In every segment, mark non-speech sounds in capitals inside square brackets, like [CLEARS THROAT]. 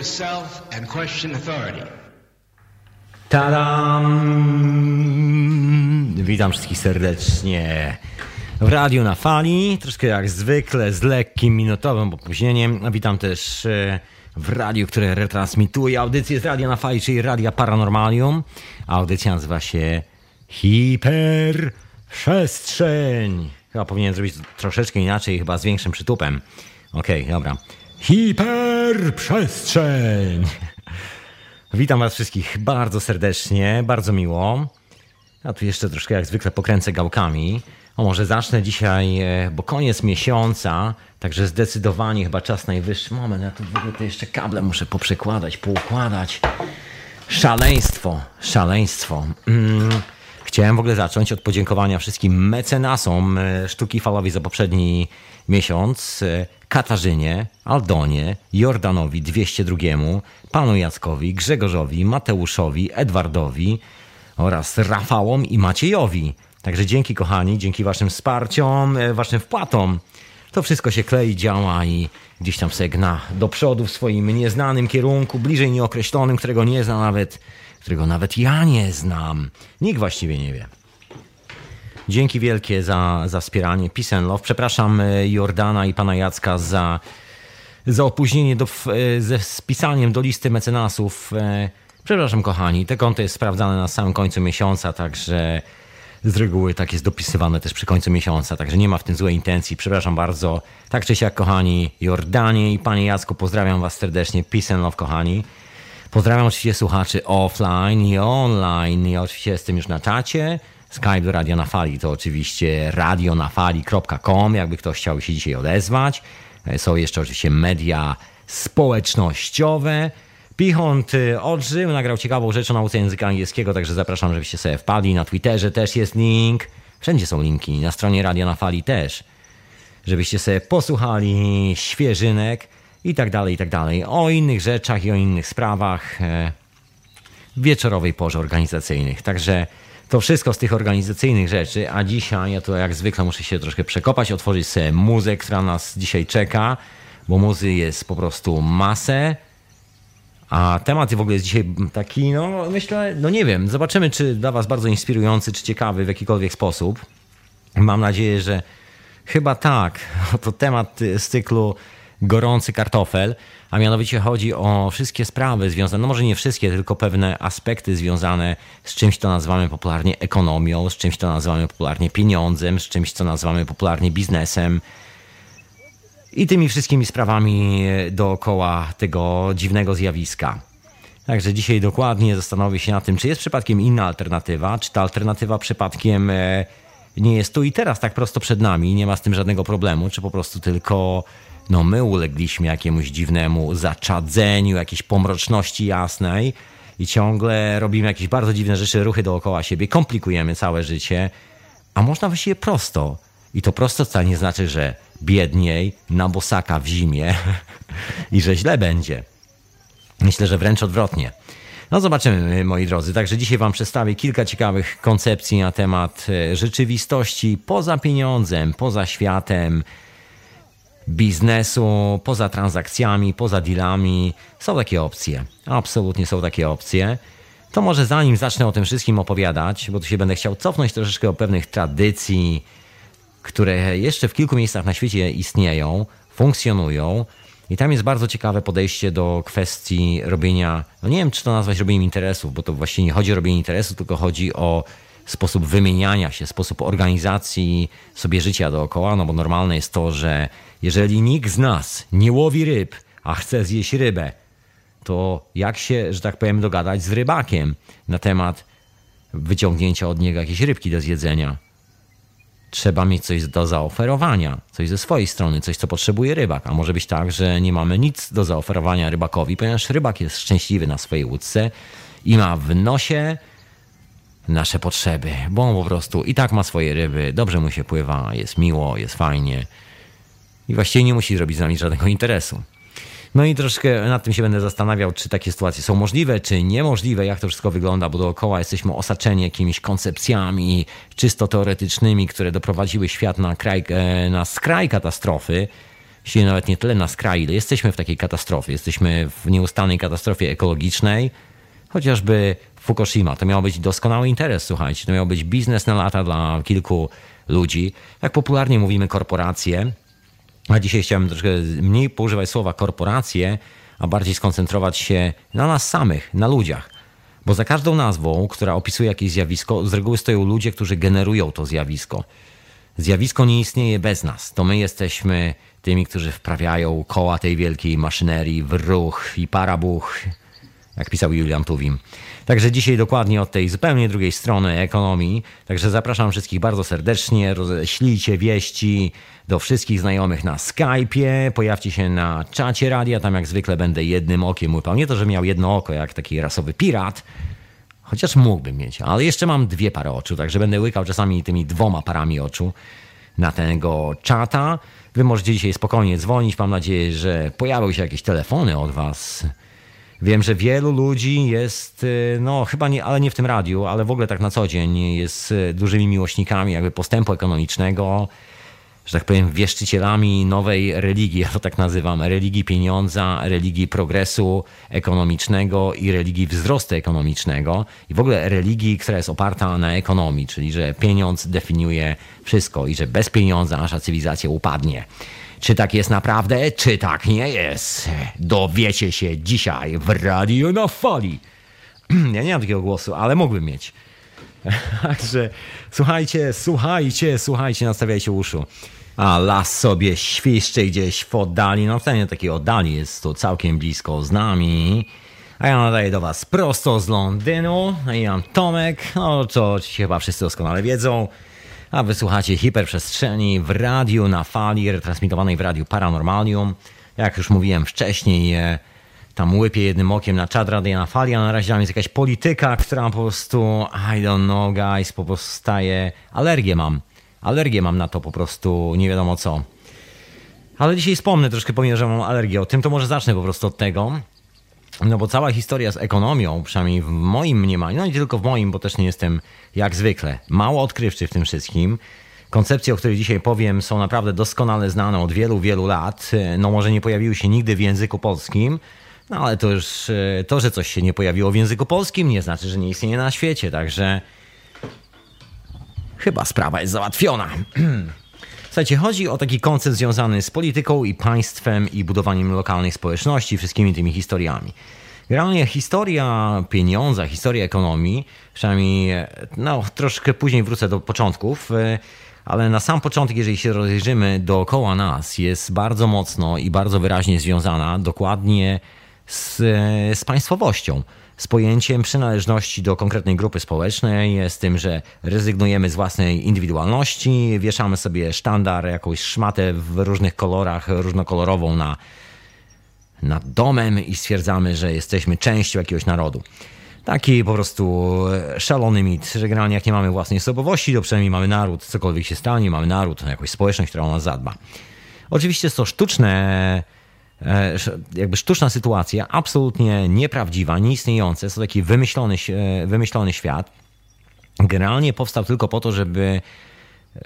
Yourself and question authority. Tadam! Witam wszystkich serdecznie w radiu na fali, troszkę jak zwykle z lekkim minutowym opóźnieniem. Witam też e, w radiu, które retransmituje audycję z radia na fali, czyli Radia Paranormalium. Audycja nazywa się Hiperprzestrzeń. Chyba powinien zrobić troszeczkę inaczej, chyba z większym przytupem. Okej, okay, dobra. Hiperprzestrzeń. Witam Was wszystkich bardzo serdecznie, bardzo miło. A tu jeszcze troszkę jak zwykle pokręcę gałkami. O, może zacznę dzisiaj, e, bo koniec miesiąca, także zdecydowanie chyba czas najwyższy. Moment, ja tu w ogóle to jeszcze kable muszę poprzekładać, poukładać. Szaleństwo, szaleństwo. Mm. Chciałem w ogóle zacząć od podziękowania wszystkim mecenasom e, sztuki falowej za poprzedni miesiąc. Katarzynie, Aldonie, Jordanowi 202, panu Jackowi, Grzegorzowi, Mateuszowi, Edwardowi oraz Rafałom i Maciejowi. Także dzięki kochani, dzięki waszym wsparciom, e, waszym wpłatom. To wszystko się klei, działa i gdzieś tam se gna do przodu w swoim nieznanym kierunku, bliżej nieokreślonym, którego nie zna nawet, którego nawet ja nie znam. Nikt właściwie nie wie. Dzięki wielkie za, za wspieranie. Peace and love. Przepraszam e, Jordana i pana Jacka za, za opóźnienie do, e, ze spisaniem do listy mecenasów. E, przepraszam kochani, te konto jest sprawdzane na samym końcu miesiąca, także z reguły tak jest dopisywane też przy końcu miesiąca, także nie ma w tym złej intencji. Przepraszam bardzo. Tak czy siak kochani Jordanie i panie Jacku, pozdrawiam was serdecznie. Peace and love kochani. Pozdrawiam oczywiście słuchaczy offline i online. Ja oczywiście jestem już na czacie. Skype Radio na Fali to oczywiście radionafali.com, jakby ktoś chciał się dzisiaj odezwać. E, są jeszcze oczywiście media społecznościowe. Pichont y, odżył, nagrał ciekawą rzecz o nauce języka angielskiego, także zapraszam, żebyście sobie wpadli. Na Twitterze też jest link. Wszędzie są linki, na stronie Radio na Fali też. Żebyście sobie posłuchali świeżynek i tak dalej, i tak dalej. O innych rzeczach i o innych sprawach e, w wieczorowej porze organizacyjnych. Także to wszystko z tych organizacyjnych rzeczy, a dzisiaj ja to jak zwykle muszę się troszkę przekopać, otworzyć sobie muzę, która nas dzisiaj czeka, bo muzy jest po prostu masę. A temat w ogóle jest dzisiaj taki, no myślę, no nie wiem, zobaczymy, czy dla Was bardzo inspirujący, czy ciekawy w jakikolwiek sposób. Mam nadzieję, że chyba tak. To temat z cyklu Gorący kartofel a mianowicie chodzi o wszystkie sprawy związane, no może nie wszystkie, tylko pewne aspekty związane z czymś, co nazywamy popularnie ekonomią, z czymś, co nazywamy popularnie pieniądzem, z czymś, co nazywamy popularnie biznesem i tymi wszystkimi sprawami dookoła tego dziwnego zjawiska. Także dzisiaj dokładnie zastanowię się nad tym, czy jest przypadkiem inna alternatywa, czy ta alternatywa przypadkiem e, nie jest tu i teraz tak prosto przed nami, nie ma z tym żadnego problemu, czy po prostu tylko no my ulegliśmy jakiemuś dziwnemu zaczadzeniu, jakiejś pomroczności jasnej i ciągle robimy jakieś bardzo dziwne rzeczy, ruchy dookoła siebie, komplikujemy całe życie, a można właściwie prosto. I to prosto wcale nie znaczy, że biedniej, na bosaka w zimie [LAUGHS] i że źle będzie. Myślę, że wręcz odwrotnie. No zobaczymy, moi drodzy. Także dzisiaj Wam przedstawię kilka ciekawych koncepcji na temat e, rzeczywistości poza pieniądzem, poza światem, biznesu, poza transakcjami, poza dealami. Są takie opcje. Absolutnie są takie opcje. To może zanim zacznę o tym wszystkim opowiadać, bo tu się będę chciał cofnąć troszeczkę o pewnych tradycji, które jeszcze w kilku miejscach na świecie istnieją, funkcjonują. I tam jest bardzo ciekawe podejście do kwestii robienia, no nie wiem czy to nazwać robieniem interesów, bo to właściwie nie chodzi o robienie interesu, tylko chodzi o sposób wymieniania się, sposób organizacji sobie życia dookoła, no bo normalne jest to, że jeżeli nikt z nas nie łowi ryb, a chce zjeść rybę, to jak się, że tak powiem, dogadać z rybakiem na temat wyciągnięcia od niego jakiejś rybki do zjedzenia? Trzeba mieć coś do zaoferowania, coś ze swojej strony, coś, co potrzebuje rybak. A może być tak, że nie mamy nic do zaoferowania rybakowi, ponieważ rybak jest szczęśliwy na swojej łódce i ma w nosie nasze potrzeby, bo on po prostu i tak ma swoje ryby, dobrze mu się pływa, jest miło, jest fajnie i właściwie nie musi zrobić z nami żadnego interesu. No i troszkę nad tym się będę zastanawiał, czy takie sytuacje są możliwe, czy niemożliwe, jak to wszystko wygląda, bo dookoła jesteśmy osaczeni jakimiś koncepcjami czysto teoretycznymi, które doprowadziły świat na, kraj, e, na skraj katastrofy, jeśli nawet nie tyle na skraju, ile jesteśmy w takiej katastrofie. Jesteśmy w nieustannej katastrofie ekologicznej, chociażby Fukushima. To miał być doskonały interes, słuchajcie. To miał być biznes na lata dla kilku ludzi. Jak popularnie mówimy korporacje, a dzisiaj chciałem troszkę mniej poużywać słowa korporacje, a bardziej skoncentrować się na nas samych, na ludziach. Bo za każdą nazwą, która opisuje jakieś zjawisko, z reguły stoją ludzie, którzy generują to zjawisko. Zjawisko nie istnieje bez nas. To my jesteśmy tymi, którzy wprawiają koła tej wielkiej maszynerii w ruch i parabuch, jak pisał Julian Tuwim. Także dzisiaj dokładnie od tej zupełnie drugiej strony ekonomii. Także zapraszam wszystkich bardzo serdecznie. Roześlijcie wieści do wszystkich znajomych na Skype'ie. Pojawcie się na czacie radia. Tam jak zwykle będę jednym okiem łypał. Nie to, że miał jedno oko jak taki rasowy pirat, chociaż mógłbym mieć, ale jeszcze mam dwie pary oczu, także będę łykał czasami tymi dwoma parami oczu na tego czata. Wy możecie dzisiaj spokojnie dzwonić. Mam nadzieję, że pojawią się jakieś telefony od Was Wiem, że wielu ludzi jest, y, no chyba nie, ale nie w tym radiu, ale w ogóle tak na co dzień jest y, dużymi miłośnikami jakby postępu ekonomicznego, że tak powiem, wieszczycielami nowej religii, ja to tak nazywam, religii pieniądza, religii progresu ekonomicznego i religii wzrostu ekonomicznego i w ogóle religii, która jest oparta na ekonomii, czyli że pieniądz definiuje wszystko i że bez pieniądza nasza cywilizacja upadnie. Czy tak jest naprawdę, czy tak nie jest? Dowiecie się dzisiaj w Radio na Fali. [CLEARS THROAT] Ja nie mam takiego głosu, ale mógłbym mieć. [LAUGHS] Także słuchajcie, słuchajcie, słuchajcie, nastawiajcie uszu. A las sobie świszczy gdzieś w oddali, no wcale nie takiej oddali, jest to całkiem blisko z nami. A ja nadaję do Was prosto z Londynu. Ja mam Tomek, no to chyba wszyscy doskonale wiedzą a wysłuchacie hiperprzestrzeni w radiu na fali, retransmitowanej w radiu Paranormalium. Jak już mówiłem wcześniej, tam łypię jednym okiem na czad radia na fali, a na razie tam jest jakaś polityka, która po prostu, I don't know guys, po prostu staje, alergię mam. Alergię mam na to po prostu, nie wiadomo co. Ale dzisiaj wspomnę troszkę, pomimo, że mam alergię. O tym to może zacznę po prostu od tego. No bo cała historia z ekonomią, przynajmniej w moim mniemaniu, no nie tylko w moim, bo też nie jestem jak zwykle mało odkrywczy w tym wszystkim. Koncepcje, o których dzisiaj powiem, są naprawdę doskonale znane od wielu, wielu lat. No może nie pojawiły się nigdy w języku polskim, no ale to już to, że coś się nie pojawiło w języku polskim, nie znaczy, że nie istnieje na świecie. Także chyba sprawa jest załatwiona. [CLEARS THROAT] Słuchajcie, chodzi o taki koncept związany z polityką i państwem i budowaniem lokalnych społeczności, wszystkimi tymi historiami. Generalnie historia pieniądza, historia ekonomii, przynajmniej no, troszkę później wrócę do początków, e, ale na sam początek, jeżeli się rozejrzymy dookoła nas, jest bardzo mocno i bardzo wyraźnie związana dokładnie z, e, z państwowością z pojęciem przynależności do konkretnej grupy społecznej, z tym, że rezygnujemy z własnej indywidualności, wieszamy sobie sztandar, jakąś szmatę w różnych kolorach, różnokolorową na, nad domem i stwierdzamy, że jesteśmy częścią jakiegoś narodu. Taki po prostu szalony mit, że generalnie jak nie mamy własnej osobowości, to przynajmniej mamy naród, cokolwiek się stanie, mamy naród, jakąś społeczność, która o nas zadba. Oczywiście to sztuczne jakby sztuczna sytuacja, absolutnie nieprawdziwa, nieistniejąca. Jest to taki wymyślony, wymyślony świat. Generalnie powstał tylko po to, żeby e,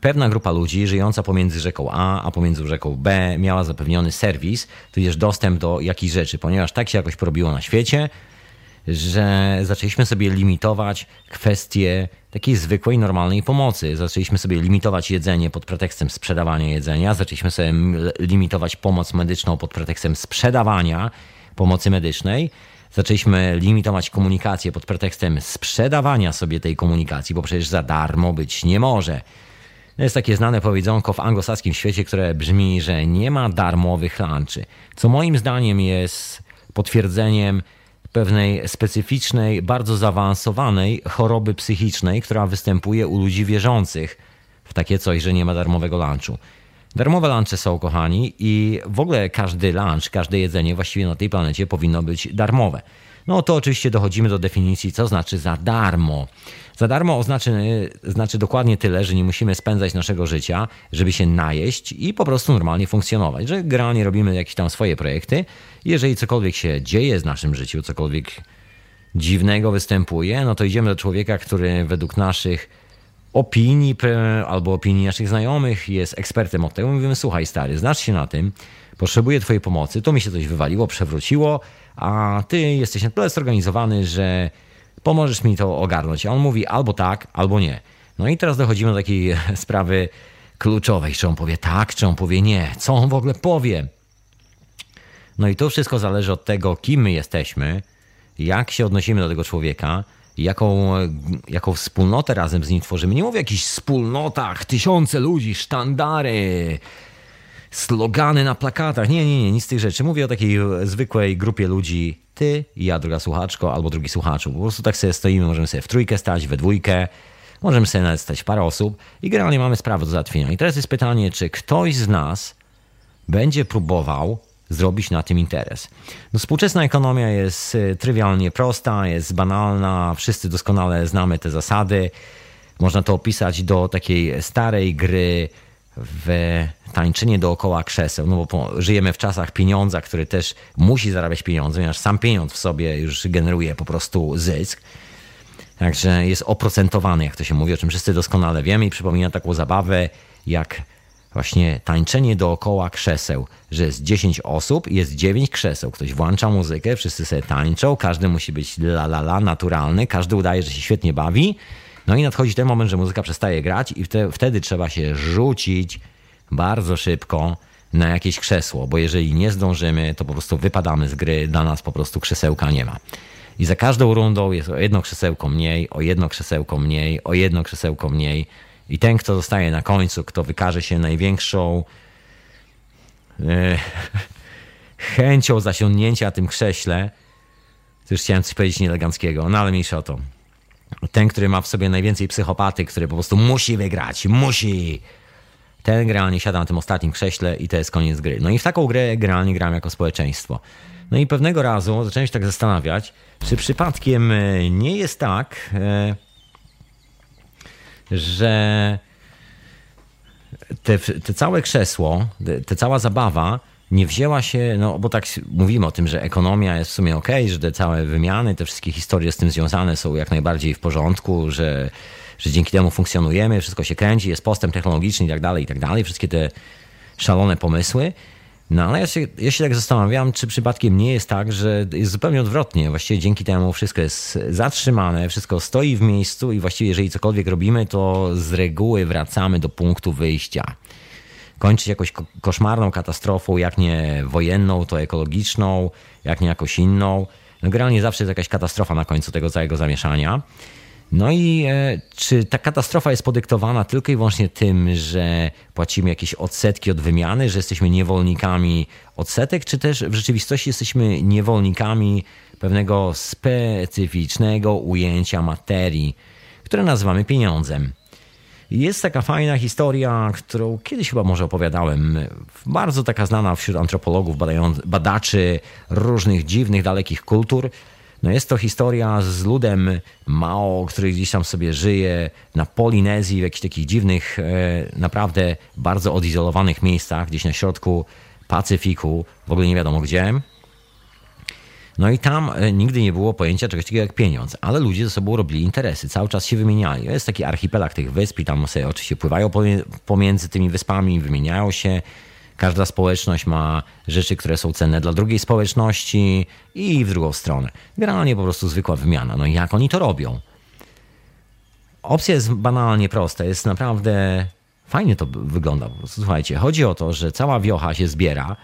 pewna grupa ludzi żyjąca pomiędzy rzeką A a pomiędzy rzeką B miała zapewniony serwis, tudzież dostęp do jakichś rzeczy, ponieważ tak się jakoś porobiło na świecie, że zaczęliśmy sobie limitować kwestie takiej zwykłej, normalnej pomocy. Zaczęliśmy sobie limitować jedzenie pod pretekstem sprzedawania jedzenia, zaczęliśmy sobie limitować pomoc medyczną pod pretekstem sprzedawania pomocy medycznej. Zaczęliśmy limitować komunikację pod pretekstem sprzedawania sobie tej komunikacji, bo przecież za darmo być nie może. To jest takie znane powiedzonko w anglosaskim świecie, które brzmi, że nie ma darmowych lunchy. Co moim zdaniem jest potwierdzeniem pewnej specyficznej, bardzo zaawansowanej choroby psychicznej, która występuje u ludzi wierzących w takie coś, że nie ma darmowego lunchu. Darmowe lunche są, kochani, i w ogóle każdy lunch, każde jedzenie właściwie na tej planecie powinno być darmowe. No to oczywiście dochodzimy do definicji, co znaczy za darmo. Za darmo oznaczy, znaczy dokładnie tyle, że nie musimy spędzać naszego życia, żeby się najeść i po prostu normalnie funkcjonować. Że generalnie robimy jakieś tam swoje projekty. Jeżeli cokolwiek się dzieje z naszym życiu, cokolwiek dziwnego występuje, no to idziemy do człowieka, który według naszych opinii albo opinii naszych znajomych, jest ekspertem od tego. Mówimy, słuchaj stary, znasz się na tym, potrzebuję twojej pomocy, to mi się coś wywaliło, przewróciło, a ty jesteś na tyle zorganizowany, że pomożesz mi to ogarnąć. A on mówi albo tak, albo nie. No i teraz dochodzimy do takiej [LAUGHS] sprawy kluczowej, czy on powie tak, czy on powie nie, co on w ogóle powie. No i to wszystko zależy od tego, kim my jesteśmy, jak się odnosimy do tego człowieka, jaką, jaką wspólnotę razem z nim tworzymy. Nie mówię o jakichś wspólnotach, tysiące ludzi, sztandary, slogany na plakatach. Nie, nie, nie, nic z tych rzeczy. Mówię o takiej zwykłej grupie ludzi, ty ja, druga słuchaczko, albo drugi słuchaczu. Po prostu tak sobie stoimy, możemy sobie w trójkę stać, we dwójkę, możemy sobie nawet stać parę osób i generalnie mamy sprawę do załatwienia. I teraz jest pytanie, czy ktoś z nas będzie próbował zrobić na tym interes. No, współczesna ekonomia jest y, trywialnie prosta, jest banalna, wszyscy doskonale znamy te zasady. Można to opisać do takiej starej gry w tańczenie dookoła krzeseł, no bo żyjemy w czasach pieniądza, który też musi zarabiać pieniądze, ponieważ sam pieniądz w sobie już generuje po prostu zysk. Także jest oprocentowany, jak to się mówi, o czym wszyscy doskonale wiemy i przypomina taką zabawę jak właśnie tańczenie dookoła krzeseł, że jest 10 osób, jest 9 krzeseł. Ktoś włącza muzykę, wszyscy sobie tańczą, każdy musi być la la la, naturalny, każdy udaje, że się świetnie bawi. No i nadchodzi ten moment, że muzyka przestaje grać i wtedy trzeba się rzucić bardzo szybko na jakieś krzesło, bo jeżeli nie zdążymy, to po prostu wypadamy z gry, dla nas po prostu krzesełka nie ma. I za każdą rundą jest o jedno krzesełko mniej, o jedno krzesełko mniej, o jedno krzesełko mniej. I ten, kto zostaje na końcu, kto wykaże się największą e, [LAUGHS] chęcią zasiągnięcia tym krześle, to już chciałem coś powiedzieć nieeleganckiego, no ale mniejsza o to. Ten, który ma w sobie najwięcej psychopaty, który po prostu musi wygrać, musi. Ten generalnie siada na tym ostatnim krześle i to jest koniec gry. No i w taką grę generalnie gram jako społeczeństwo. No i pewnego razu zacząłem się tak zastanawiać, czy przypadkiem e, nie jest tak, e, że te, te całe krzesło, te, cała zabawa nie wzięła się, no bo tak mówimy o tym, że ekonomia jest w sumie ok, że te całe wymiany, te wszystkie historie z tym związane są jak najbardziej w porządku, że, że dzięki temu funkcjonujemy, wszystko się kręci, jest postęp technologiczny i tak dalej, i tak dalej, wszystkie te szalone pomysły. No ale ja się, ja się tak zastanawiam, czy przypadkiem nie jest tak, że jest zupełnie odwrotnie. Właściwie dzięki temu wszystko jest zatrzymane, wszystko stoi w miejscu i właściwie jeżeli cokolwiek robimy, to z reguły wracamy do punktu wyjścia. Kończy jakąś koszmarną katastrofą, jak nie wojenną, to ekologiczną, jak nie jakoś inną. No generalnie zawsze jest jakaś katastrofa na końcu tego całego zamieszania. No i e, czy ta katastrofa jest podyktowana tylko i wyłącznie tym, że płacimy jakieś odsetki od wymiany, że jesteśmy niewolnikami odsetek, czy też w rzeczywistości jesteśmy niewolnikami pewnego specyficznego ujęcia materii, które nazywamy pieniądzem? Jest taka fajna historia, którą kiedyś chyba może opowiadałem, bardzo taka znana wśród antropologów, badaczy różnych dziwnych, dalekich kultur, no jest to historia z ludem Mao, który gdzieś tam sobie żyje na Polinezji, w jakichś takich dziwnych, e, naprawdę bardzo odizolowanych miejscach, gdzieś na środku Pacyfiku, w ogóle nie wiadomo gdzie. No i tam e, nigdy nie było pojęcia czegoś takiego jak pieniądz, ale ludzie ze sobą robili interesy, cały czas się wymieniali. Jest taki archipelag tych wysp i tam sobie oczywiście pływają pomiędzy tymi wyspami, wymieniają się Każda społeczność ma rzeczy, które są cenne dla drugiej społeczności i w drugą stronę. Generalnie po prostu zwykła wymiana. No i jak oni to robią? Opcja jest banalnie prosta, jest naprawdę fajnie to wygląda. Słuchajcie, chodzi o to, że cała wiocha się zbiera,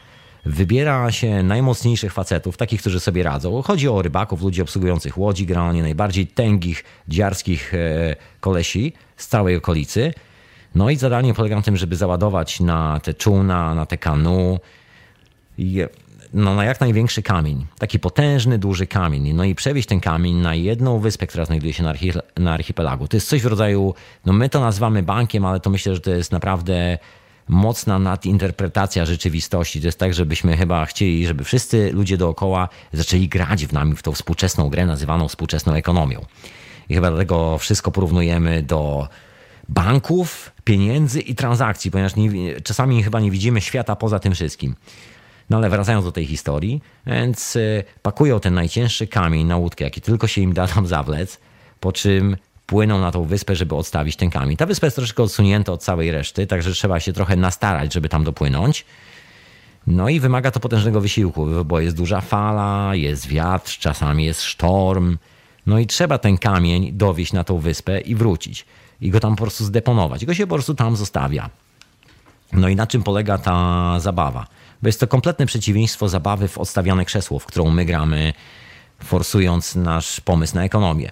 wybiera się najmocniejszych facetów, takich, którzy sobie radzą. Chodzi o rybaków, ludzi obsługujących łodzi, generalnie najbardziej tęgich, dziarskich e, kolesi z całej okolicy no i zadanie polega na tym, żeby załadować na te czółna, na te kanu, no, na jak największy kamień, taki potężny, duży kamień, no i przewieźć ten kamień na jedną wyspę, która znajduje się na, archi na archipelagu. To jest coś w rodzaju, no my to nazywamy bankiem, ale to myślę, że to jest naprawdę mocna nadinterpretacja rzeczywistości. To jest tak, żebyśmy chyba chcieli, żeby wszyscy ludzie dookoła zaczęli grać w nami w tą współczesną grę nazywaną współczesną ekonomią. I chyba dlatego wszystko porównujemy do banków, pieniędzy i transakcji, ponieważ nie, czasami chyba nie widzimy świata poza tym wszystkim. No ale wracając do tej historii, więc y, pakują ten najcięższy kamień na łódkę, jaki tylko się im da tam zawlec, po czym wpłyną na tą wyspę, żeby odstawić ten kamień. Ta wyspa jest troszkę odsunięta od całej reszty, także trzeba się trochę nastarać, żeby tam dopłynąć. No i wymaga to potężnego wysiłku, bo jest duża fala, jest wiatr, czasami jest sztorm. No i trzeba ten kamień dowieść na tą wyspę i wrócić. I go tam po prostu zdeponować. I go się po prostu tam zostawia. No i na czym polega ta zabawa? Bo jest to kompletne przeciwieństwo zabawy w odstawiane krzesło, w którą my gramy, forsując nasz pomysł na ekonomię.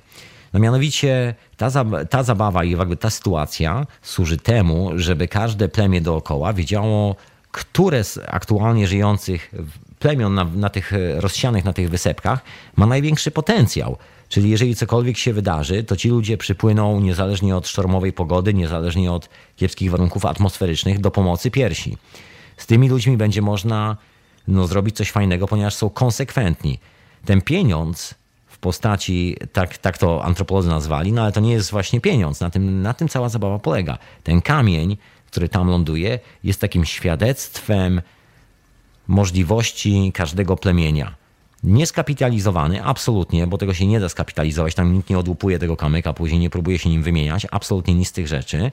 No mianowicie ta, ta zabawa i jakby ta sytuacja służy temu, żeby każde plemię dookoła wiedziało, które z aktualnie żyjących plemion na, na tych rozsianych na tych wysepkach ma największy potencjał. Czyli jeżeli cokolwiek się wydarzy, to ci ludzie przypłyną niezależnie od sztormowej pogody, niezależnie od kiepskich warunków atmosferycznych do pomocy piersi. Z tymi ludźmi będzie można no, zrobić coś fajnego, ponieważ są konsekwentni. Ten pieniądz w postaci, tak, tak to antropolodzy nazwali, no ale to nie jest właśnie pieniądz. Na tym, na tym cała zabawa polega. Ten kamień, który tam ląduje, jest takim świadectwem możliwości każdego plemienia. Nieskapitalizowany, absolutnie, bo tego się nie da skapitalizować, tam nikt nie odłupuje tego kamyka, później nie próbuje się nim wymieniać, absolutnie nic z tych rzeczy.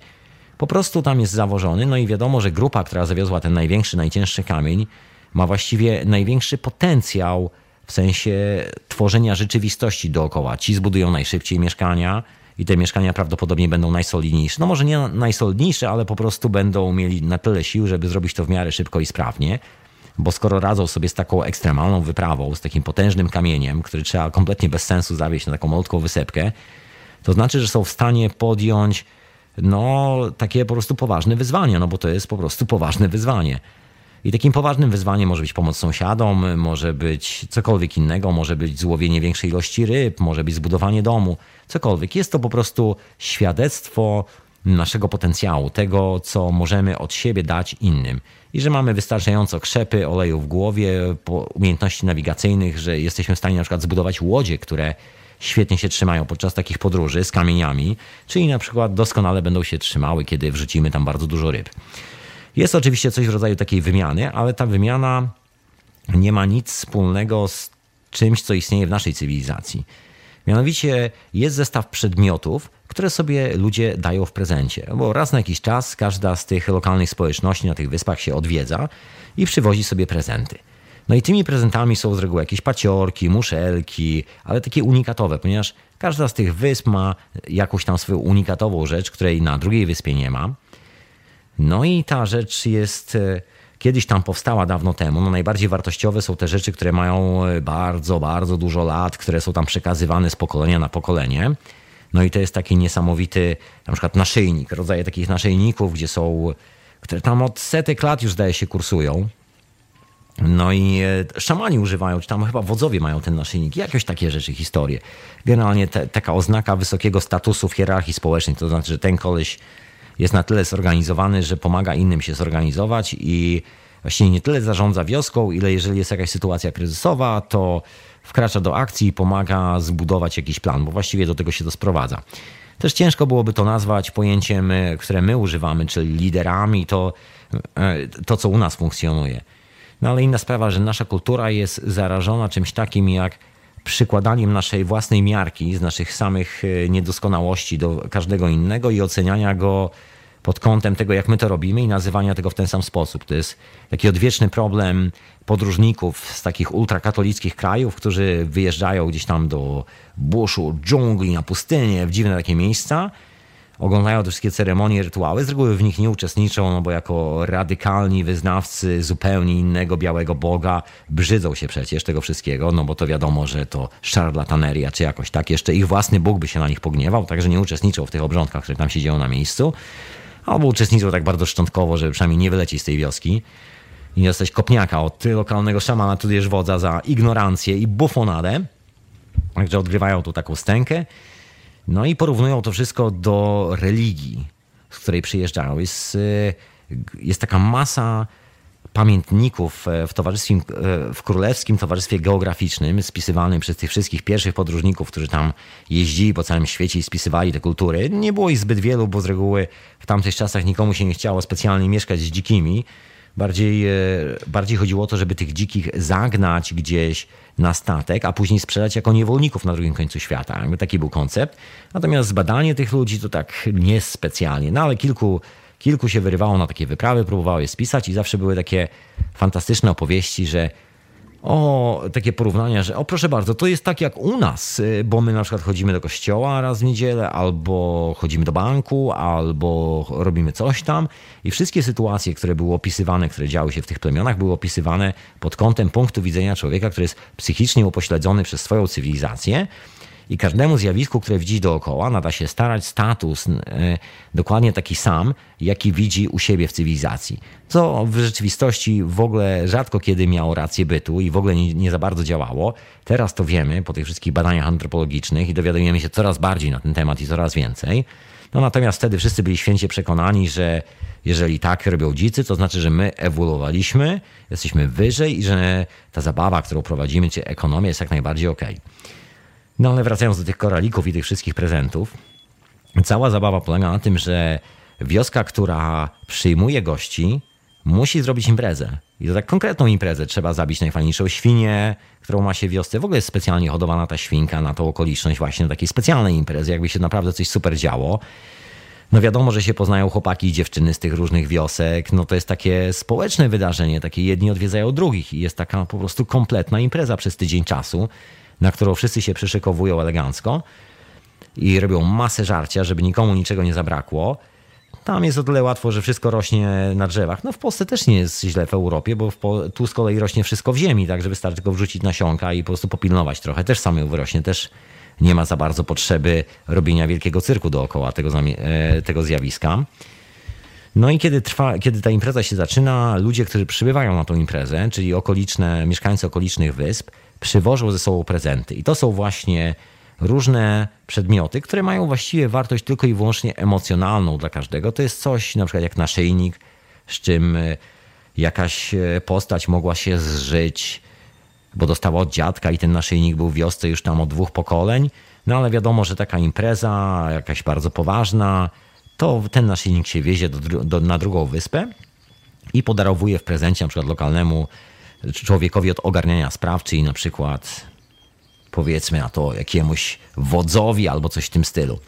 Po prostu tam jest zawożony, no i wiadomo, że grupa, która zawiozła ten największy, najcięższy kamień, ma właściwie największy potencjał w sensie tworzenia rzeczywistości dookoła. Ci zbudują najszybciej mieszkania i te mieszkania prawdopodobnie będą najsolidniejsze. No może nie najsolidniejsze, ale po prostu będą mieli na tyle sił, żeby zrobić to w miarę szybko i sprawnie. Bo skoro radzą sobie z taką ekstremalną wyprawą, z takim potężnym kamieniem, który trzeba kompletnie bez sensu zawieźć na taką malutką wysepkę, to znaczy, że są w stanie podjąć no, takie po prostu poważne wyzwania, no bo to jest po prostu poważne wyzwanie. I takim poważnym wyzwaniem może być pomoc sąsiadom, może być cokolwiek innego, może być złowienie większej ilości ryb, może być zbudowanie domu, cokolwiek. Jest to po prostu świadectwo naszego potencjału, tego, co możemy od siebie dać innym. I że mamy wystarczająco krzepy, oleju w głowie, umiejętności nawigacyjnych, że jesteśmy w stanie na przykład zbudować łodzie, które świetnie się trzymają podczas takich podróży z kamieniami, czyli na przykład doskonale będą się trzymały, kiedy wrzucimy tam bardzo dużo ryb. Jest oczywiście coś w rodzaju takiej wymiany, ale ta wymiana nie ma nic wspólnego z czymś, co istnieje w naszej cywilizacji. Mianowicie jest zestaw przedmiotów, które sobie ludzie dają w prezencie, bo raz na jakiś czas każda z tych lokalnych społeczności na tych wyspach się odwiedza i przywozi sobie prezenty. No i tymi prezentami są z reguły jakieś paciorki, muszelki, ale takie unikatowe, ponieważ każda z tych wysp ma jakąś tam swoją unikatową rzecz, której na drugiej wyspie nie ma. No i ta rzecz jest e, kiedyś tam powstała dawno temu. No najbardziej wartościowe są te rzeczy, które mają e, bardzo, bardzo dużo lat, które są tam przekazywane z pokolenia na pokolenie. No i to jest taki niesamowity, na przykład naszyjnik, rodzaje takich naszyjników, gdzie są, które tam od setek lat już zdaje się kursują. No i e, szamani używają, czy tam chyba wodzowie mają ten naszyjnik, jakieś takie rzeczy, historie. Generalnie te, taka oznaka wysokiego statusu w hierarchii społecznej, to znaczy, że ten koleś jest na tyle zorganizowany, że pomaga innym się zorganizować i właściwie nie tyle zarządza wioską, ile jeżeli jest jakaś sytuacja kryzysowa, to wkracza do akcji i pomaga zbudować jakiś plan, bo właściwie do tego się to sprowadza. Też ciężko byłoby to nazwać pojęciem, e, które my używamy, czyli liderami, to, e, to co u nas funkcjonuje. No ale inna sprawa, że nasza kultura jest zarażona czymś takim jak przykładaniem naszej własnej miarki z naszych samych e, niedoskonałości do każdego innego i oceniania go pod kątem tego, jak my to robimy i nazywania tego w ten sam sposób. To jest taki odwieczny problem podróżników z takich ultrakatolickich krajów, którzy wyjeżdżają gdzieś tam do buszu, dżungli, na pustynię, w dziwne takie miejsca oglądają te wszystkie ceremonie, rytuały, z reguły w nich nie uczestniczą, no bo jako radykalni wyznawcy zupełnie innego białego Boga brzydzą się przecież tego wszystkiego, no bo to wiadomo, że to szarlataneria czy jakoś tak. Jeszcze ich własny Bóg by się na nich pogniewał, także nie uczestniczą w tych obrządkach, które tam się dzieją na miejscu. Albo uczestniczą tak bardzo szczątkowo, żeby przynajmniej nie wylecieć z tej wioski i nie dostać kopniaka od lokalnego szamana, tudzież wodza za ignorancję i bufonadę. Także odgrywają tu taką stękę. No i porównują to wszystko do religii, z której przyjeżdżają. Jest, y, jest taka masa pamiętników e, w towarzystwie, e, w Królewskim Towarzystwie Geograficznym, spisywanym przez tych wszystkich pierwszych podróżników, którzy tam jeździli po całym świecie i spisywali te kultury. Nie było ich zbyt wielu, bo z reguły w tamtych czasach nikomu się nie chciało specjalnie mieszkać z dzikimi, Bardziej, e, bardziej chodziło o to, żeby tych dzikich zagnać gdzieś na statek, a później sprzedać jako niewolników na drugim końcu świata. Taki był koncept. Natomiast zbadanie tych ludzi to tak niespecjalnie. No ale kilku, kilku się wyrywało na takie wyprawy, próbowało je spisać i zawsze były takie fantastyczne opowieści, że o takie porównania, że o proszę bardzo, to jest tak jak u nas, y, bo my na przykład chodzimy do kościoła raz w niedzielę, albo chodzimy do banku, albo robimy coś tam. I wszystkie sytuacje, które były opisywane, które działy się w tych plemionach, były opisywane pod kątem punktu widzenia człowieka, który jest psychicznie upośledzony przez swoją cywilizację i każdemu zjawisku, które widzi dookoła, nada się starać status e, dokładnie taki sam, jaki widzi u siebie w cywilizacji. Co w rzeczywistości w ogóle rzadko kiedy miało rację bytu i w ogóle nie, nie za bardzo działało. Teraz to wiemy po tych wszystkich badaniach antropologicznych i dowiadujemy się coraz bardziej na ten temat i coraz więcej. No natomiast wtedy wszyscy byli święcie przekonani, że jeżeli tak robią dzicy, to znaczy, że my ewoluowaliśmy, jesteśmy wyżej i że ta zabawa, którą prowadzimy, czy ekonomia jest jak najbardziej okej. Okay. No ale wracając do tych koralików i tych wszystkich prezentów, cała zabawa polega na tym, że wioska, która przyjmuje gości, musi zrobić imprezę. I to tak konkretną imprezę. Trzeba zabić najfajniejszą świnię, którą ma się w wiosce. W ogóle jest specjalnie hodowana ta świnka na tą okoliczność właśnie takiej specjalnej imprezy, jakby się naprawdę coś super działo. No wiadomo, że się poznają chłopaki i dziewczyny z tych różnych wiosek. No to jest takie społeczne wydarzenie, takie jedni odwiedzają drugich i jest taka po prostu kompletna impreza przez tydzień czasu na którą wszyscy się przyszykowują elegancko i robią masę żarcia, żeby nikomu niczego nie zabrakło. Tam jest o tyle łatwo, że wszystko rośnie na drzewach. No w Polsce też nie jest źle w Europie, bo w tu z kolei rośnie wszystko w ziemi, tak że wystarczy tylko wrzucić nasionka i po prostu popilnować trochę. Też samemu wyrośnie, też nie ma za bardzo potrzeby robienia wielkiego cyrku dookoła tego, e, tego zjawiska. No i kiedy, trwa, kiedy ta impreza się zaczyna, ludzie, którzy przybywają na tą imprezę, czyli okoliczne, mieszkańcy okolicznych wysp, przywożą ze sobą prezenty. I to są właśnie różne przedmioty, które mają właściwie wartość tylko i wyłącznie emocjonalną dla każdego. To jest coś na przykład jak naszyjnik, z czym e, jakaś e, postać mogła się zżyć, bo dostała od dziadka i ten naszyjnik był w wiosce już tam od dwóch pokoleń. No ale wiadomo, że taka impreza, jakaś bardzo poważna, to ten naszyjnik się wiezie do, do, na drugą wyspę i podarowuje w prezencie na przykład lokalnemu człowiekowi od ogarniania spraw, czyli na przykład powiedzmy na to jakiemuś wodzowi albo coś w tym stylu.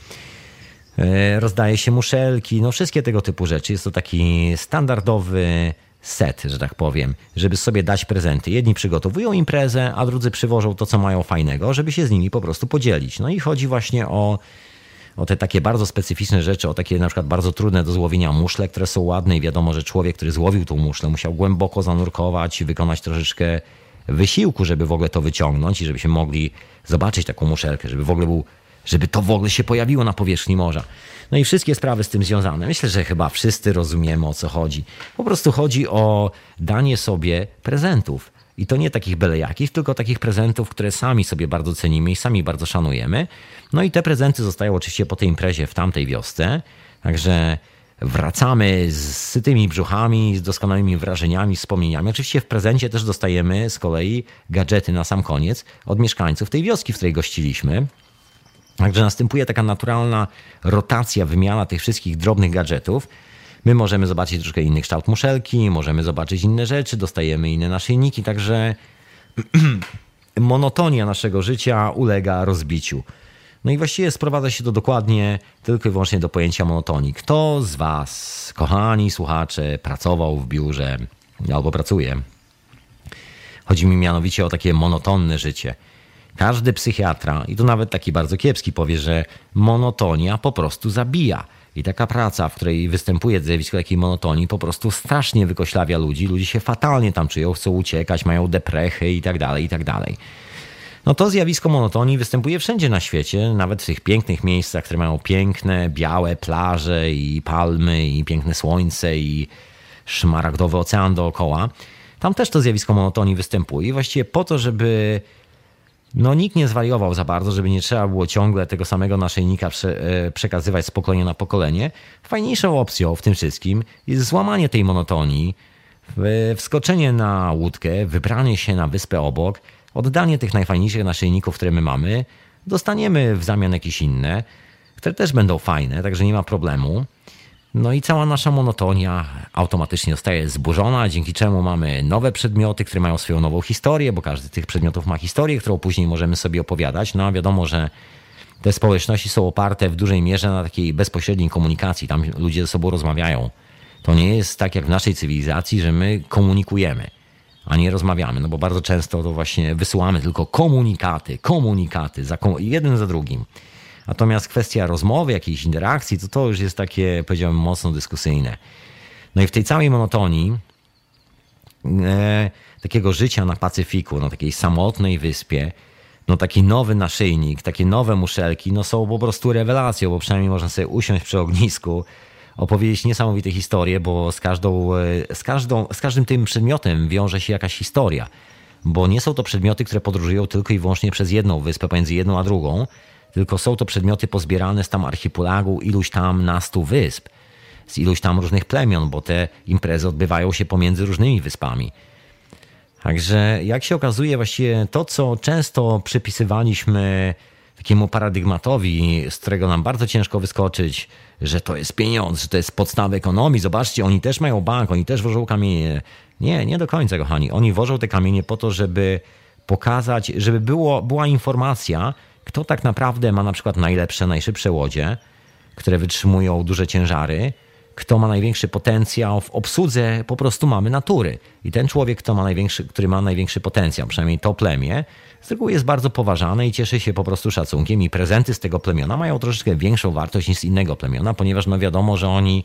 E, rozdaje się muszelki, no wszystkie tego typu rzeczy. Jest to taki standardowy set, że tak powiem, żeby sobie dać prezenty. Jedni przygotowują imprezę, a drudzy przywożą to, co mają fajnego, żeby się z nimi po prostu podzielić. No i chodzi właśnie o o te takie bardzo specyficzne rzeczy, o takie na przykład bardzo trudne do złowienia muszle, które są ładne i wiadomo, że człowiek, który złowił tą muszlę, musiał głęboko zanurkować i wykonać troszeczkę wysiłku, żeby w ogóle to wyciągnąć i żebyśmy mogli zobaczyć taką muszelkę, żeby w ogóle był, żeby to w ogóle się pojawiło na powierzchni morza. No i wszystkie sprawy z tym związane. Myślę, że chyba wszyscy rozumiemy o co chodzi. Po prostu chodzi o danie sobie prezentów i to nie takich byle jakich, tylko takich prezentów, które sami sobie bardzo cenimy i sami bardzo szanujemy. No i te prezenty zostają oczywiście po tej imprezie w tamtej wiosce. Także wracamy z tymi brzuchami, z doskonałymi wrażeniami, wspomnieniami. Oczywiście w prezencie też dostajemy z kolei gadżety na sam koniec od mieszkańców tej wioski, w której gościliśmy. Także następuje taka naturalna rotacja, wymiana tych wszystkich drobnych gadżetów. My możemy zobaczyć troszkę inny kształt muszelki, możemy zobaczyć inne rzeczy, dostajemy inne naszyjniki, także [CLEARS THROAT] monotonia naszego życia ulega rozbiciu. No i właściwie sprowadza się to dokładnie tylko i wyłącznie do pojęcia monotonii. Kto z Was, kochani słuchacze, pracował w biurze albo pracuje? Chodzi mi mianowicie o takie monotonne życie. Każdy psychiatra, i tu nawet taki bardzo kiepski, powie, że monotonia po prostu zabija. I taka praca, w której występuje zjawisko takiej monotonii, po prostu strasznie wykoślawia ludzi. Ludzie się fatalnie tam czują, chcą uciekać, mają deprechy i tak dalej, i tak dalej. No to zjawisko monotonii występuje wszędzie na świecie, nawet w tych pięknych miejscach, które mają piękne, białe plaże i palmy i piękne słońce i szmaragdowy ocean dookoła. Tam też to zjawisko monotonii występuje właściwie po to, żeby no nikt nie zwariował za bardzo, żeby nie trzeba było ciągle tego samego naszyjnika e, przekazywać z pokolenia na pokolenie. Fajniejszą opcją w tym wszystkim jest złamanie tej monotonii, wskoczenie na łódkę, wybranie się na wyspę obok, oddanie tych najfajniejszych naszyjników, które my mamy, dostaniemy w zamian jakieś inne, które też będą fajne, także nie ma problemu. No i cała nasza monotonia automatycznie zostaje zburzona, dzięki czemu mamy nowe przedmioty, które mają swoją nową historię, bo każdy z tych przedmiotów ma historię, którą później możemy sobie opowiadać. No a wiadomo, że te społeczności są oparte w dużej mierze na takiej bezpośredniej komunikacji. Tam ludzie ze sobą rozmawiają. To nie jest tak jak w naszej cywilizacji, że my komunikujemy, a nie rozmawiamy, no bo bardzo często to właśnie wysyłamy tylko komunikaty, komunikaty, za, jeden za drugim. Natomiast kwestia rozmowy, jakiejś interakcji, to to już jest takie, powiedziałbym, mocno dyskusyjne. No i w tej całej monotonii e, takiego życia na Pacyfiku, na takiej samotnej wyspie, no taki nowy naszyjnik, takie nowe muszelki, no są po prostu rewelacją, bo przynajmniej można sobie usiąść przy ognisku, opowiedzieć niesamowite historie, bo z, każdą, e, z, każdą, z każdym tym przedmiotem wiąże się jakaś historia. Bo nie są to przedmioty, które podróżują tylko i wyłącznie przez jedną wyspę, pomiędzy jedną a drugą, tylko są to przedmioty pozbierane z tam archipelagu iluś tam nastu wysp, z iluś tam różnych plemion, bo te imprezy odbywają się pomiędzy różnymi wyspami. Także jak się okazuje, właściwie to, co często przypisywaliśmy takiemu paradygmatowi, z którego nam bardzo ciężko wyskoczyć, że to jest pieniądz, że to jest podstawa ekonomii. Zobaczcie, oni też mają bank, oni też wożą kamienie. Nie, nie do końca, kochani. Oni wożą te kamienie po to, żeby pokazać, żeby było, była informacja, kto tak naprawdę ma na przykład najlepsze, najszybsze łodzie, które wytrzymują duże ciężary, kto ma największy potencjał w obsłudze? Po prostu mamy natury. I ten człowiek, kto ma największy, który ma największy potencjał, przynajmniej to plemię, z reguły jest bardzo poważane i cieszy się po prostu szacunkiem i prezenty z tego plemiona mają troszeczkę większą wartość niż z innego plemiona, ponieważ no wiadomo, że oni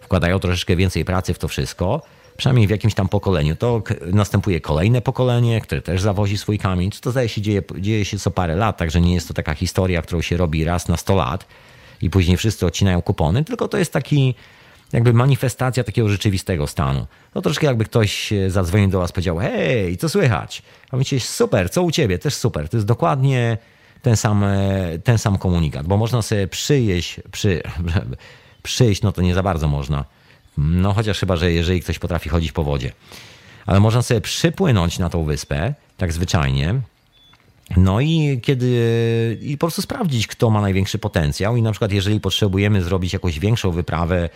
wkładają troszeczkę więcej pracy w to wszystko, przynajmniej w jakimś tam pokoleniu. To następuje kolejne pokolenie, które też zawozi swój kamień. To zdaje się dzieje, dzieje się co parę lat, także nie jest to taka historia, którą się robi raz na 100 lat i później wszyscy odcinają kupony, tylko to jest taki jakby manifestacja takiego rzeczywistego stanu. To troszkę jakby ktoś zadzwonił do was powiedział, hej, co słychać? A mówicie, super, co u ciebie? Też super. To jest dokładnie ten sam, ten sam komunikat, bo można sobie przyjeść, przy, [LAUGHS] przyjść, no to nie za bardzo można, no chociaż chyba, że jeżeli ktoś potrafi chodzić po wodzie. Ale można sobie przypłynąć na tą wyspę, tak zwyczajnie. No i kiedy i po prostu sprawdzić, kto ma największy potencjał. I na przykład, jeżeli potrzebujemy zrobić jakąś większą wyprawę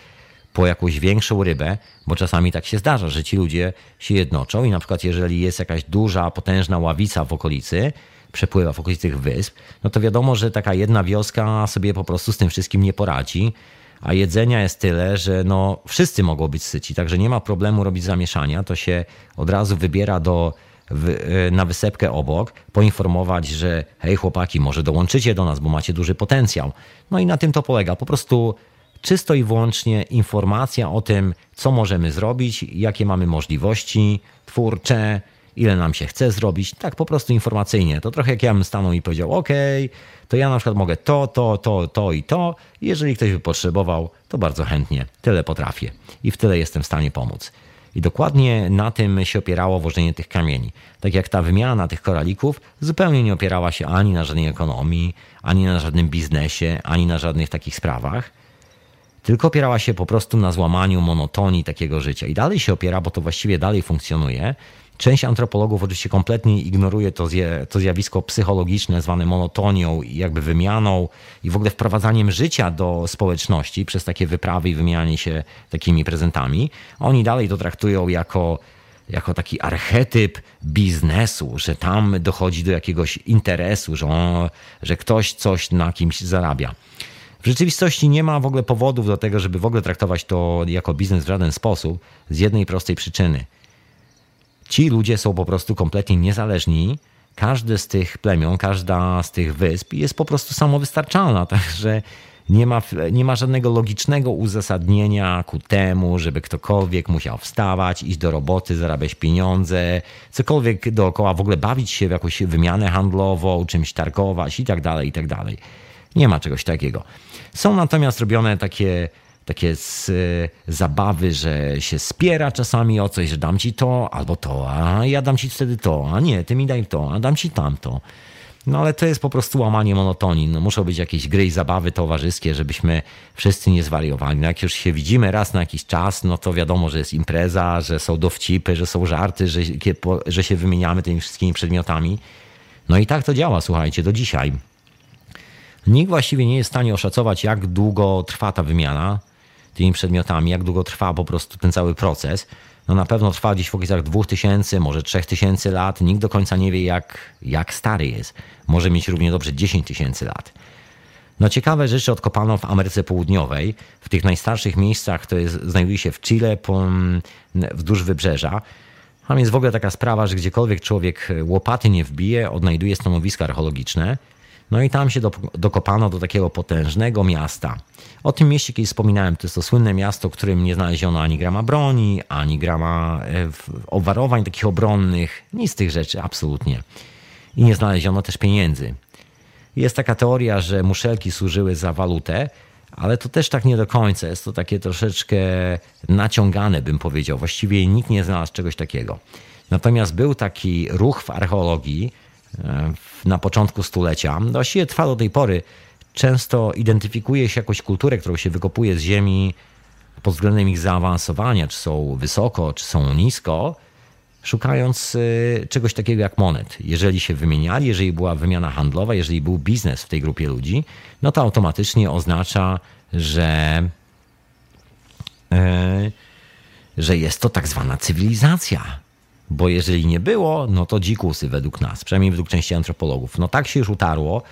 po jakąś większą rybę, bo czasami tak się zdarza, że ci ludzie się jednoczą i na przykład jeżeli jest jakaś duża, potężna ławica w okolicy, przepływa w okolicy tych wysp, no to wiadomo, że taka jedna wioska sobie po prostu z tym wszystkim nie poradzi a jedzenia jest tyle, że no, wszyscy mogą być syci, także nie ma problemu robić zamieszania, to się od razu wybiera do, e, na wysepkę obok, poinformować, że hej chłopaki, może dołączycie do nas, bo macie duży potencjał. No i na tym to polega, po prostu czysto i wyłącznie informacja o tym, co możemy zrobić, jakie mamy możliwości twórcze, ile nam się chce zrobić, tak po prostu informacyjnie. To trochę jak ja bym stanął i powiedział, ok, to ja na przykład mogę to, to, to, to i to. Jeżeli ktoś by potrzebował, to bardzo chętnie. Tyle potrafię i w tyle jestem w stanie pomóc. I dokładnie na tym się opierało włożenie tych kamieni. Tak jak ta wymiana tych koralików zupełnie nie opierała się ani na żadnej ekonomii, ani na żadnym biznesie, ani na żadnych takich sprawach, tylko opierała się po prostu na złamaniu monotonii takiego życia. I dalej się opiera, bo to właściwie dalej funkcjonuje, Część antropologów oczywiście kompletnie ignoruje to, zje, to zjawisko psychologiczne zwane monotonią i jakby wymianą i w ogóle wprowadzaniem życia do społeczności przez takie wyprawy i wymianie się takimi prezentami. Oni dalej to traktują jako, jako taki archetyp biznesu, że tam dochodzi do jakiegoś interesu, że, on, że ktoś coś na kimś zarabia. W rzeczywistości nie ma w ogóle powodów do tego, żeby w ogóle traktować to jako biznes w żaden sposób, z jednej prostej przyczyny – ci ludzie są po prostu kompletnie niezależni. Każde z tych plemion, każda z tych wysp jest po prostu samowystarczalna, [LAUGHS] także nie ma, nie ma żadnego logicznego uzasadnienia ku temu, żeby ktokolwiek musiał wstawać, iść do roboty, zarabiać pieniądze, cokolwiek dookoła, w ogóle bawić się w jakąś wymianę handlową, czymś targować i tak dalej, i tak dalej. Nie ma czegoś takiego. Są natomiast robione takie takie z, zabawy, że się spiera czasami o coś, że dam ci to albo to, a ja dam ci wtedy to, a nie, ty mi daj to, a dam ci tamto. No ale to jest po prostu łamanie monotonii. No, muszą być jakieś gry i zabawy towarzyskie, żebyśmy wszyscy nie zwariowali. No, jak już się widzimy raz na jakiś czas, no to wiadomo, że jest impreza, że są dowcipy, że są żarty, że, że się wymieniamy tymi wszystkimi przedmiotami. No i tak to działa, słuchajcie, do dzisiaj. Nikt właściwie nie jest w stanie oszacować, jak długo trwa ta wymiana tymi przedmiotami, jak długo trwa po prostu ten cały proces. No na pewno trwa gdzieś w okolicach 2000, może 3000 lat. Nikt do końca nie wie, jak, jak stary jest. Może mieć równie dobrze 10 tysięcy lat. No ciekawe rzeczy odkopano w Ameryce Południowej, w tych najstarszych miejscach, które znajduje się w Chile, po, wzdłuż wybrzeża. Tam jest w ogóle taka sprawa, że gdziekolwiek człowiek łopaty nie wbije, odnajduje stanowiska archeologiczne. No i tam się do, dokopano do takiego potężnego miasta. O tym mieście kiedyś wspominałem, to jest to słynne miasto, w którym nie znaleziono ani grama broni, ani grama e, obwarowań takich obronnych, nic z tych rzeczy, absolutnie. I nie znaleziono też pieniędzy. Jest taka teoria, że muszelki służyły za walutę, ale to też tak nie do końca. Jest to takie troszeczkę naciągane, bym powiedział. Właściwie nikt nie znalazł czegoś takiego. Natomiast był taki ruch w archeologii e, na początku stulecia. Właściwie trwa do tej pory. Często identyfikuje się jakąś kulturę, którą się wykopuje z ziemi pod względem ich zaawansowania, czy są wysoko, czy są nisko szukając y, czegoś takiego jak monet. Jeżeli się wymieniali, jeżeli była wymiana handlowa, jeżeli był biznes w tej grupie ludzi, no to automatycznie oznacza, że, e, że jest to tak zwana cywilizacja. Bo jeżeli nie było, no to dzikusy według nas, przynajmniej według części antropologów. No tak się już utarło,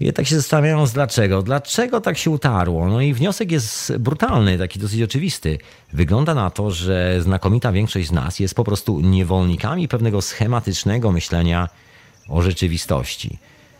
i tak się zastanawiając, dlaczego. Dlaczego tak się utarło? No i wniosek jest brutalny, taki dosyć oczywisty. Wygląda na to, że znakomita większość z nas jest po prostu niewolnikami pewnego schematycznego myślenia o rzeczywistości.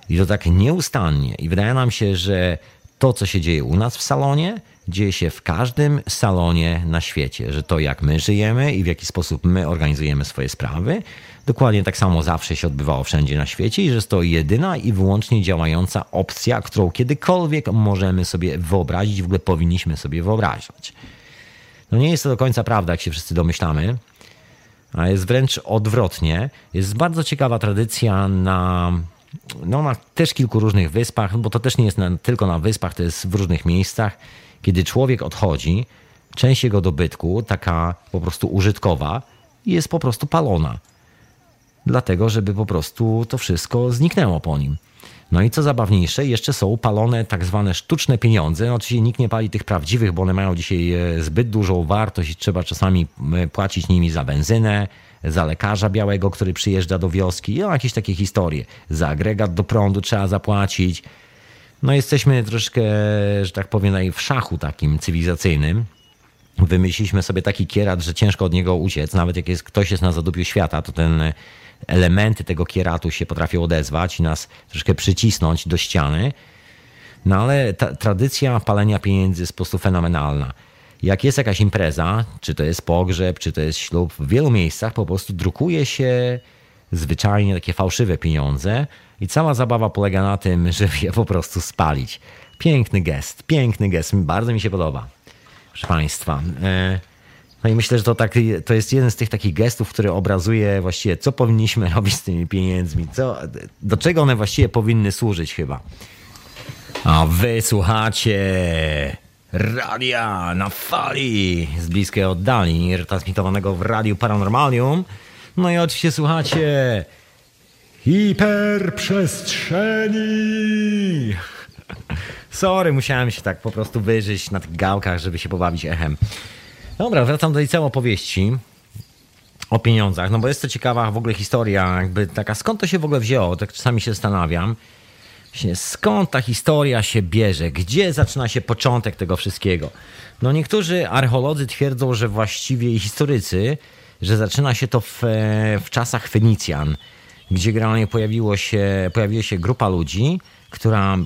I to tak nieustannie. I wydaje nam się, że to, co się dzieje u nas w salonie, dzieje się w każdym salonie na świecie. Że to, jak my żyjemy i w jaki sposób my organizujemy swoje sprawy, Dokładnie tak samo zawsze się odbywało wszędzie na świecie i że jest to jedyna i wyłącznie działająca opcja, którą kiedykolwiek możemy sobie wyobrazić, w ogóle powinniśmy sobie wyobrażać. No nie jest to do końca prawda, jak się wszyscy domyślamy, a jest wręcz odwrotnie. Jest bardzo ciekawa tradycja na, no na też kilku różnych wyspach, bo to też nie jest na, tylko na wyspach, to jest w różnych miejscach. Kiedy człowiek odchodzi, część jego dobytku, taka po prostu użytkowa, jest po prostu palona dlatego żeby po prostu to wszystko zniknęło po nim. No i co zabawniejsze, jeszcze są palone tak zwane sztuczne pieniądze. No oczywiście nikt nie pali tych prawdziwych, bo one mają dzisiaj e, zbyt dużą wartość i trzeba czasami płacić nimi za benzynę, za lekarza białego, który przyjeżdża do wioski. No jakieś takie historie. Za agregat do prądu trzeba zapłacić. No jesteśmy troszkę, że tak powiem, w szachu takim cywilizacyjnym. Wymyśliliśmy sobie taki kierat, że ciężko od niego uciec. Nawet jak jest, ktoś jest na zadupiu świata, to ten elementy tego kieratu się potrafią odezwać i nas troszkę przycisnąć do ściany. No ale ta tradycja palenia pieniędzy jest po prostu fenomenalna. Jak jest jakaś impreza, czy to jest pogrzeb, czy to jest ślub, w wielu miejscach po prostu drukuje się zwyczajnie takie fałszywe pieniądze i cała zabawa polega na tym, [LAUGHS] żeby je po prostu spalić. Piękny gest, piękny gest, bardzo mi się podoba. Proszę Państwa. E, no i myślę, że to, tak, to jest jeden z tych takich gestów, który obrazuje właściwie, co powinniśmy [LAUGHS] robić z tymi pieniędzmi, co, do czego one właściwie powinny służyć chyba. A wy słuchacie radia na fali z bliskiej oddali, retransmitowanego w Radiu Paranormalium. No i oczywiście słuchacie hiperprzestrzeni. [LAUGHS] Sorry, musiałem się tak po prostu wyżyć na tych gałkach, żeby się pobawić echem. Dobra, wracam do całej opowieści o pieniądzach, no bo jest to ciekawa w ogóle historia, jakby taka, skąd to się w ogóle wzięło, tak czasami się zastanawiam. Właśnie, skąd ta historia się bierze? Gdzie zaczyna się początek tego wszystkiego? No niektórzy archeolodzy twierdzą, że właściwie i historycy, że zaczyna się to w, w czasach Fenicjan, gdzie generalnie pojawiło się, pojawiła się grupa ludzi, która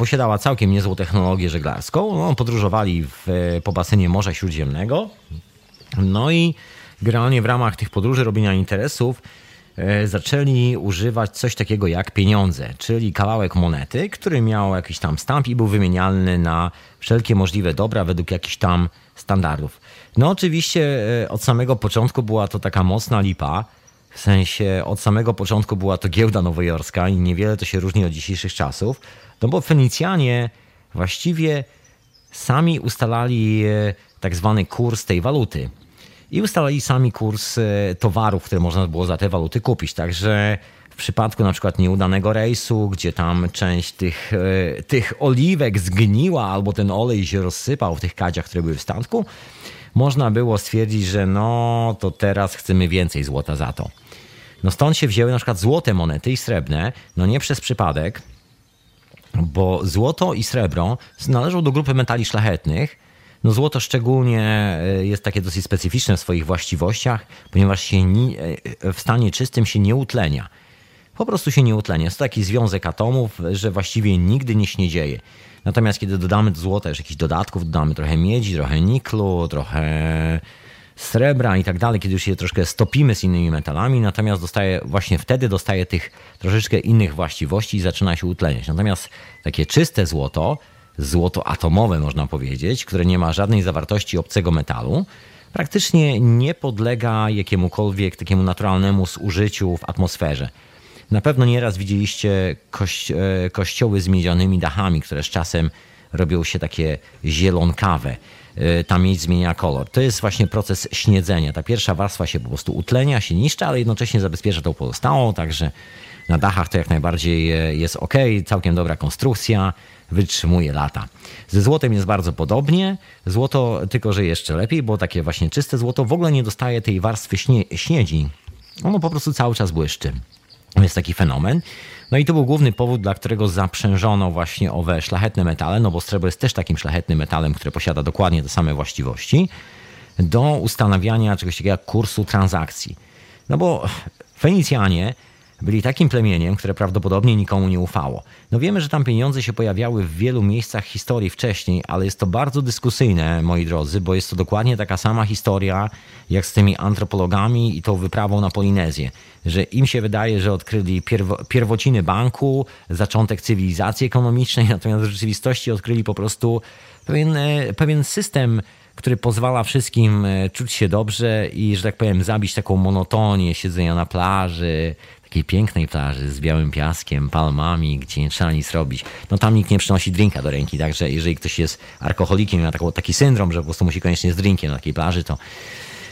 posiadała całkiem niezłą technologię żeglarską. No, podróżowali w, po basenie Morza Śródziemnego. No i generalnie w ramach tych podróży, robienia interesów, e, zaczęli używać coś takiego jak pieniądze, czyli kawałek monety, który miał jakiś tam stamp i był wymienialny na wszelkie możliwe dobra według jakichś tam standardów. No oczywiście e, od samego początku była to taka mocna lipa, w sensie od samego początku była to giełda nowojorska i niewiele to się różni od dzisiejszych czasów. No bo Fenicjanie właściwie sami ustalali e, tak zwany kurs tej waluty. i ustalali sami kurs e, towarów, które można było za te waluty kupić. Także w przypadku na przykład nieudanego rejsu, gdzie tam część tych, e, tych oliwek zgniła albo ten olej się rozsypał w tych kadziach, które były w statku, można było stwierdzić, że no to teraz chcemy więcej złota za to. No stąd się wzięły na przykład złote monety i srebrne, no nie przez przypadek, bo złoto i srebro należą do grupy metali szlachetnych. No złoto szczególnie e, jest takie dosyć specyficzne w swoich właściwościach, ponieważ się e, w stanie czystym się nie utlenia. Po prostu się nie utlenia. Jest to taki związek atomów, że właściwie nigdy nie śniedzieje. Natomiast kiedy dodamy do złota już jakichś dodatków, dodamy trochę miedzi, trochę niklu, trochę srebra i tak dalej, kiedy już je troszkę stopimy z innymi metalami, natomiast dostaje, właśnie wtedy dostaje tych troszeczkę innych właściwości i zaczyna się utleniać. Natomiast takie czyste złoto, złoto atomowe można powiedzieć, które nie ma żadnej zawartości obcego metalu, praktycznie nie podlega jakiemukolwiek takiemu naturalnemu zużyciu w atmosferze. Na pewno nieraz widzieliście e, kościoły z miedzianymi dachami, które z czasem robią się takie zielonkawe. E, ta miedź zmienia kolor. To jest właśnie proces śniedzenia. Ta pierwsza warstwa się po prostu utlenia, się niszczy, ale jednocześnie zabezpiecza tą pozostałą, także na dachach to jak najbardziej e, jest ok, całkiem dobra konstrukcja, wytrzymuje lata. Ze złotem jest bardzo podobnie. Złoto tylko, że jeszcze lepiej, bo takie właśnie czyste złoto w ogóle nie dostaje tej warstwy śnie, śniedzi. Ono po prostu cały czas błyszczy. Jest taki fenomen. No i to był główny powód, dla którego zaprzężono właśnie owe szlachetne metale, no bo srebro jest też takim szlachetnym metalem, który posiada dokładnie te same właściwości, do ustanawiania czegoś takiego jak kursu transakcji. No bo Fenicjanie byli takim plemieniem, które prawdopodobnie nikomu nie ufało. No wiemy, że tam pieniądze się pojawiały w wielu miejscach historii wcześniej, ale jest to bardzo dyskusyjne, moi drodzy, bo jest to dokładnie taka sama historia jak z tymi antropologami i tą wyprawą na Polinezję. Że im się wydaje, że odkryli pierwo, pierwociny banku, zaczątek cywilizacji ekonomicznej, [LAUGHS] natomiast w rzeczywistości odkryli po prostu pewien, e, pewien system który pozwala wszystkim e, czuć się dobrze i, że tak powiem, zabić taką monotonię siedzenia na plaży, takiej pięknej plaży z białym piaskiem, palmami, gdzie nie trzeba nic robić. No tam nikt nie przynosi drinka do ręki, także jeżeli ktoś jest alkoholikiem ma taki syndrom, że po prostu musi koniecznie z drinkiem na takiej plaży, to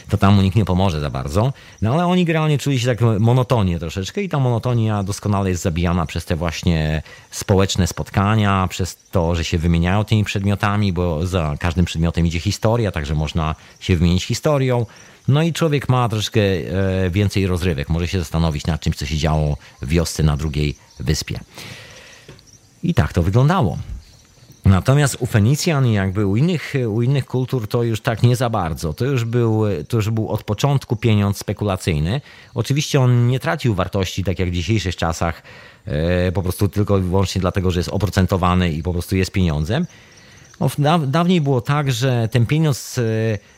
to tam mu nikt nie pomoże za bardzo. No ale oni generalnie czuli się tak monotonie troszeczkę i ta monotonia doskonale jest zabijana przez te właśnie społeczne spotkania, przez to, że się wymieniają tymi przedmiotami, bo za każdym przedmiotem idzie historia, także można się wymienić historią. No i człowiek ma troszkę e, więcej rozrywek, może się zastanowić nad czymś, co się działo wiosce na drugiej wyspie. I tak to wyglądało. Natomiast u Fenicjan, jakby u innych, u innych kultur, to już tak nie za bardzo. To już, był, to już był od początku pieniądz spekulacyjny. Oczywiście on nie tracił wartości, tak jak w dzisiejszych czasach, e, po prostu tylko i wyłącznie dlatego, że jest oprocentowany i po prostu jest pieniądzem. No, dawniej było tak, że ten pieniądz e,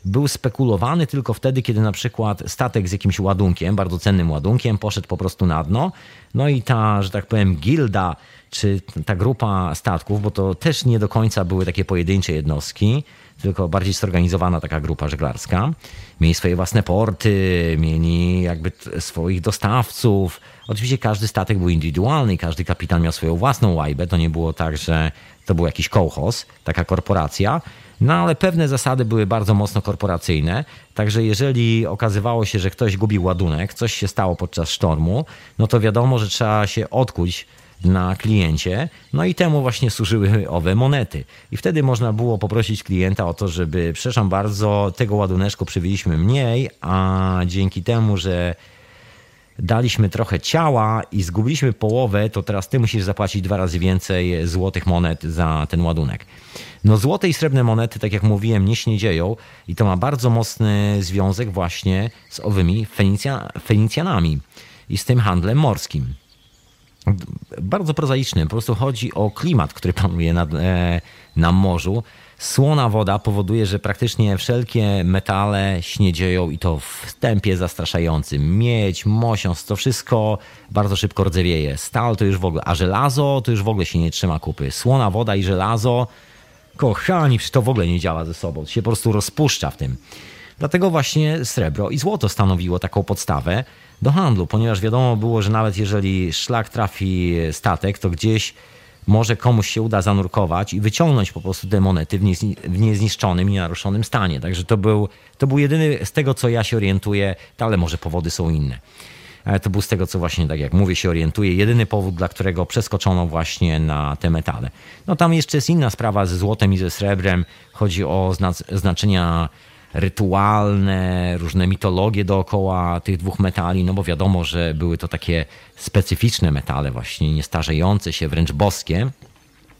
był spekulowany tylko wtedy, kiedy na przykład statek z jakimś ładunkiem, bardzo cennym ładunkiem, poszedł po prostu na dno. No i ta, że tak powiem, gilda, czy ta grupa statków, bo to też nie do końca były takie pojedyncze jednostki, tylko bardziej zorganizowana taka grupa żeglarska. Mieli swoje własne porty, mieli jakby swoich dostawców. Oczywiście każdy statek był indywidualny, każdy kapitan miał swoją własną łajbę. To nie było tak, że to był jakiś kołchoz, taka korporacja. No ale pewne zasady były bardzo mocno korporacyjne, także jeżeli okazywało się, że ktoś gubił ładunek, coś się stało podczas sztormu, no to wiadomo, że trzeba się odkuć na kliencie, no i temu właśnie służyły [LAUGHS] owe monety. I wtedy można było poprosić klienta o to, żeby, przepraszam bardzo, tego ładuneczku przywieźliśmy mniej, a dzięki temu, że daliśmy trochę ciała i zgubiliśmy połowę, to teraz ty musisz zapłacić dwa razy więcej złotych monet za ten ładunek. No złote i srebrne monety, tak jak mówiłem, nie śniedzieją i to ma bardzo mocny związek właśnie z owymi Fenicja, Fenicjanami i z tym handlem morskim. Bardzo prozaiczny, po prostu chodzi o klimat, który panuje na, e, na morzu. Słona woda powoduje, że praktycznie wszelkie metale śniedzieją i to w tempie zastraszającym. Miedź, mosiąc, to wszystko bardzo szybko rdzewieje. Stal to już w ogóle, a żelazo to już w ogóle się nie trzyma kupy. Słona woda i żelazo, kochani, to w ogóle nie działa ze sobą. To się po prostu rozpuszcza w tym. Dlatego właśnie srebro i złoto stanowiło taką podstawę do handlu, ponieważ wiadomo było, że nawet jeżeli szlak trafi statek, to gdzieś może komuś się uda zanurkować i wyciągnąć po prostu te monety w, niezni w niezniszczonym i naruszonym stanie. Także to był, to był jedyny, z tego co ja się orientuję, ale może powody są inne. Ale to był z tego, co właśnie, tak jak mówię, się orientuję, jedyny powód, dla którego przeskoczono właśnie na te metale. No tam jeszcze jest inna sprawa ze złotem i ze srebrem. Chodzi o znaczenia rytualne, różne mitologie dookoła tych dwóch metali, no bo wiadomo, że były to takie specyficzne metale, właśnie niestarzejące się, wręcz boskie.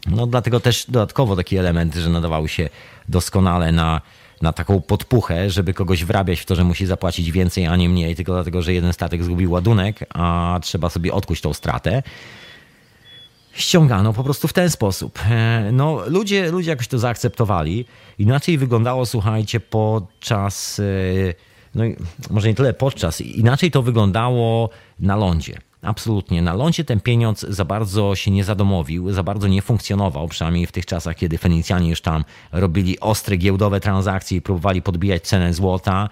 No dlatego też dodatkowo taki element, że nadawały się doskonale na, na taką podpuchę, żeby kogoś wrabiać w to, że musi zapłacić więcej, a nie mniej, tylko dlatego, że jeden statek zgubił ładunek, a trzeba sobie odkuć tą stratę ściągano po prostu w ten sposób. E, no, ludzie, ludzie jakoś to zaakceptowali. Inaczej wyglądało, słuchajcie, podczas, e, no może nie tyle podczas, inaczej to wyglądało na lądzie. Absolutnie. Na lądzie ten pieniądz za bardzo się nie zadomowił, za bardzo nie funkcjonował, przynajmniej w tych czasach, kiedy Fenicjanie już tam robili ostre giełdowe transakcje i próbowali podbijać cenę złota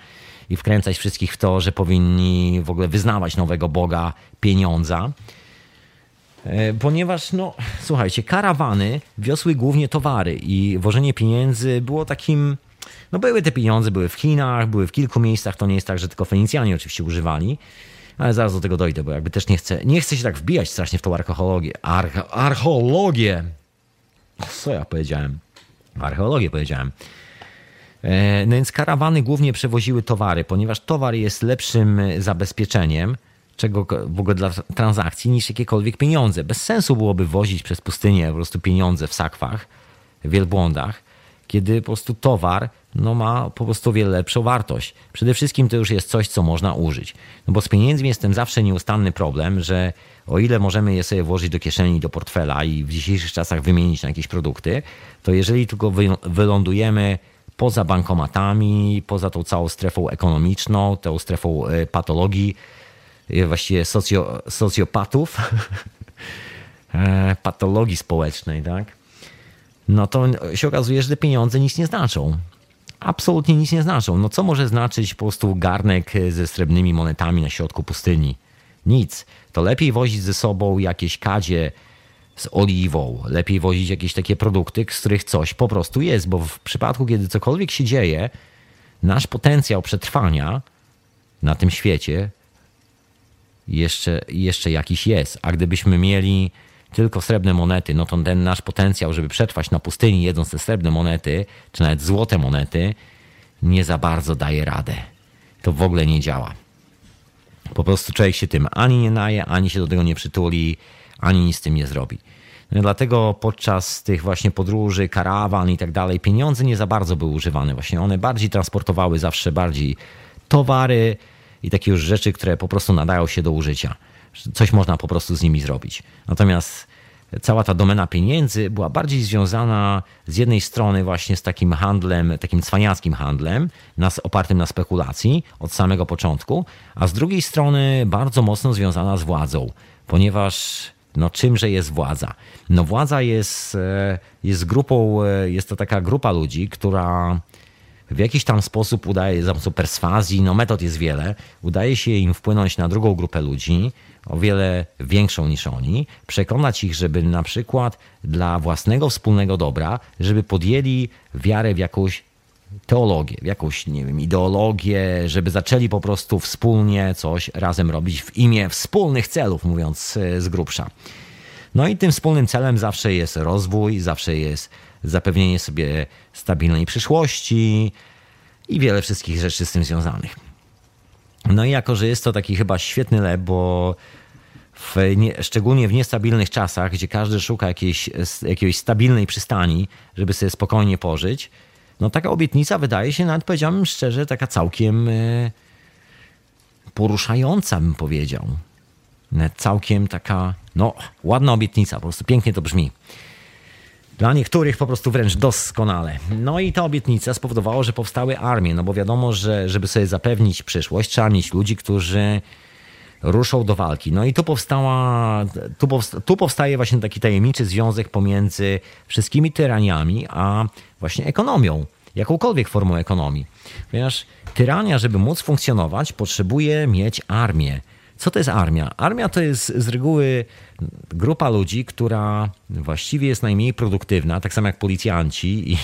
i wkręcać wszystkich w to, że powinni w ogóle wyznawać nowego Boga pieniądza. E, ponieważ, no, słuchajcie, karawany wiosły głównie towary i wożenie pieniędzy było takim. No, były te pieniądze, były w Chinach, były w kilku miejscach. To nie jest tak, że tylko Fenicjanie oczywiście używali, ale zaraz do tego dojdę, bo jakby też nie chcę, nie chcę się tak wbijać strasznie w tą archeologię. Arche, archeologię! Co ja powiedziałem? Archeologię powiedziałem. E, no więc karawany głównie przewoziły towary, ponieważ towar jest lepszym zabezpieczeniem czego w ogóle dla transakcji niż jakiekolwiek pieniądze. Bez sensu byłoby wozić przez pustynię po prostu pieniądze w sakwach, wielbłądach, kiedy po prostu towar no, ma po prostu wiele lepszą wartość. Przede wszystkim to już jest coś, co można użyć. No bo z pieniędzmi jest ten zawsze nieustanny problem, że o ile możemy je sobie włożyć do kieszeni, do portfela i w dzisiejszych czasach wymienić na jakieś produkty, to jeżeli tylko wylądujemy poza bankomatami, poza tą całą strefą ekonomiczną, tą strefą e, patologii, właściwie socjo, socjopatów, [LAUGHS] e, patologii społecznej, tak? No to się okazuje, że te pieniądze nic nie znaczą. Absolutnie nic nie znaczą. No co może znaczyć po prostu garnek ze srebrnymi monetami na środku pustyni? Nic. To lepiej wozić ze sobą jakieś kadzie z oliwą, lepiej wozić jakieś takie produkty, z których coś po prostu jest, bo w przypadku, kiedy cokolwiek się dzieje, nasz potencjał przetrwania na tym świecie jeszcze, jeszcze jakiś jest. A gdybyśmy mieli tylko srebrne monety, no to ten nasz potencjał, żeby przetrwać na pustyni jedząc te srebrne monety, czy nawet złote monety, nie za bardzo daje radę. To w ogóle nie działa. Po prostu człowiek się tym ani nie naje, ani się do tego nie przytuli, ani nic z tym nie zrobi. No dlatego podczas tych właśnie podróży, karawan i tak dalej, pieniądze nie za bardzo były używane. Właśnie one bardziej transportowały zawsze bardziej towary, i takie już rzeczy, które po prostu nadają się do użycia. Coś można po prostu z nimi zrobić. Natomiast cała ta domena pieniędzy była bardziej związana z jednej strony właśnie z takim handlem, takim cwaniackim handlem, nas, opartym na spekulacji od samego początku, a z drugiej strony bardzo mocno związana z władzą, ponieważ no czymże jest władza? No władza jest, e, jest grupą, e, jest to taka grupa ludzi, która w jakiś tam sposób udaje, za pomocą perswazji, no metod jest wiele, udaje się im wpłynąć na drugą grupę ludzi, o wiele większą niż oni, przekonać ich, żeby na przykład dla własnego wspólnego dobra, żeby podjęli wiarę w jakąś teologię, w jakąś, nie wiem, ideologię, żeby zaczęli po prostu wspólnie coś razem robić w imię wspólnych celów, mówiąc e, z grubsza. No i tym wspólnym celem zawsze jest rozwój, zawsze jest zapewnienie sobie stabilnej przyszłości i wiele wszystkich rzeczy z tym związanych. No i jako, że jest to taki chyba świetny lep, bo w nie, szczególnie w niestabilnych czasach, gdzie każdy szuka jakiejś, jakiejś stabilnej przystani, żeby sobie spokojnie pożyć, no taka obietnica wydaje się, nawet powiedziałbym szczerze, taka całkiem e, poruszająca, bym powiedział. Całkiem taka, no, ładna obietnica, po prostu pięknie to brzmi. Dla niektórych po prostu wręcz doskonale. No i ta obietnica spowodowała, że powstały armie, no bo wiadomo, że żeby sobie zapewnić przyszłość, trzeba mieć ludzi, którzy ruszą do walki. No i tu powstała, tu, powsta, tu powstaje właśnie taki tajemniczy związek pomiędzy wszystkimi tyraniami, a właśnie ekonomią, jakąkolwiek formą ekonomii. Ponieważ tyrania, żeby móc funkcjonować, potrzebuje mieć armię. Co to jest armia? Armia to jest z reguły grupa ludzi, która właściwie jest najmniej produktywna, tak samo jak policjanci i,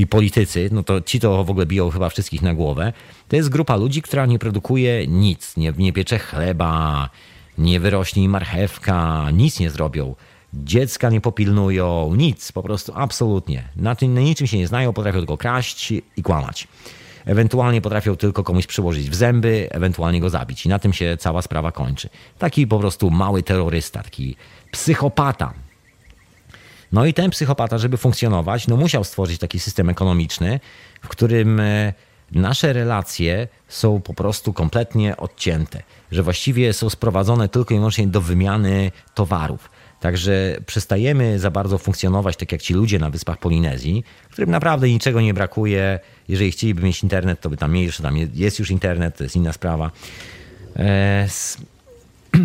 i politycy, no to ci to w ogóle biją chyba wszystkich na głowę. To jest grupa ludzi, która nie produkuje nic, nie, nie piecze chleba, nie wyrośnie marchewka, nic nie zrobią. Dziecka nie popilnują, nic, po prostu absolutnie. Na, tym, na niczym się nie znają, potrafią tylko kraść i kłamać. Ewentualnie potrafią tylko komuś przyłożyć w zęby, ewentualnie go zabić. I na tym się cała sprawa kończy. Taki po prostu mały terrorysta, taki psychopata. No i ten psychopata, żeby funkcjonować, no musiał stworzyć taki system ekonomiczny, w którym e, nasze relacje są po prostu kompletnie odcięte, że właściwie są sprowadzone tylko i wyłącznie do wymiany towarów. Także przestajemy za bardzo funkcjonować tak jak ci ludzie na wyspach Polinezji, którym naprawdę niczego nie brakuje. Jeżeli chcieliby mieć internet, to by tam mieli, że tam jest już internet, to jest inna sprawa. E, [CLEARS THROAT]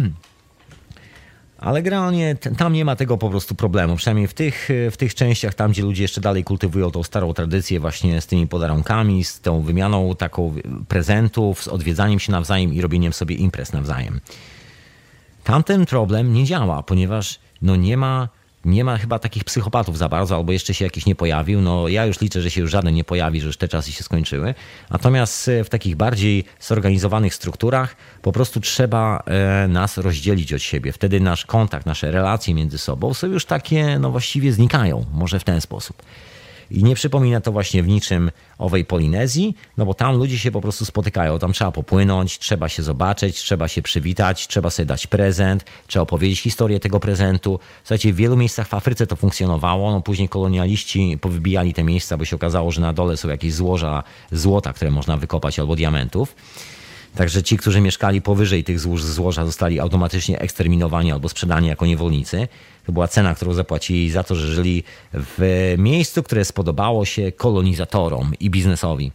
ale generalnie tam nie ma tego po prostu problemu. Przynajmniej w tych, w tych częściach, tam gdzie ludzie jeszcze dalej kultywują tą starą tradycję właśnie z tymi podarunkami, z tą wymianą taką prezentów, z odwiedzaniem się nawzajem i robieniem sobie imprez nawzajem. Tamten problem nie działa, ponieważ no nie ma nie ma chyba takich psychopatów za bardzo, albo jeszcze się jakiś nie pojawił. No ja już liczę, że się już żaden nie pojawi, że już te czasy się skończyły. Natomiast e, w takich bardziej zorganizowanych strukturach po prostu trzeba e, nas rozdzielić od siebie. Wtedy nasz kontakt, nasze relacje między sobą są już takie, no właściwie znikają. Może w ten sposób. I nie przypomina to właśnie w niczym owej Polinezji, no bo tam ludzie się po prostu spotykają. Tam trzeba popłynąć, trzeba się zobaczyć, trzeba się przywitać, trzeba sobie dać prezent, trzeba opowiedzieć historię tego prezentu. Słuchajcie, w wielu miejscach w Afryce to funkcjonowało. No później kolonialiści powybijali te miejsca, bo się okazało, że na dole są jakieś złoża złota, które można wykopać albo diamentów. Także ci, którzy mieszkali powyżej tych złóż złoża, zostali automatycznie eksterminowani albo sprzedani jako niewolnicy. To była cena, którą zapłacili za to, że żyli w miejscu, które spodobało się kolonizatorom i biznesowi.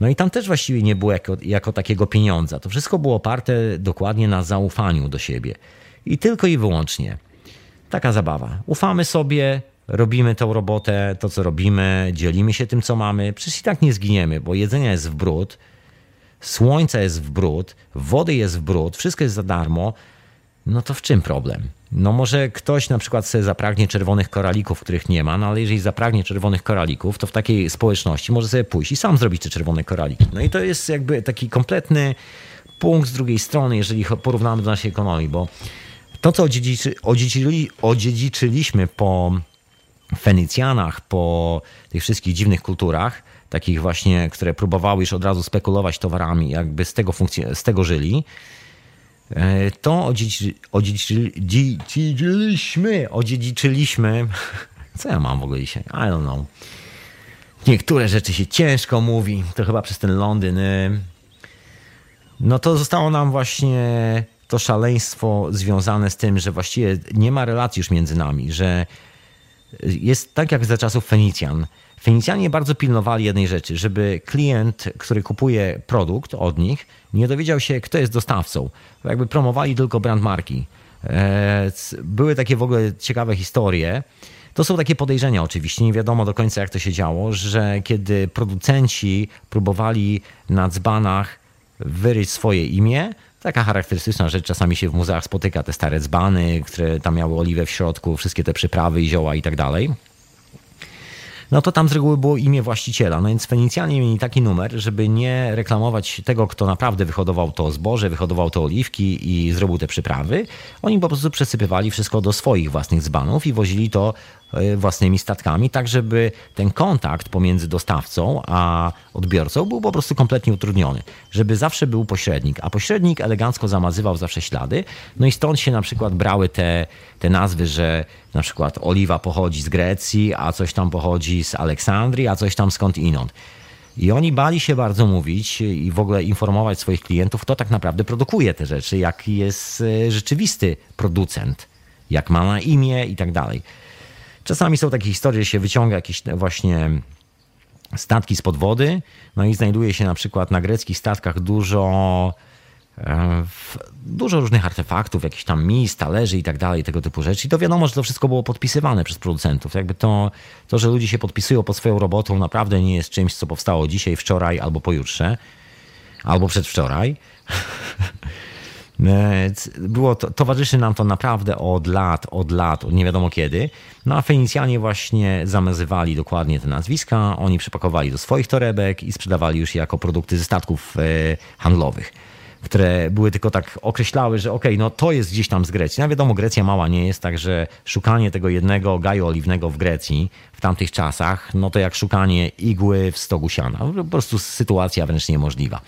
No i tam też właściwie nie było jako, jako takiego pieniądza. To wszystko było oparte dokładnie na zaufaniu do siebie. I tylko i wyłącznie. Taka zabawa. Ufamy sobie, robimy tą robotę, to co robimy, dzielimy się tym, co mamy. Przecież i tak nie zginiemy, bo jedzenia jest w brud, słońca jest w brud, wody jest w brud, wszystko jest za darmo. No to w czym problem? No może ktoś na przykład sobie zapragnie czerwonych koralików, których nie ma, no ale jeżeli zapragnie czerwonych koralików, to w takiej społeczności może sobie pójść i sam zrobić te czerwone koraliki. No i to jest jakby taki kompletny punkt z drugiej strony, jeżeli porównamy do naszej ekonomii, bo to, co odziedziczy, odziedziczyli, odziedziczyliśmy po Fenicjanach, po tych wszystkich dziwnych kulturach, takich właśnie, które próbowały już od razu spekulować towarami, jakby z tego, funkcje, z tego żyli, E, to odziedziczyliśmy, odziedziczyliśmy. Co ja mam w ogóle dzisiaj? I don't know. Niektóre rzeczy się ciężko mówi, to chyba przez ten Londyn. Y. No to zostało nam właśnie to szaleństwo związane z tym, że właściwie nie ma relacji już między nami, że jest tak jak za czasów Fenicjan. Fenicjanie bardzo pilnowali jednej rzeczy, żeby klient, który kupuje produkt od nich, nie dowiedział się, kto jest dostawcą. Jakby promowali tylko brand marki. E, były takie w ogóle ciekawe historie. To są takie podejrzenia oczywiście, nie wiadomo do końca jak to się działo, że kiedy producenci próbowali na dzbanach wyryć swoje imię, taka charakterystyczna rzecz, czasami się w muzeach spotyka te stare dzbany, które tam miały oliwę w środku, wszystkie te przyprawy i zioła i tak dalej no to tam z reguły było imię właściciela. No więc Fenicjanie mieli taki numer, żeby nie reklamować tego, kto naprawdę wyhodował to zboże, wyhodował te oliwki i zrobił te przyprawy. Oni po prostu przesypywali wszystko do swoich własnych dzbanów i wozili to własnymi statkami, tak żeby ten kontakt pomiędzy dostawcą a odbiorcą był po prostu kompletnie utrudniony, żeby zawsze był pośrednik, a pośrednik elegancko zamazywał zawsze ślady, no i stąd się na przykład brały te, te nazwy, że na przykład oliwa pochodzi z Grecji, a coś tam pochodzi z Aleksandrii, a coś tam skąd inąd. I oni bali się bardzo mówić i w ogóle informować swoich klientów, kto tak naprawdę produkuje te rzeczy, jaki jest e, rzeczywisty producent, jak ma na imię i tak dalej. Czasami są takie historie, że się wyciąga jakieś właśnie statki spod wody, no i znajduje się na przykład na greckich statkach dużo e, dużo różnych artefaktów, jakichś tam mis, talerzy i tak dalej, tego typu rzeczy. I to wiadomo, że to wszystko było podpisywane przez producentów. Jakby to, to, że ludzie się podpisują pod swoją robotą, naprawdę nie jest czymś, co powstało dzisiaj, wczoraj albo pojutrze, albo przedwczoraj. [LAUGHS] E, było to, towarzyszy nam to naprawdę od lat, od lat, od nie wiadomo kiedy. No a Fenicjanie właśnie zamazywali dokładnie te nazwiska, oni przypakowali do swoich torebek i sprzedawali już jako produkty ze statków e, handlowych które były tylko tak określały, że okej, okay, no to jest gdzieś tam z Grecji. No wiadomo, Grecja mała nie jest, także szukanie tego jednego gaju oliwnego w Grecji w tamtych czasach, no to jak szukanie igły w stogu siana. Po prostu sytuacja wręcz niemożliwa.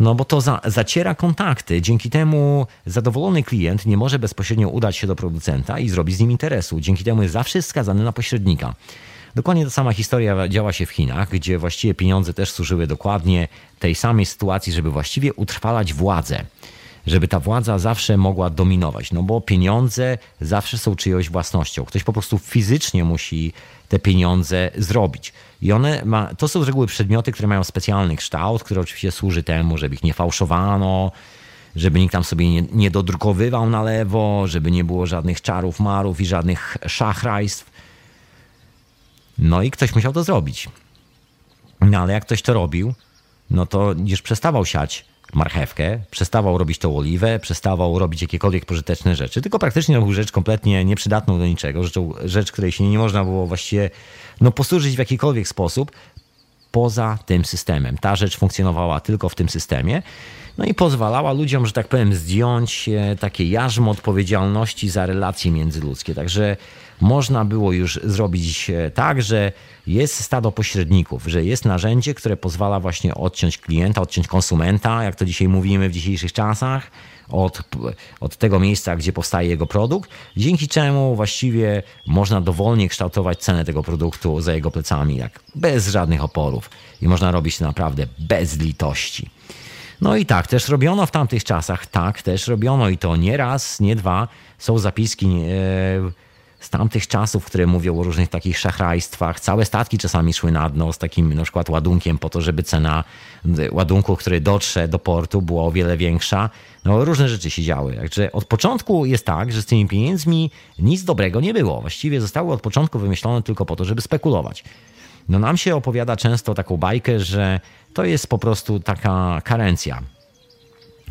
No bo to za, zaciera kontakty. Dzięki temu zadowolony klient nie może bezpośrednio udać się do producenta i zrobić z nim interesu. Dzięki temu jest zawsze skazany na pośrednika. Dokładnie ta sama historia działa się w Chinach, gdzie właściwie pieniądze też służyły dokładnie tej samej sytuacji, żeby właściwie utrwalać władzę. Żeby ta władza zawsze mogła dominować, no bo pieniądze zawsze są czyjąś własnością. Ktoś po prostu fizycznie musi te pieniądze zrobić. I one ma, to są z reguły przedmioty, które mają specjalny kształt, który oczywiście służy temu, żeby ich nie fałszowano, żeby nikt tam sobie nie, nie dodrukowywał na lewo, żeby nie było żadnych czarów, marów i żadnych szachrajstw. No i ktoś musiał to zrobić. No ale jak ktoś to robił, no to już przestawał siać marchewkę, przestawał robić tą oliwę, przestawał robić jakiekolwiek pożyteczne rzeczy, tylko praktycznie robił rzecz kompletnie nieprzydatną do niczego, rzecz, rzecz której się nie można było właściwie no, posłużyć w jakikolwiek sposób poza tym systemem. Ta rzecz funkcjonowała tylko w tym systemie. No i pozwalała ludziom, że tak powiem, zdjąć takie jarzmo odpowiedzialności za relacje międzyludzkie. Także można było już zrobić tak, że jest stado pośredników, że jest narzędzie, które pozwala właśnie odciąć klienta, odciąć konsumenta, jak to dzisiaj mówimy w dzisiejszych czasach, od, od tego miejsca, gdzie powstaje jego produkt, dzięki czemu właściwie można dowolnie kształtować cenę tego produktu za jego plecami, jak bez żadnych oporów. I można robić to naprawdę bez litości. No i tak też robiono w tamtych czasach, tak też robiono i to nie raz, nie dwa. Są zapiski. E, z tamtych czasów, które mówią o różnych takich szachrajstwach. Całe statki czasami szły na dno z takim na przykład ładunkiem po to, żeby cena ładunku, który dotrze do portu była o wiele większa. No różne rzeczy się działy. Także od początku jest tak, że z tymi pieniędzmi nic dobrego nie było. Właściwie zostały od początku wymyślone tylko po to, żeby spekulować. No nam się opowiada często taką bajkę, że to jest po prostu taka karencja.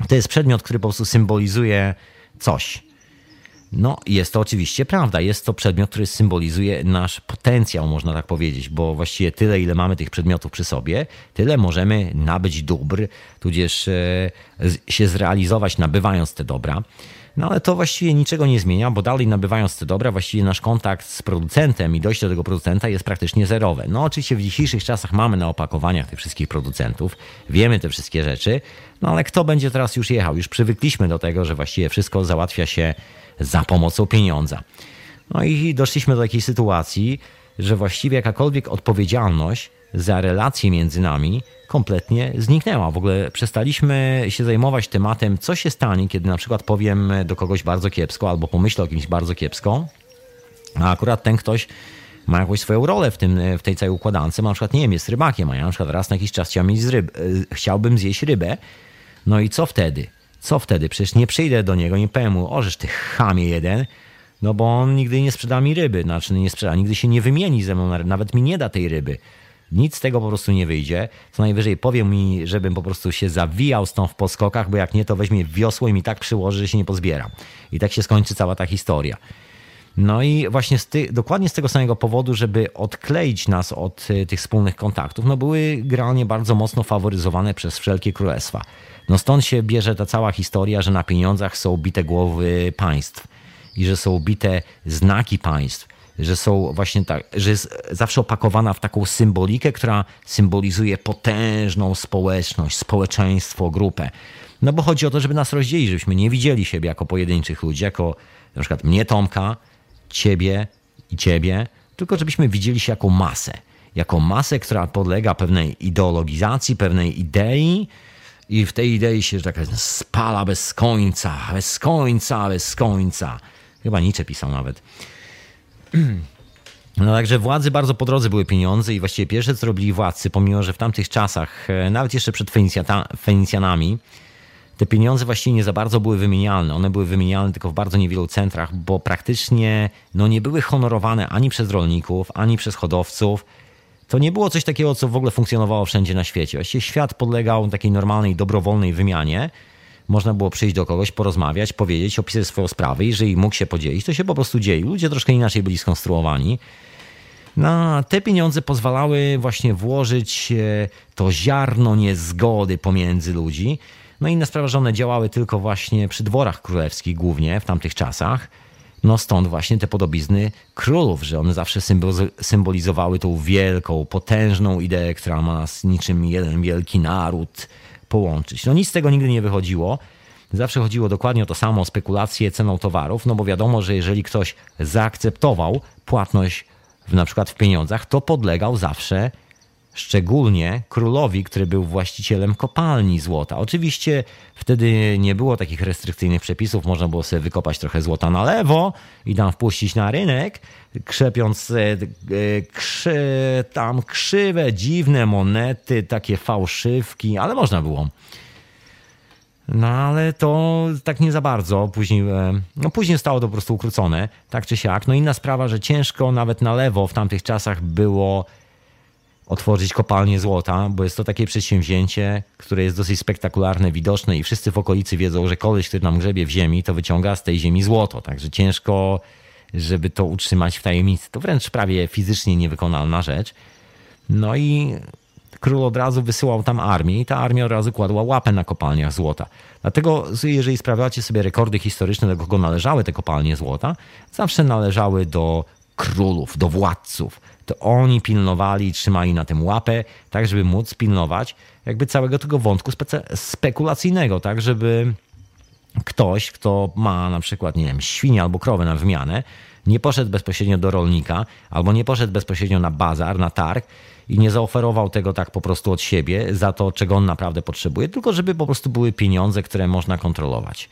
To jest przedmiot, który po prostu symbolizuje coś no, jest to oczywiście prawda. Jest to przedmiot, który symbolizuje nasz potencjał, można tak powiedzieć, bo właściwie tyle, ile mamy tych przedmiotów przy sobie, tyle możemy nabyć dóbr, tudzież e, się zrealizować, nabywając te dobra. No ale to właściwie niczego nie zmienia, bo dalej nabywając te dobra, właściwie nasz kontakt z producentem i dojście do tego producenta jest praktycznie zerowe. No oczywiście w dzisiejszych czasach mamy na opakowaniach tych wszystkich producentów, wiemy te wszystkie rzeczy, no ale kto będzie teraz już jechał? Już przywykliśmy do tego, że właściwie wszystko załatwia się za pomocą pieniądza. No i doszliśmy do takiej sytuacji, że właściwie jakakolwiek odpowiedzialność za relacje między nami kompletnie zniknęła. W ogóle przestaliśmy się zajmować tematem, co się stanie, kiedy na przykład powiem do kogoś bardzo kiepsko albo pomyślę o kimś bardzo kiepsko, a akurat ten ktoś ma jakąś swoją rolę w, tym, w tej całej układance. Na przykład, nie wiem, jest rybakiem, a ja na przykład raz na jakiś czas ryb, e, chciałbym zjeść rybę. No i co wtedy? Co wtedy? Przecież nie przyjdę do niego, nie powiem mu, ożeż ty chamie jeden, no bo on nigdy nie sprzeda mi ryby, znaczy nie sprzeda, nigdy się nie wymieni ze mną, nawet mi nie da tej ryby. Nic z tego po prostu nie wyjdzie. Co najwyżej powie mi, żebym po prostu się zawijał stąd w poskokach, bo jak nie, to weźmie wiosło i mi tak przyłoży, że się nie pozbieram. I tak się skończy cała ta historia. No i właśnie z ty, dokładnie z tego samego powodu, żeby odkleić nas od y, tych wspólnych kontaktów, no były generalnie bardzo mocno faworyzowane przez wszelkie królestwa. No stąd się bierze ta cała historia, że na pieniądzach są bite głowy państw i że są bite znaki państw, że są właśnie tak, że jest zawsze opakowana w taką symbolikę, która symbolizuje potężną społeczność, społeczeństwo, grupę. No bo chodzi o to, żeby nas rozdzielić, żebyśmy nie widzieli siebie jako pojedynczych ludzi, jako na przykład mnie, Tomka, ciebie i ciebie, tylko żebyśmy widzieli się jako masę. Jako masę, która podlega pewnej ideologizacji, pewnej idei, i w tej idei się, że tak spala bez końca, bez końca, bez końca. Chyba Nietzsche pisał nawet. [CLEARS THROAT] No także władzy bardzo po drodze były pieniądze i właściwie pierwsze co robili władcy, pomimo że w tamtych czasach, e, nawet jeszcze przed Fenicjanami, te pieniądze właściwie nie za bardzo były wymienialne. One były wymienialne tylko w bardzo niewielu centrach, bo praktycznie no, nie były honorowane ani przez rolników, ani przez hodowców. To nie było coś takiego, co w ogóle funkcjonowało wszędzie na świecie. Właściwie świat podlegał takiej normalnej, dobrowolnej wymianie można było przyjść do kogoś, porozmawiać, powiedzieć, opisać swoją sprawę. Jeżeli mógł się podzielić, to się po prostu dzielił. Ludzie troszkę inaczej byli skonstruowani. Na te pieniądze pozwalały właśnie włożyć e, to ziarno niezgody pomiędzy ludzi. No i inna sprawa, że one działały tylko właśnie przy dworach królewskich głównie w tamtych czasach. No stąd właśnie te podobizny królów, że one zawsze symbolizowały tą wielką, potężną ideę, która ma nas niczym jeden wielki naród połączyć. No nic z tego nigdy nie wychodziło. Zawsze chodziło dokładnie o to samo, o spekulację ceną towarów, no bo wiadomo, że jeżeli ktoś zaakceptował płatność w, na przykład w pieniądzach, to podlegał zawsze szczególnie królowi, który był właścicielem kopalni złota. Oczywiście wtedy nie było takich restrykcyjnych przepisów, można było sobie wykopać trochę złota na lewo i tam wpuścić na rynek, krzepiąc e, e, krzy, tam krzywe, dziwne monety, takie fałszywki, ale można było. No ale to tak nie za bardzo. Później, e, no później zostało to po prostu ukrócone, tak czy siak. No inna sprawa, że ciężko nawet na lewo w tamtych czasach było otworzyć kopalnię złota, bo jest to takie przedsięwzięcie, które jest dosyć spektakularne, widoczne i wszyscy w okolicy wiedzą, że koleś, który nam grzebie w ziemi, to wyciąga z tej ziemi złoto. Także ciężko, żeby to utrzymać w tajemnicy. To wręcz prawie fizycznie niewykonalna rzecz. No i król od razu wysyłał tam armię i ta armia od razu kładła łapę na kopalniach złota. Dlatego, jeżeli sprawiacie sobie rekordy historyczne, do kogo należały te kopalnie złota, zawsze należały do królów, do władców. To oni pilnowali trzymali na tym łapę, tak żeby móc pilnować jakby całego tego wątku spekulacyjnego, tak żeby ktoś, kto ma na przykład, nie wiem, świnię albo krowę na wymianę, nie poszedł bezpośrednio do rolnika albo nie poszedł bezpośrednio na bazar, na targ i nie zaoferował tego tak po prostu od siebie za to, czego on naprawdę potrzebuje, tylko żeby po prostu były pieniądze, które można kontrolować.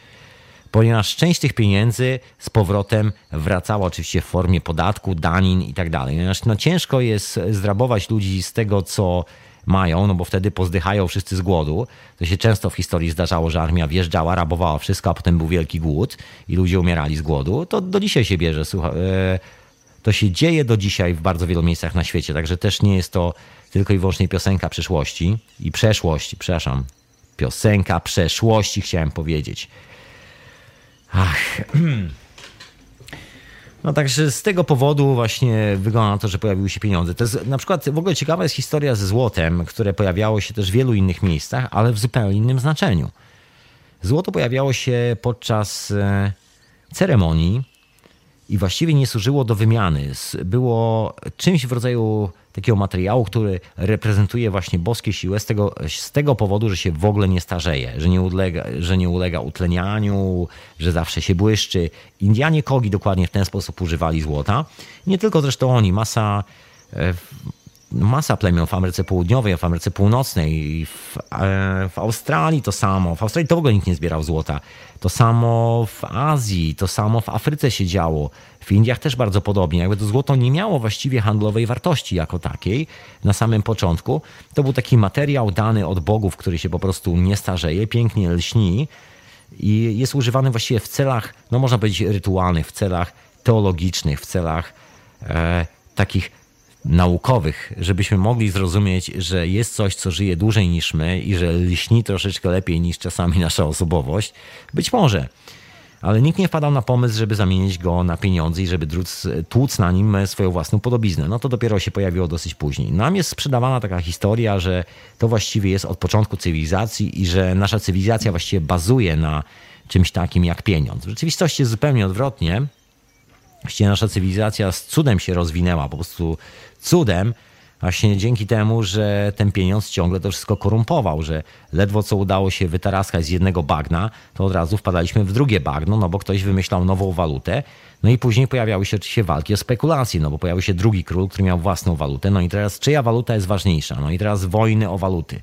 Ponieważ część tych pieniędzy z powrotem wracała oczywiście w formie podatku, danin i tak dalej. Ponieważ no, ciężko jest zdrabować ludzi z tego, co mają, no bo wtedy pozdychają wszyscy z głodu. To się często w historii zdarzało, że armia wjeżdżała, rabowała wszystko, a potem był wielki głód i ludzie umierali z głodu. To do dzisiaj się bierze. Słucha, e, to się dzieje do dzisiaj w bardzo wielu miejscach na świecie, także też nie jest to tylko i wyłącznie piosenka przyszłości i przeszłości, przepraszam. Piosenka przeszłości chciałem powiedzieć. Ach. [CLEARS THROAT] No także z tego powodu właśnie wygląda na to, że pojawiły się pieniądze. To jest na przykład w ogóle ciekawa jest historia ze złotem, które pojawiało się też w wielu innych miejscach, ale w zupełnie innym znaczeniu. Złoto pojawiało się podczas e, ceremonii i właściwie nie służyło do wymiany. Było czymś w rodzaju takiego materiału, który reprezentuje właśnie boskie siły z tego, z tego powodu, że się w ogóle nie starzeje, że nie, ulega, że nie ulega utlenianiu, że zawsze się błyszczy. Indianie kogi dokładnie w ten sposób używali złota. Nie tylko zresztą oni, masa e, masa plemion w Ameryce Południowej, w Ameryce Północnej, w, e, w, Australii to samo. W Australii to w ogóle nikt nie zbierał złota. To samo w Azji, to samo w Afryce się działo. W Indiach też bardzo podobnie. Jakby to złoto nie miało właściwie handlowej wartości jako takiej na samym początku. To był taki materiał dany od bogów, który się po prostu nie starzeje, pięknie lśni i jest używany właściwie w celach, no można powiedzieć rytualnych, w celach teologicznych, w celach e, takich naukowych, żebyśmy mogli zrozumieć, że jest coś, co żyje dłużej niż my i że lśni troszeczkę lepiej niż czasami nasza osobowość. Być może. Ale nikt nie wpadał na pomysł, żeby zamienić go na pieniądze i żeby tłuc, tłuc na nim swoją własną podobiznę. No to dopiero się pojawiło dosyć później. Nam jest sprzedawana taka historia, że to właściwie jest od początku cywilizacji i że nasza cywilizacja właściwie bazuje na czymś takim jak pieniądz. W rzeczywistości jest zupełnie odwrotnie. Właściwie nasza cywilizacja z cudem się rozwinęła, po prostu cudem, właśnie dzięki temu, że ten pieniądz ciągle to wszystko korumpował, że ledwo co udało się wytaraskać z jednego bagna, to od razu wpadaliśmy w drugie bagno, no bo ktoś wymyślał nową walutę. No i później pojawiały się oczywiście walki o spekulacje, no bo pojawił się drugi król, który miał własną walutę. No i teraz czyja waluta jest ważniejsza? No i teraz wojny o waluty.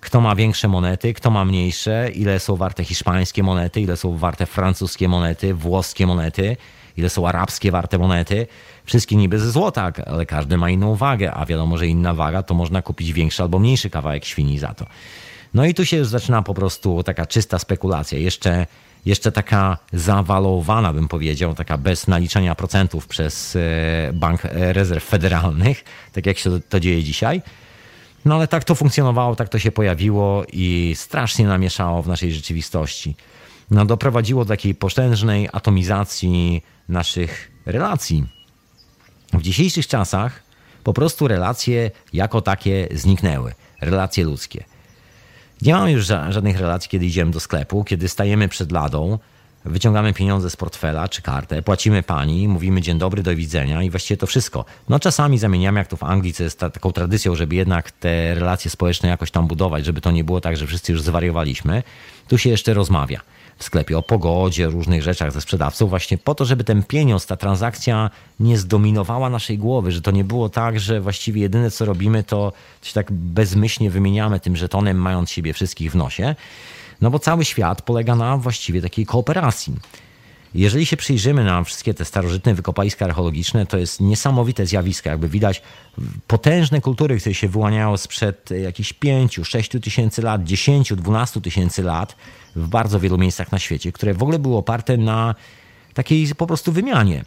Kto ma większe monety, kto ma mniejsze, ile są warte hiszpańskie monety, ile są warte francuskie monety, włoskie monety, ile są arabskie warte monety wszystkie niby ze złota, ale każdy ma inną wagę, a wiadomo, że inna waga to można kupić większy albo mniejszy kawałek świni za to. No i tu się już zaczyna po prostu taka czysta spekulacja. Jeszcze, jeszcze taka zawalowana, bym powiedział, taka bez naliczania procentów przez e, Bank Rezerw Federalnych, tak jak się to dzieje dzisiaj. No ale tak to funkcjonowało, tak to się pojawiło i strasznie namieszało w naszej rzeczywistości. No, doprowadziło do takiej potężnej atomizacji naszych relacji. W dzisiejszych czasach po prostu relacje jako takie zniknęły. Relacje ludzkie. Nie mamy już żadnych relacji, kiedy idziemy do sklepu, kiedy stajemy przed ladą, wyciągamy pieniądze z portfela czy kartę, płacimy pani, mówimy dzień dobry, do widzenia i właściwie to wszystko. No czasami zamieniamy, jak to w Anglii, co jest ta, taką tradycją, żeby jednak te relacje społeczne jakoś tam budować, żeby to nie było tak, że wszyscy już zwariowaliśmy. Tu się jeszcze rozmawia w sklepie o pogodzie, różnych rzeczach ze sprzedawcą, właśnie po to, żeby ten pieniądz, ta transakcja nie zdominowała naszej głowy, że to nie było tak, że właściwie jedyne co robimy, to się tak bezmyślnie wymieniamy tym żetonem, mając siebie wszystkich w nosie. No bo cały świat polega na właściwie takiej kooperacji. Jeżeli się przyjrzymy na wszystkie te starożytne wykopaliska archeologiczne, to jest niesamowite zjawisko. Jakby widać potężne kultury, które się wyłaniają sprzed jakichś 5, 6 tysięcy lat, 10, 12 tysięcy lat w bardzo wielu miejscach na świecie, które w ogóle były oparte na takiej po prostu wymianie.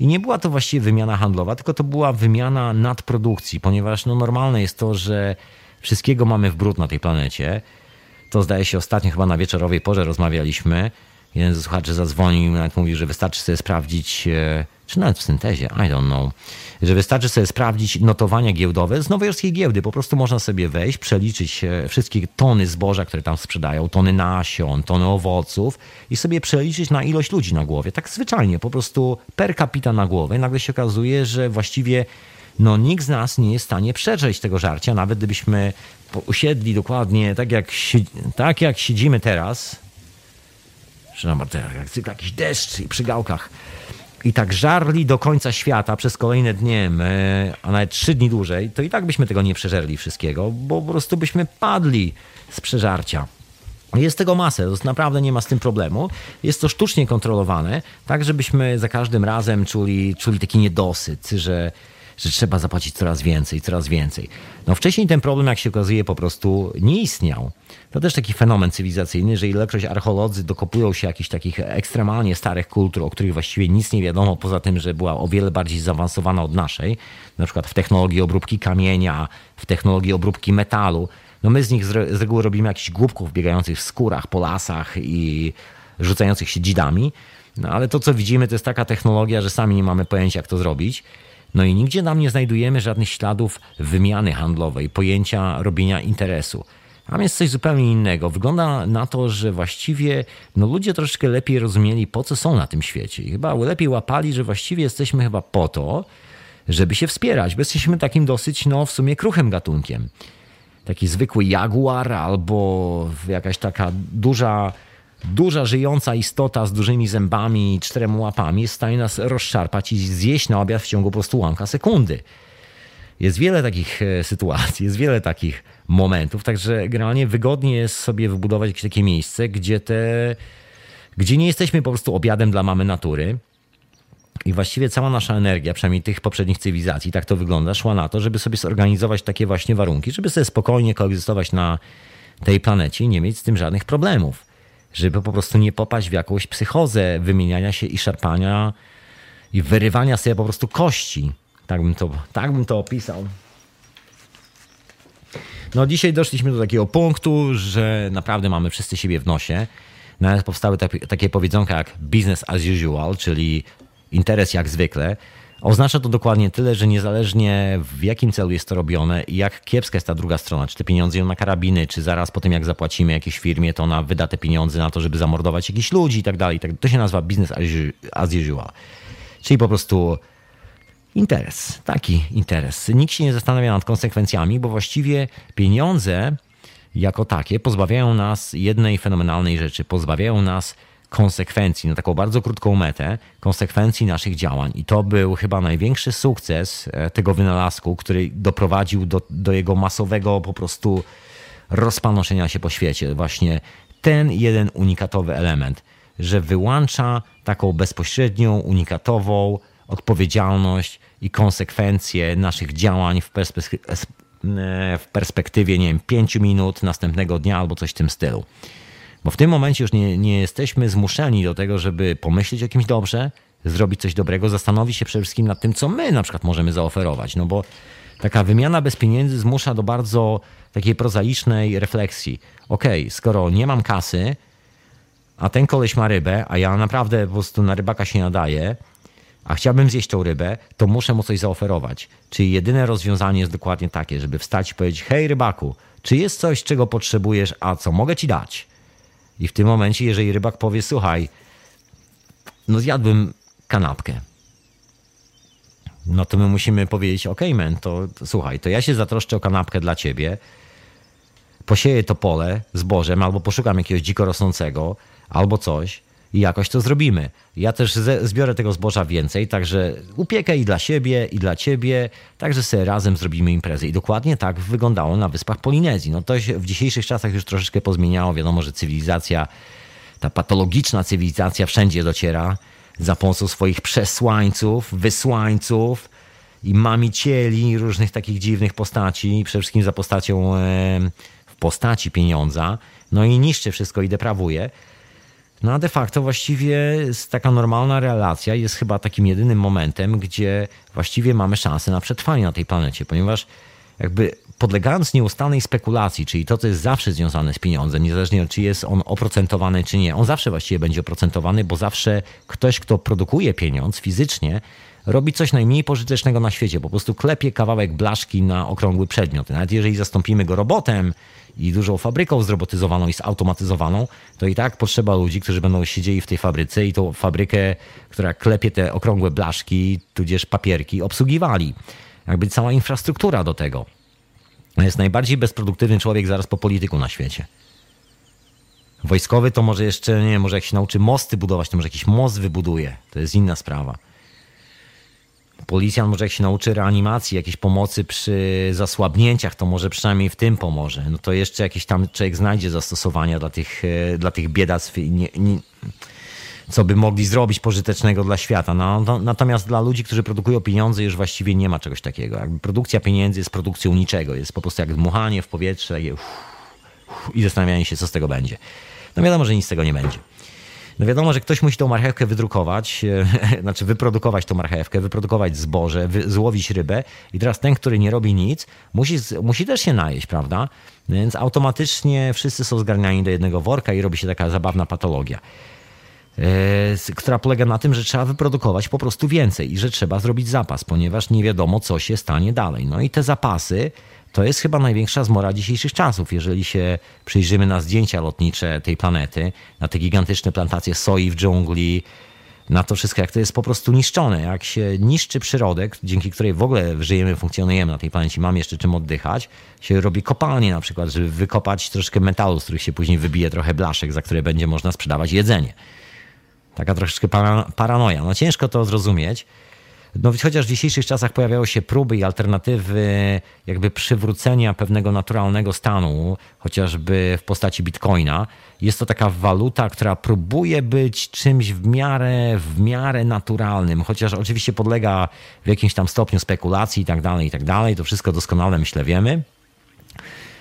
I nie była to właściwie wymiana handlowa, tylko to była wymiana nadprodukcji, ponieważ no, normalne jest to, że wszystkiego mamy w brud na tej planecie to zdaje się ostatnio chyba na wieczorowej porze rozmawialiśmy. Jeden ze słuchaczy zadzwonił, nawet mówił, że wystarczy sobie sprawdzić, e, czy nawet w syntezie, I don't know, że wystarczy sobie sprawdzić notowania giełdowe z nowojorskiej giełdy. Po prostu można sobie wejść, przeliczyć e, wszystkie tony zboża, które tam sprzedają, tony nasion, tony owoców i sobie przeliczyć na ilość ludzi na głowie. Tak zwyczajnie, po prostu per capita na głowę. I nagle się okazuje, że właściwie no nikt z nas nie jest w stanie przeżyć tego żarcia, nawet gdybyśmy usiedli dokładnie tak jak, tak jak siedzimy teraz, jak cykl jakiś deszcz i przy gałkach, i tak żarli do końca świata przez kolejne dnie, a nawet trzy dni dłużej, to i tak byśmy tego nie przeżerli wszystkiego, bo po prostu byśmy padli z przeżarcia. Jest tego masę, to naprawdę nie ma z tym problemu. Jest to sztucznie kontrolowane, tak żebyśmy za każdym razem czuli, czuli taki niedosyt, że że trzeba zapłacić coraz więcej, coraz więcej. No wcześniej ten problem, jak się okazuje, po prostu nie istniał. To też taki fenomen cywilizacyjny, że ilekroć archeolodzy dokopują się jakichś takich ekstremalnie starych kultur, o których właściwie nic nie wiadomo, poza tym, że była o wiele bardziej zaawansowana od naszej, na przykład w technologii obróbki kamienia, w technologii obróbki metalu, no my z nich z reguły robimy jakichś głupków biegających w skórach po lasach i rzucających się dzidami, no ale to, co widzimy, to jest taka technologia, że sami nie mamy pojęcia, jak to zrobić. No i nigdzie nam nie znajdujemy żadnych śladów wymiany handlowej, pojęcia robienia interesu. Tam jest coś zupełnie innego. Wygląda na to, że właściwie no, ludzie troszeczkę lepiej rozumieli, po co są na tym świecie. I chyba lepiej łapali, że właściwie jesteśmy chyba po to, żeby się wspierać, bo jesteśmy takim dosyć, no w sumie kruchym gatunkiem. Taki zwykły jaguar albo jakaś taka duża duża, żyjąca istota z dużymi zębami i czterema łapami jest w stanie nas rozszarpać i zjeść na obiad w ciągu po prostu łamka sekundy. Jest wiele takich e, sytuacji, jest wiele takich momentów, także generalnie wygodnie jest sobie wybudować jakieś takie miejsce, gdzie te, gdzie nie jesteśmy po prostu obiadem dla mamy natury, i właściwie cała nasza energia, przynajmniej tych poprzednich cywilizacji, tak to wygląda, szła na to, żeby sobie zorganizować takie właśnie warunki, żeby sobie spokojnie koegzystować na tej planecie i nie mieć z tym żadnych problemów żeby po prostu nie popaść w jakąś psychozę wymieniania się i szarpania i wyrywania sobie po prostu kości. Tak bym to, tak bym to opisał. No dzisiaj doszliśmy do takiego punktu, że naprawdę mamy wszyscy siebie w nosie. Nawet powstały takie powiedzonka jak business as usual, czyli interes jak zwykle. Oznacza to dokładnie tyle, że niezależnie w jakim celu jest to robione i jak kiepska jest ta druga strona, czy te pieniądze idą na karabiny, czy zaraz po tym jak zapłacimy jakiejś firmie, to ona wyda te pieniądze na to, żeby zamordować jakichś ludzi i tak dalej. To się nazywa business as usual. Czyli po prostu interes, taki interes. Nikt się nie zastanawia nad konsekwencjami, bo właściwie pieniądze jako takie pozbawiają nas jednej fenomenalnej rzeczy. Pozbawiają nas konsekwencji, na taką bardzo krótką metę, konsekwencji naszych działań. I to był chyba największy sukces e, tego wynalazku, który doprowadził do, do jego masowego po prostu rozpanoszenia się po świecie. Właśnie ten jeden unikatowy element, że wyłącza taką bezpośrednią, unikatową odpowiedzialność i konsekwencje naszych działań w, w perspektywie, nie wiem, pięciu minut następnego dnia albo coś w tym stylu. Bo w tym momencie już nie, nie jesteśmy zmuszeni do tego, żeby pomyśleć o kimś dobrze, zrobić coś dobrego, zastanowić się przede wszystkim nad tym, co my na przykład możemy zaoferować. No bo Taka wymiana bez pieniędzy zmusza do bardzo takiej prozaicznej refleksji. Okej, okay, skoro nie mam kasy, a ten koleś ma rybę, a ja naprawdę po prostu na rybaka się nadaję, a chciałbym zjeść tą rybę, to muszę mu coś zaoferować. Czyli jedyne rozwiązanie jest dokładnie takie, żeby wstać i powiedzieć: Hej, rybaku, czy jest coś, czego potrzebujesz, a co mogę ci dać? I w tym momencie, jeżeli rybak powie: Słuchaj, no zjadłbym kanapkę. No to my musimy powiedzieć: OK, men, to, to słuchaj, to ja się zatroszczę o kanapkę dla ciebie posieję to pole zbożem albo poszukam jakiegoś dziko rosnącego albo coś i jakoś to zrobimy. Ja też zbiorę tego zboża więcej, także upiekę i dla siebie, i dla ciebie, także sobie razem zrobimy imprezę. I dokładnie tak wyglądało na wyspach Polinezji. No to się w dzisiejszych czasach już troszeczkę pozmieniało. Wiadomo, że cywilizacja, ta patologiczna cywilizacja wszędzie dociera za pomocą swoich przesłańców, wysłańców i mamicieli różnych takich dziwnych postaci, przede wszystkim za postacią w postaci pieniądza, no i niszczy wszystko i deprawuje. No a de facto właściwie taka normalna relacja jest chyba takim jedynym momentem, gdzie właściwie mamy szansę na przetrwanie na tej planecie, ponieważ jakby podlegając nieustannej spekulacji, czyli to, co jest zawsze związane z pieniądzem, niezależnie czy jest on oprocentowany, czy nie, on zawsze właściwie będzie oprocentowany, bo zawsze ktoś, kto produkuje pieniądz fizycznie, robi coś najmniej pożytecznego na świecie. Po prostu klepie kawałek blaszki na okrągły przedmiot. Nawet jeżeli zastąpimy go robotem, i dużą fabryką zrobotyzowaną i zautomatyzowaną, to i tak potrzeba ludzi, którzy będą siedzieli w tej fabryce i tą fabrykę, która klepie te okrągłe blaszki, tudzież papierki, obsługiwali. Jakby cała infrastruktura do tego. Jest najbardziej bezproduktywny człowiek zaraz po polityku na świecie. Wojskowy to może jeszcze, nie może jak się nauczy mosty budować, to może jakiś most wybuduje. To jest inna sprawa. Policjant może jak się nauczy reanimacji, jakiejś pomocy przy zasłabnięciach, to może przynajmniej w tym pomoże. No to jeszcze jakiś tam człowiek znajdzie zastosowania dla tych, e, dla tych biedactw, nie, nie, co by mogli zrobić pożytecznego dla świata. No, no, natomiast dla ludzi, którzy produkują pieniądze, już właściwie nie ma czegoś takiego. Jakby produkcja pieniędzy jest produkcją niczego. Jest po prostu jak dmuchanie w powietrze i, i zastanawianie się, co z tego będzie. No wiadomo, że nic z tego nie będzie. No wiadomo, że ktoś musi tą marchewkę wydrukować, e, [LAUGHS] znaczy wyprodukować tą marchewkę, wyprodukować zboże, wy, złowić rybę i teraz ten, który nie robi nic, musi, musi też się najeść, prawda? Więc automatycznie wszyscy są zgarniani do jednego worka i robi się taka zabawna patologia e, która polega na tym, że trzeba wyprodukować po prostu więcej i że trzeba zrobić zapas, ponieważ nie wiadomo, co się stanie dalej. No i te zapasy to jest chyba największa zmora dzisiejszych czasów. Jeżeli się przyjrzymy na zdjęcia lotnicze tej planety, na te gigantyczne plantacje soi w dżungli, na to wszystko, jak to jest po prostu niszczone, jak się niszczy przyrodę, dzięki której w ogóle żyjemy, funkcjonujemy na tej planecie, mamy jeszcze czym oddychać, się robi kopalnie na przykład, żeby wykopać troszkę metalu, z których się później wybije trochę blaszek, za które będzie można sprzedawać jedzenie. Taka troszeczkę paranoja. No ciężko to zrozumieć, no, chociaż w dzisiejszych czasach pojawiają się próby i alternatywy jakby przywrócenia pewnego naturalnego stanu, chociażby w postaci bitcoina, jest to taka waluta, która próbuje być czymś w miarę, w miarę naturalnym, chociaż oczywiście podlega w jakimś tam stopniu spekulacji i tak dalej, i tak dalej. To wszystko doskonale myślę wiemy.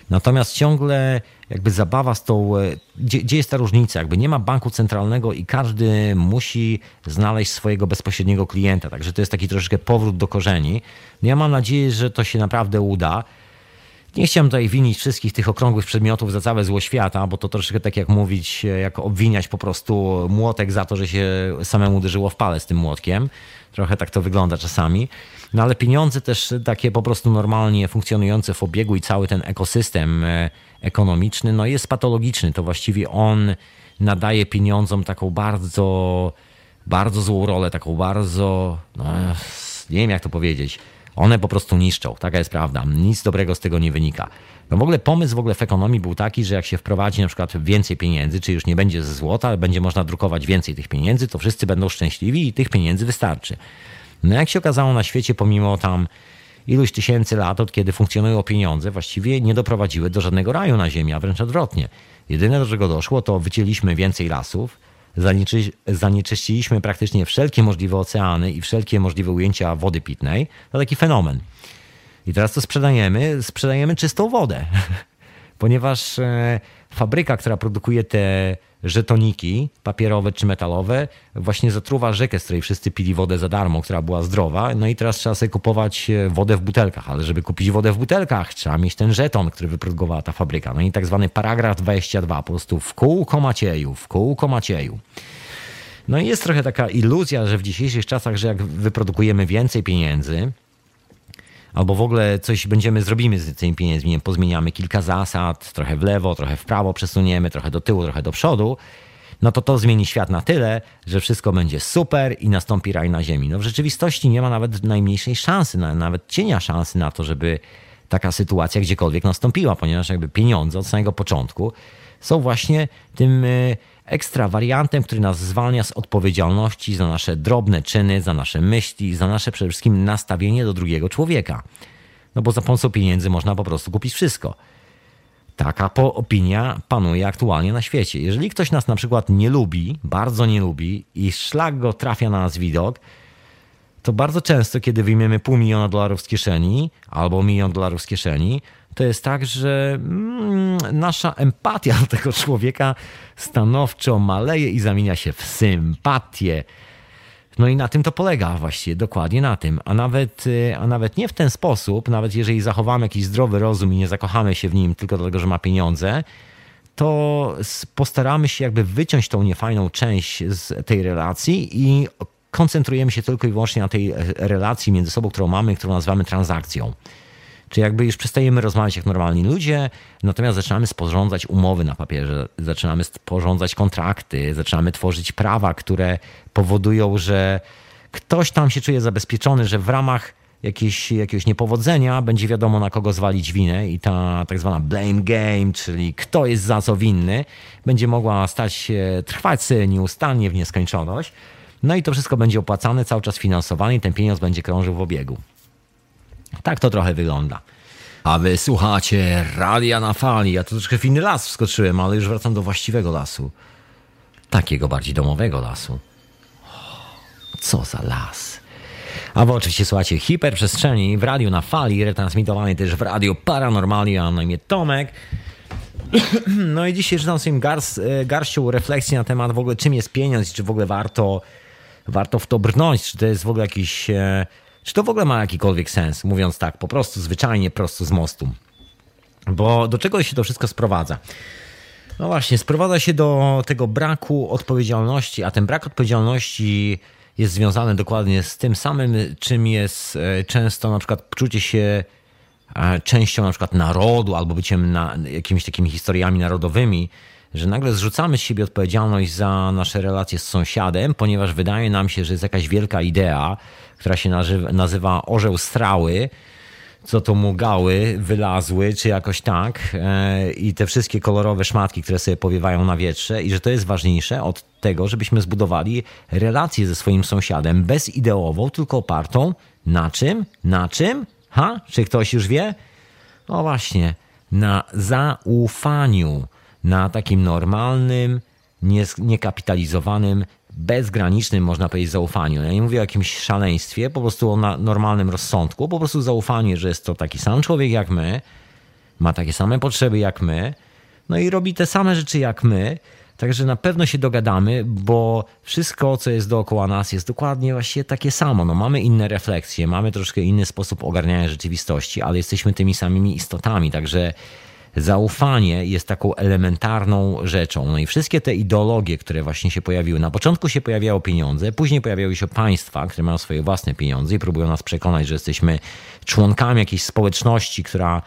Natomiast ciągle jakby zabawa z tą, e, gdzie, gdzie, jest ta różnica? Jakby nie ma banku centralnego i każdy musi znaleźć swojego bezpośredniego klienta. Także to jest taki troszeczkę powrót do korzeni. No ja mam nadzieję, że to się naprawdę uda. Nie chciałem tutaj winić wszystkich tych okrągłych przedmiotów za całe zło świata, bo to troszeczkę tak jak mówić, e, jak obwiniać po prostu młotek za to, że się samemu uderzyło w pale z tym młotkiem. Trochę tak to wygląda czasami. No ale pieniądze też takie po prostu normalnie funkcjonujące w obiegu i cały ten ekosystem e, ekonomiczny, no jest patologiczny. To właściwie on nadaje pieniądzom taką bardzo, bardzo złą rolę, taką bardzo, no, nie wiem jak to powiedzieć. One po prostu niszczą, taka jest prawda. Nic dobrego z tego nie wynika. No w ogóle pomysł w ogóle w ekonomii był taki, że jak się wprowadzi na przykład więcej pieniędzy, czy już nie będzie ze złota, ale będzie można drukować więcej tych pieniędzy, to wszyscy będą szczęśliwi i tych pieniędzy wystarczy. No jak się okazało na świecie, pomimo tam iluś tysięcy lat, od kiedy funkcjonują pieniądze, właściwie nie doprowadziły do żadnego raju na Ziemi, a wręcz odwrotnie. Jedyne, do czego doszło, to wycięliśmy więcej lasów, zanieczyściliśmy praktycznie wszelkie możliwe oceany i wszelkie możliwe ujęcia wody pitnej. To taki fenomen. I teraz to sprzedajemy, sprzedajemy czystą wodę. [LAUGHS] ponieważ e, fabryka, która produkuje te żetoniki papierowe czy metalowe, właśnie zatruwa rzekę, z której wszyscy pili wodę za darmo, która była zdrowa. No i teraz trzeba sobie kupować e, wodę w butelkach, ale żeby kupić wodę w butelkach, trzeba mieć ten żeton, który wyprodukowała ta fabryka. No i tak zwany paragraf 22, po prostu w kółko Macieju, w kółko Macieju. No i jest trochę taka iluzja, że w dzisiejszych czasach, że jak wyprodukujemy więcej pieniędzy, albo w ogóle coś będziemy, zrobimy z tymi pieniędzmi, pozmieniamy kilka zasad, trochę w lewo, trochę w prawo przesuniemy, trochę do tyłu, trochę do przodu, no to to zmieni świat na tyle, że wszystko będzie super i nastąpi raj na ziemi. No w rzeczywistości nie ma nawet najmniejszej szansy, nawet cienia szansy na to, żeby taka sytuacja gdziekolwiek nastąpiła, ponieważ jakby pieniądze od samego początku są właśnie tym e, ekstra wariantem, który nas zwalnia z odpowiedzialności za nasze drobne czyny, za nasze myśli, za nasze przede wszystkim nastawienie do drugiego człowieka. No bo za pomocą pieniędzy można po prostu kupić wszystko. Taka opinia panuje aktualnie na świecie. Jeżeli ktoś nas na przykład nie lubi, bardzo nie lubi i szlak go trafia na nas widok, to bardzo często, kiedy wyjmiemy pół miliona dolarów z kieszeni albo milion dolarów z kieszeni, to jest tak, że mm, nasza empatia do [LAUGHS] tego człowieka stanowczo maleje i zamienia się w sympatię. No i na tym to polega właściwie, dokładnie na tym. A nawet, y, a nawet nie w ten sposób, nawet jeżeli zachowamy jakiś zdrowy rozum i nie zakochamy się w nim tylko dlatego, że ma pieniądze, to postaramy się jakby wyciąć tą niefajną część z tej relacji i koncentrujemy się tylko i wyłącznie na tej relacji między sobą, którą mamy, którą nazywamy transakcją. Czy jakby już przestajemy rozmawiać jak normalni ludzie, natomiast zaczynamy sporządzać umowy na papierze, zaczynamy sporządzać kontrakty, zaczynamy tworzyć prawa, które powodują, że ktoś tam się czuje zabezpieczony, że w ramach jakieś, jakiegoś niepowodzenia będzie wiadomo na kogo zwalić winę i ta tak zwana blame game, czyli kto jest za co winny, będzie mogła stać się, trwać nieustannie w nieskończoność. No i to wszystko będzie opłacane, cały czas finansowane i ten pieniądz będzie krążył w obiegu. Tak to trochę wygląda. A wy słuchacie radia na fali. Ja to troszkę w inny las wskoczyłem, ale już wracam do właściwego lasu. Takiego bardziej domowego lasu. Co za las. A wy oczywiście słuchacie hiperprzestrzeni w radiu na fali, retransmitowanej też w radiu Paranormalia, a na imię Tomek. [CLEARS THROAT] No i dzisiaj czytam sobie garst, e, garścią refleksji na temat w ogóle czym jest pieniądz i czy w ogóle warto, warto w to brnąć, czy to jest w ogóle jakiś e, czy to w ogóle ma jakikolwiek sens, mówiąc tak, po prostu zwyczajnie, prosto z mostu? Bo do czego się to wszystko sprowadza? No właśnie, sprowadza się do tego braku odpowiedzialności, a ten brak odpowiedzialności jest związany dokładnie z tym samym, czym jest e, często na przykład czucie się e, częścią na przykład narodu albo byciem na, jakimiś takimi historiami narodowymi, że nagle zrzucamy z siebie odpowiedzialność za nasze relacje z sąsiadem, ponieważ wydaje nam się, że jest jakaś wielka idea, która się nazywa, Orzeł Strały, co to mu gały wylazły, czy jakoś tak, e, i te wszystkie kolorowe szmatki, które sobie powiewają na wietrze, i że to jest ważniejsze od tego, żebyśmy zbudowali relację ze swoim sąsiadem bezideową, tylko opartą na czym? Na czym? Ha? Czy ktoś już wie? No właśnie, na zaufaniu, na takim normalnym, niekapitalizowanym bezgranicznym, można powiedzieć, zaufaniu. Ja nie mówię o jakimś szaleństwie, po prostu o normalnym rozsądku, po prostu zaufanie, że jest to taki sam człowiek jak my, ma takie same potrzeby jak my, no i robi te same rzeczy jak my, Także na pewno się dogadamy, bo wszystko, co jest dookoła nas, jest dokładnie właściwie takie samo. No, mamy inne refleksje, mamy troszkę inny sposób ogarniania rzeczywistości, ale jesteśmy tymi samymi istotami. Także zaufanie jest taką elementarną rzeczą. No i wszystkie te ideologie, które właśnie się pojawiły, na początku się pojawiało pieniądze, później pojawiały się państwa, które mają swoje własne pieniądze i próbują nas przekonać, że jesteśmy członkami jakiejś społeczności, która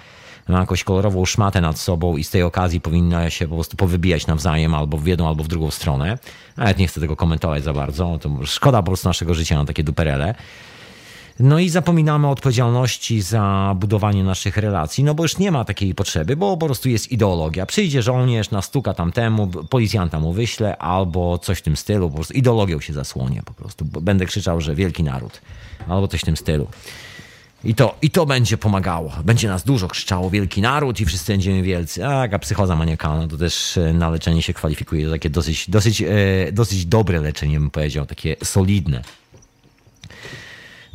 ma jakąś kolorową szmatę nad sobą i z tej okazji powinna się po prostu powybijać nawzajem albo w jedną, albo w drugą stronę. Nawet nie chcę tego komentować za bardzo, to szkoda po prostu naszego życia na takie duperele. No i zapominamy o odpowiedzialności za budowanie naszych relacji, no bo już nie ma takiej potrzeby, bo po prostu jest ideologia. Przyjdzie żołnierz, nastuka tamtemu, policjanta mu wyśle, albo coś w tym stylu, po prostu ideologią się zasłonię po prostu. Będę krzyczał, że wielki naród, albo coś w tym stylu. I to, I to będzie pomagało. Będzie nas dużo krzyczało wielki naród i wszyscy będziemy wielcy. A psychoza maniakalna, to też e, na leczenie się kwalifikuje. Takie dosyć, dosyć, e, dosyć dobre leczenie, bym powiedział, takie solidne.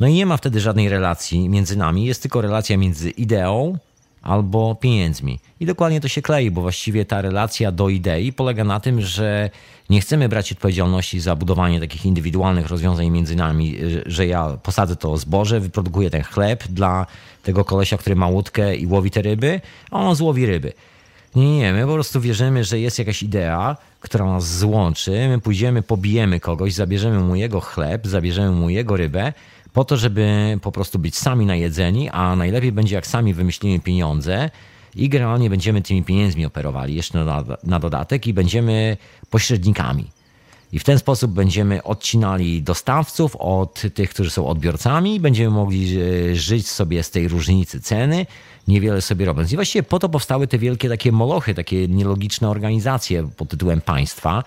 No i nie ma wtedy żadnej relacji między nami, jest tylko relacja między ideą albo pieniędzmi. I dokładnie to się klei, bo właściwie ta relacja do idei polega na tym, że nie chcemy brać odpowiedzialności za budowanie takich indywidualnych rozwiązań między nami, że ja posadzę to zboże, wyprodukuję ten chleb dla tego kolesia, który ma łódkę i łowi te ryby, a on złowi ryby. Nie, nie, my po prostu wierzymy, że jest jakaś idea, która nas złączy, my pójdziemy, pobijemy kogoś, zabierzemy mu jego chleb, zabierzemy mu jego rybę, po to, żeby po prostu być sami najedzeni, a najlepiej będzie jak sami wymyślimy pieniądze i generalnie będziemy tymi pieniędzmi operowali jeszcze na, na dodatek i będziemy pośrednikami. I w ten sposób będziemy odcinali dostawców od tych, którzy są odbiorcami, będziemy mogli e, żyć sobie z tej różnicy ceny, niewiele sobie robiąc. I właściwie po to powstały te wielkie takie molochy, takie nielogiczne organizacje pod tytułem państwa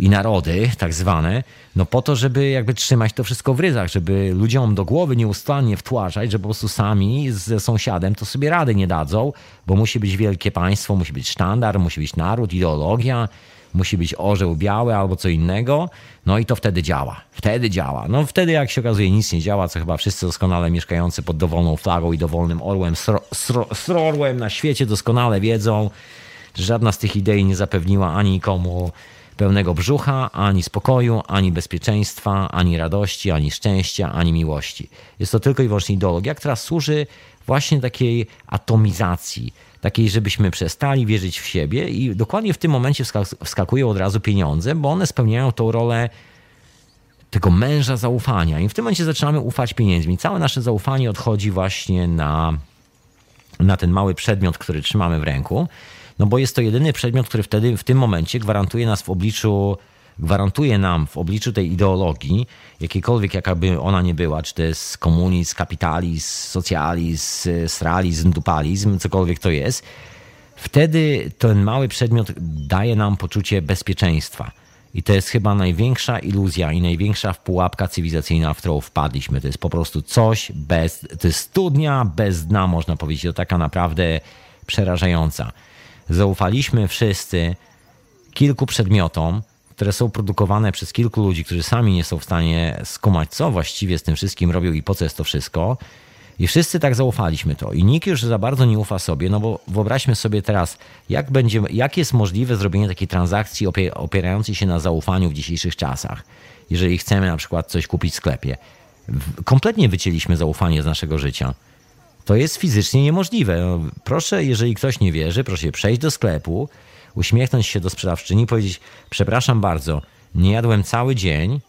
i narody, tak zwane, no po to, żeby jakby trzymać to wszystko w ryzach, żeby ludziom do głowy nieustannie wtłaczać, że po prostu sami ze sąsiadem to sobie rady nie dadzą, bo musi być wielkie państwo, musi być sztandar, musi być naród, ideologia, musi być orzeł biały albo co innego, no i to wtedy działa. Wtedy działa. No wtedy, jak się okazuje, nic nie działa, co chyba wszyscy doskonale mieszkający pod dowolną flagą i dowolnym orłem, sro, sro, srorłem na świecie doskonale wiedzą, że żadna z tych idei nie zapewniła ani nikomu pełnego brzucha, ani spokoju, ani bezpieczeństwa, ani radości, ani szczęścia, ani miłości. Jest to tylko i wyłącznie ideologia, która służy właśnie takiej atomizacji, takiej, żebyśmy przestali wierzyć w siebie i dokładnie w tym momencie wskakują od razu pieniądze, bo one spełniają tą rolę tego męża zaufania. I w tym momencie zaczynamy ufać pieniędzmi. Całe nasze zaufanie odchodzi właśnie na, na ten mały przedmiot, który trzymamy w ręku, no bo jest to jedyny przedmiot, który wtedy w tym momencie gwarantuje nas w obliczu gwarantuje nam w obliczu tej ideologii, jakiejkolwiek jakaby ona nie była, czy to jest komunizm, kapitalizm, socjalizm, sralizm, dupalizm, cokolwiek to jest, wtedy ten mały przedmiot daje nam poczucie bezpieczeństwa. I to jest chyba największa iluzja i największa pułapka cywilizacyjna, w którą wpadliśmy. To jest po prostu coś bez, to jest studnia bez dna, można powiedzieć. To taka naprawdę przerażająca. Zaufaliśmy wszyscy kilku przedmiotom, które są produkowane przez kilku ludzi, którzy sami nie są w stanie skumać, co właściwie z tym wszystkim robią i po co jest to wszystko. I wszyscy tak zaufaliśmy to. I nikt już za bardzo nie ufa sobie, no bo wyobraźmy sobie teraz, jak, będzie, jak jest możliwe zrobienie takiej transakcji opierającej się na zaufaniu w dzisiejszych czasach, jeżeli chcemy na przykład coś kupić w sklepie. Kompletnie wycięliśmy zaufanie z naszego życia. To jest fizycznie niemożliwe. No, proszę, jeżeli ktoś nie wierzy, proszę przejść do sklepu, uśmiechnąć się do sprzedawczyni i powiedzieć: Przepraszam bardzo, nie jadłem cały dzień,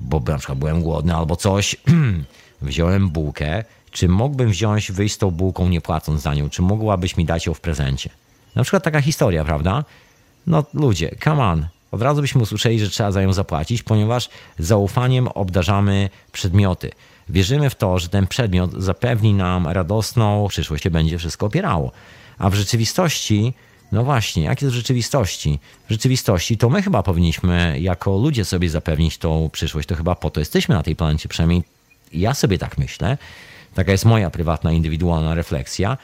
bo na przykład byłem głodny albo coś, [CLEARS THROAT] wziąłem bułkę. Czy mógłbym wziąć, wyjść z tą bułką nie płacąc za nią? Czy mogłabyś mi dać ją w prezencie? Na przykład taka historia, prawda? No ludzie, come on. Od razu byśmy usłyszeli, że trzeba za nią zapłacić, ponieważ zaufaniem obdarzamy przedmioty. Wierzymy w to, że ten przedmiot zapewni nam radosną przyszłość, się będzie wszystko opierało. A w rzeczywistości no właśnie, jak jest w rzeczywistości? W rzeczywistości to my chyba powinniśmy jako ludzie sobie zapewnić tą przyszłość. To chyba po to jesteśmy na tej planecie, przynajmniej ja sobie tak myślę. Taka jest moja prywatna, indywidualna refleksja.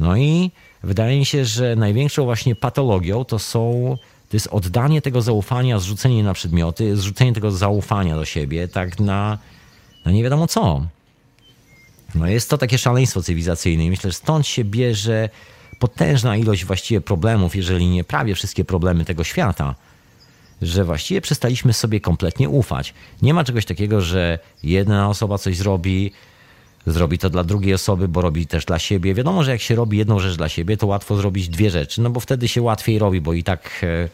No i wydaje mi się, że największą właśnie patologią to są to jest oddanie tego zaufania, zrzucenie na przedmioty, zrzucenie tego zaufania do siebie, tak na, na nie wiadomo co. No jest to takie szaleństwo cywilizacyjne i myślę, że stąd się bierze potężna ilość właściwie problemów, jeżeli nie prawie wszystkie problemy tego świata, że właściwie przestaliśmy sobie kompletnie ufać. Nie ma czegoś takiego, że jedna osoba coś zrobi, zrobi to dla drugiej osoby, bo robi też dla siebie. Wiadomo, że jak się robi jedną rzecz dla siebie, to łatwo zrobić dwie rzeczy, no bo wtedy się łatwiej robi, bo i tak e,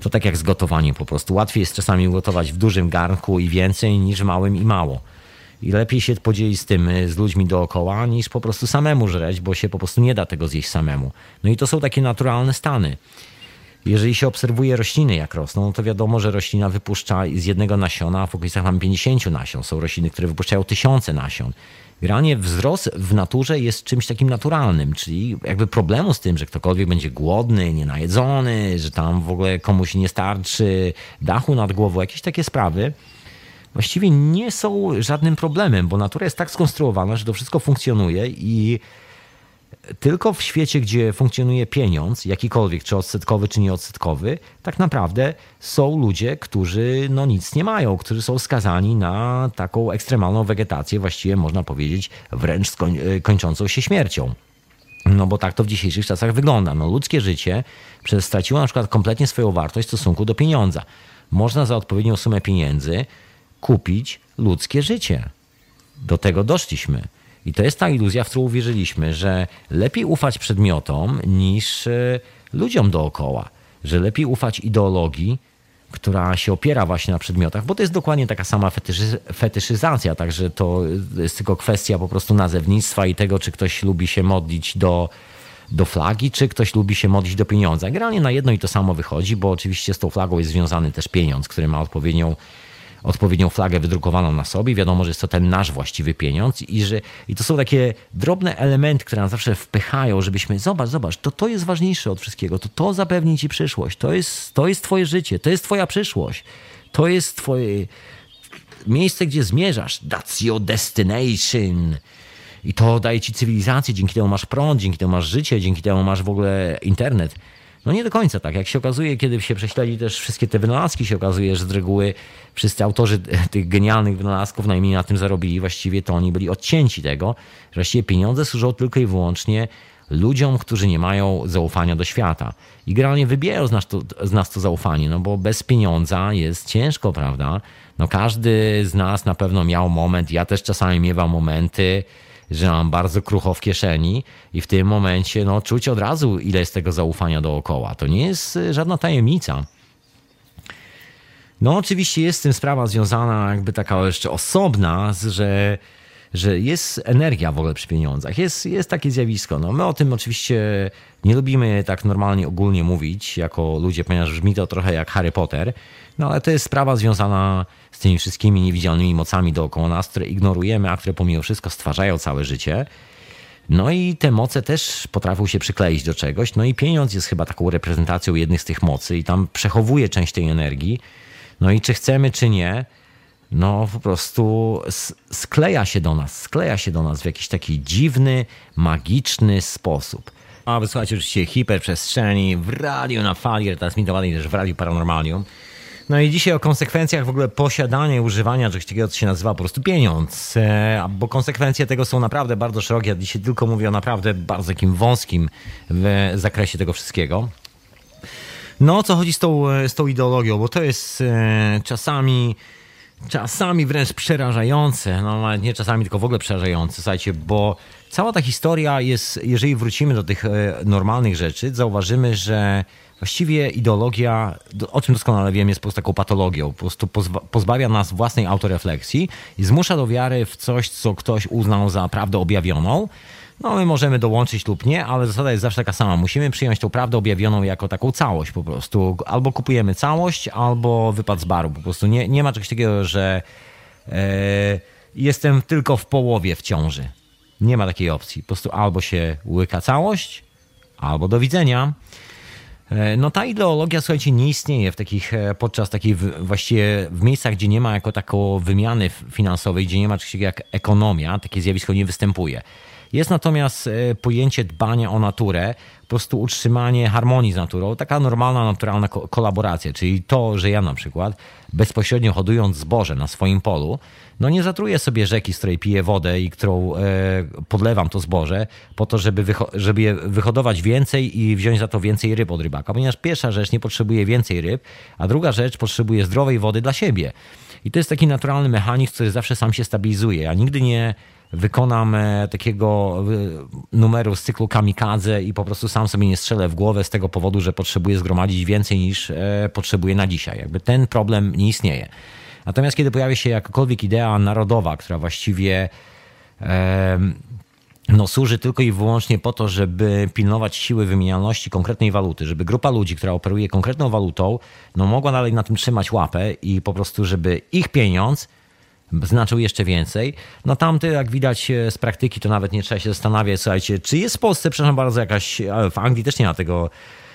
to tak jak z gotowaniem po prostu. Łatwiej jest czasami gotować w dużym garnku i więcej niż małym i mało. I lepiej się podzielić z tym, y, z ludźmi dookoła, niż po prostu samemu żreć, bo się po prostu nie da tego zjeść samemu. No i to są takie naturalne stany. Jeżeli się obserwuje rośliny, jak rosną, to wiadomo, że roślina wypuszcza z jednego nasiona, w okolicach mam 50 nasion. Są rośliny, które wypuszczają tysiące nasion. Generalnie wzrost w naturze jest czymś takim naturalnym, czyli jakby problemu z tym, że ktokolwiek będzie głodny, nienajedzony, że tam w ogóle komuś nie starczy dachu nad głową, jakieś takie sprawy, właściwie nie są żadnym problemem, bo natura jest tak skonstruowana, że to wszystko funkcjonuje i tylko w świecie, gdzie funkcjonuje pieniądz, jakikolwiek, czy odsetkowy, czy nieodsetkowy, tak naprawdę są ludzie, którzy no nic nie mają, którzy są skazani na taką ekstremalną wegetację, właściwie można powiedzieć wręcz skoń, kończącą się śmiercią. No bo tak to w dzisiejszych czasach wygląda. No, ludzkie życie straciło na przykład kompletnie swoją wartość w stosunku do pieniądza. Można za odpowiednią sumę pieniędzy kupić ludzkie życie. Do tego doszliśmy. I to jest ta iluzja, w którą uwierzyliśmy, że lepiej ufać przedmiotom niż e, ludziom dookoła. Że lepiej ufać ideologii, która się opiera właśnie na przedmiotach, bo to jest dokładnie taka sama fetyszy, fetyszyzacja, także to jest tylko kwestia po prostu nazewnictwa i tego, czy ktoś lubi się modlić do, do flagi, czy ktoś lubi się modlić do pieniądza. Generalnie na jedno i to samo wychodzi, bo oczywiście z tą flagą jest związany też pieniądz, który ma odpowiednią odpowiednią flagę wydrukowaną na sobie. Wiadomo, że jest to ten nasz właściwy pieniądz i że i to są takie drobne elementy, które nas zawsze wpychają, żebyśmy zobacz, zobacz, to to jest ważniejsze od wszystkiego, to to zapewni ci przyszłość, to jest, to jest twoje życie, to jest twoja przyszłość, to jest twoje miejsce, gdzie zmierzasz, that's your destination. I to daje ci cywilizację, dzięki temu masz prąd, dzięki temu masz życie, dzięki temu masz w ogóle internet. No nie do końca tak. Jak się okazuje, kiedy się prześledzi też wszystkie te wynalazki, się okazuje, że z reguły wszyscy autorzy [LAUGHS] tych genialnych wynalazków najmniej na tym zarobili. Właściwie to oni byli odcięci tego, że właściwie pieniądze służą tylko i wyłącznie ludziom, którzy nie mają zaufania do świata. I generalnie wybierają z nas, to, z nas to zaufanie, no bo bez pieniądza jest ciężko, prawda? No każdy z nas na pewno miał moment, ja też czasami miewam momenty, że mam bardzo krucho w kieszeni i w tym momencie no, czuć od razu, ile jest tego zaufania dookoła. To nie jest y, żadna tajemnica. No oczywiście jest z tym sprawa związana jakby taka jeszcze osobna, że, że jest energia w ogóle przy pieniądzach. Jest, jest takie zjawisko. No, my o tym oczywiście nie lubimy tak normalnie ogólnie mówić jako ludzie, ponieważ brzmi to trochę jak Harry Potter, no ale to jest sprawa związana z tymi wszystkimi niewidzialnymi mocami dookoła nas, które ignorujemy, a które pomimo wszystko stwarzają całe życie. No i te moce też potrafią się przykleić do czegoś. No i pieniądz jest chyba taką reprezentacją jednych z tych mocy i tam przechowuje część tej energii. No i czy chcemy, czy nie, no po prostu skleja się do nas, skleja się do nas w jakiś taki dziwny, magiczny sposób. A wysłuchajcie oczywiście hiperprzestrzeni w radiu na fali, transmitowanej też w radiu Paranormalium. No i dzisiaj o konsekwencjach w ogóle posiadania i używania czegoś takiego, co się nazywa po prostu pieniądz. E, bo konsekwencje tego są naprawdę bardzo szerokie. Ja dzisiaj tylko mówię o naprawdę bardzo takim wąskim zakresie tego wszystkiego. No o co chodzi z tą, z tą ideologią? Bo to jest e, czasami czasami wręcz przerażające, no nie czasami, tylko w ogóle przerażające, słuchajcie, bo cała ta historia jest, jeżeli wrócimy do tych e, normalnych rzeczy, zauważymy, że właściwie ideologia, o czym doskonale wiem, jest po prostu taką patologią. Po prostu pozbawia nas własnej autorefleksji i zmusza do wiary w coś, co ktoś uznał za prawdę objawioną. No, my możemy dołączyć lub nie, ale zasada jest zawsze taka sama. Musimy przyjąć tą prawdę objawioną jako taką całość po prostu. Albo kupujemy całość, albo wypad z baru. Po prostu nie, nie ma czegoś takiego, że e, jestem tylko w połowie w ciąży. Nie ma takiej opcji. Po prostu albo się łyka całość, albo do widzenia. E, no ta ideologia, słuchajcie, nie istnieje w takich, e, podczas takiej właściwie w miejscach, gdzie nie ma jako taką wymiany finansowej, gdzie nie ma czegoś jak ekonomia, takie zjawisko nie występuje. Jest natomiast e, pojęcie dbania o naturę, po prostu utrzymanie harmonii z naturą, taka normalna, naturalna kolaboracja, czyli to, że ja na przykład bezpośrednio hodując zboże na swoim polu, no nie zatruję sobie rzeki, z której piję wodę i którą e, podlewam to zboże, po to, żeby, żeby je wyhodować więcej i wziąć za to więcej ryb od rybaka. Ponieważ pierwsza rzecz nie potrzebuje więcej ryb, a druga rzecz potrzebuje zdrowej wody dla siebie. I to jest taki naturalny mechanizm, który zawsze sam się stabilizuje. Ja nigdy nie wykonam e, takiego e, numeru z cyklu kamikadze i po prostu sam sobie nie strzelę w głowę z tego powodu, że potrzebuję zgromadzić więcej niż e, potrzebuję na dzisiaj. Jakby ten problem nie istnieje. Natomiast kiedy pojawia się jakakolwiek idea narodowa, która właściwie no, służy tylko i wyłącznie po to, żeby pilnować siły wymienialności konkretnej waluty, żeby grupa ludzi, która operuje konkretną walutą, no, mogła dalej na tym trzymać łapę i po prostu, żeby ich pieniądz znaczył jeszcze więcej. No tamty, jak widać e, z praktyki, to nawet nie trzeba się zastanawiać, słuchajcie, czy jest w Polsce, przepraszam bardzo, jakaś, w Anglii też nie ma tego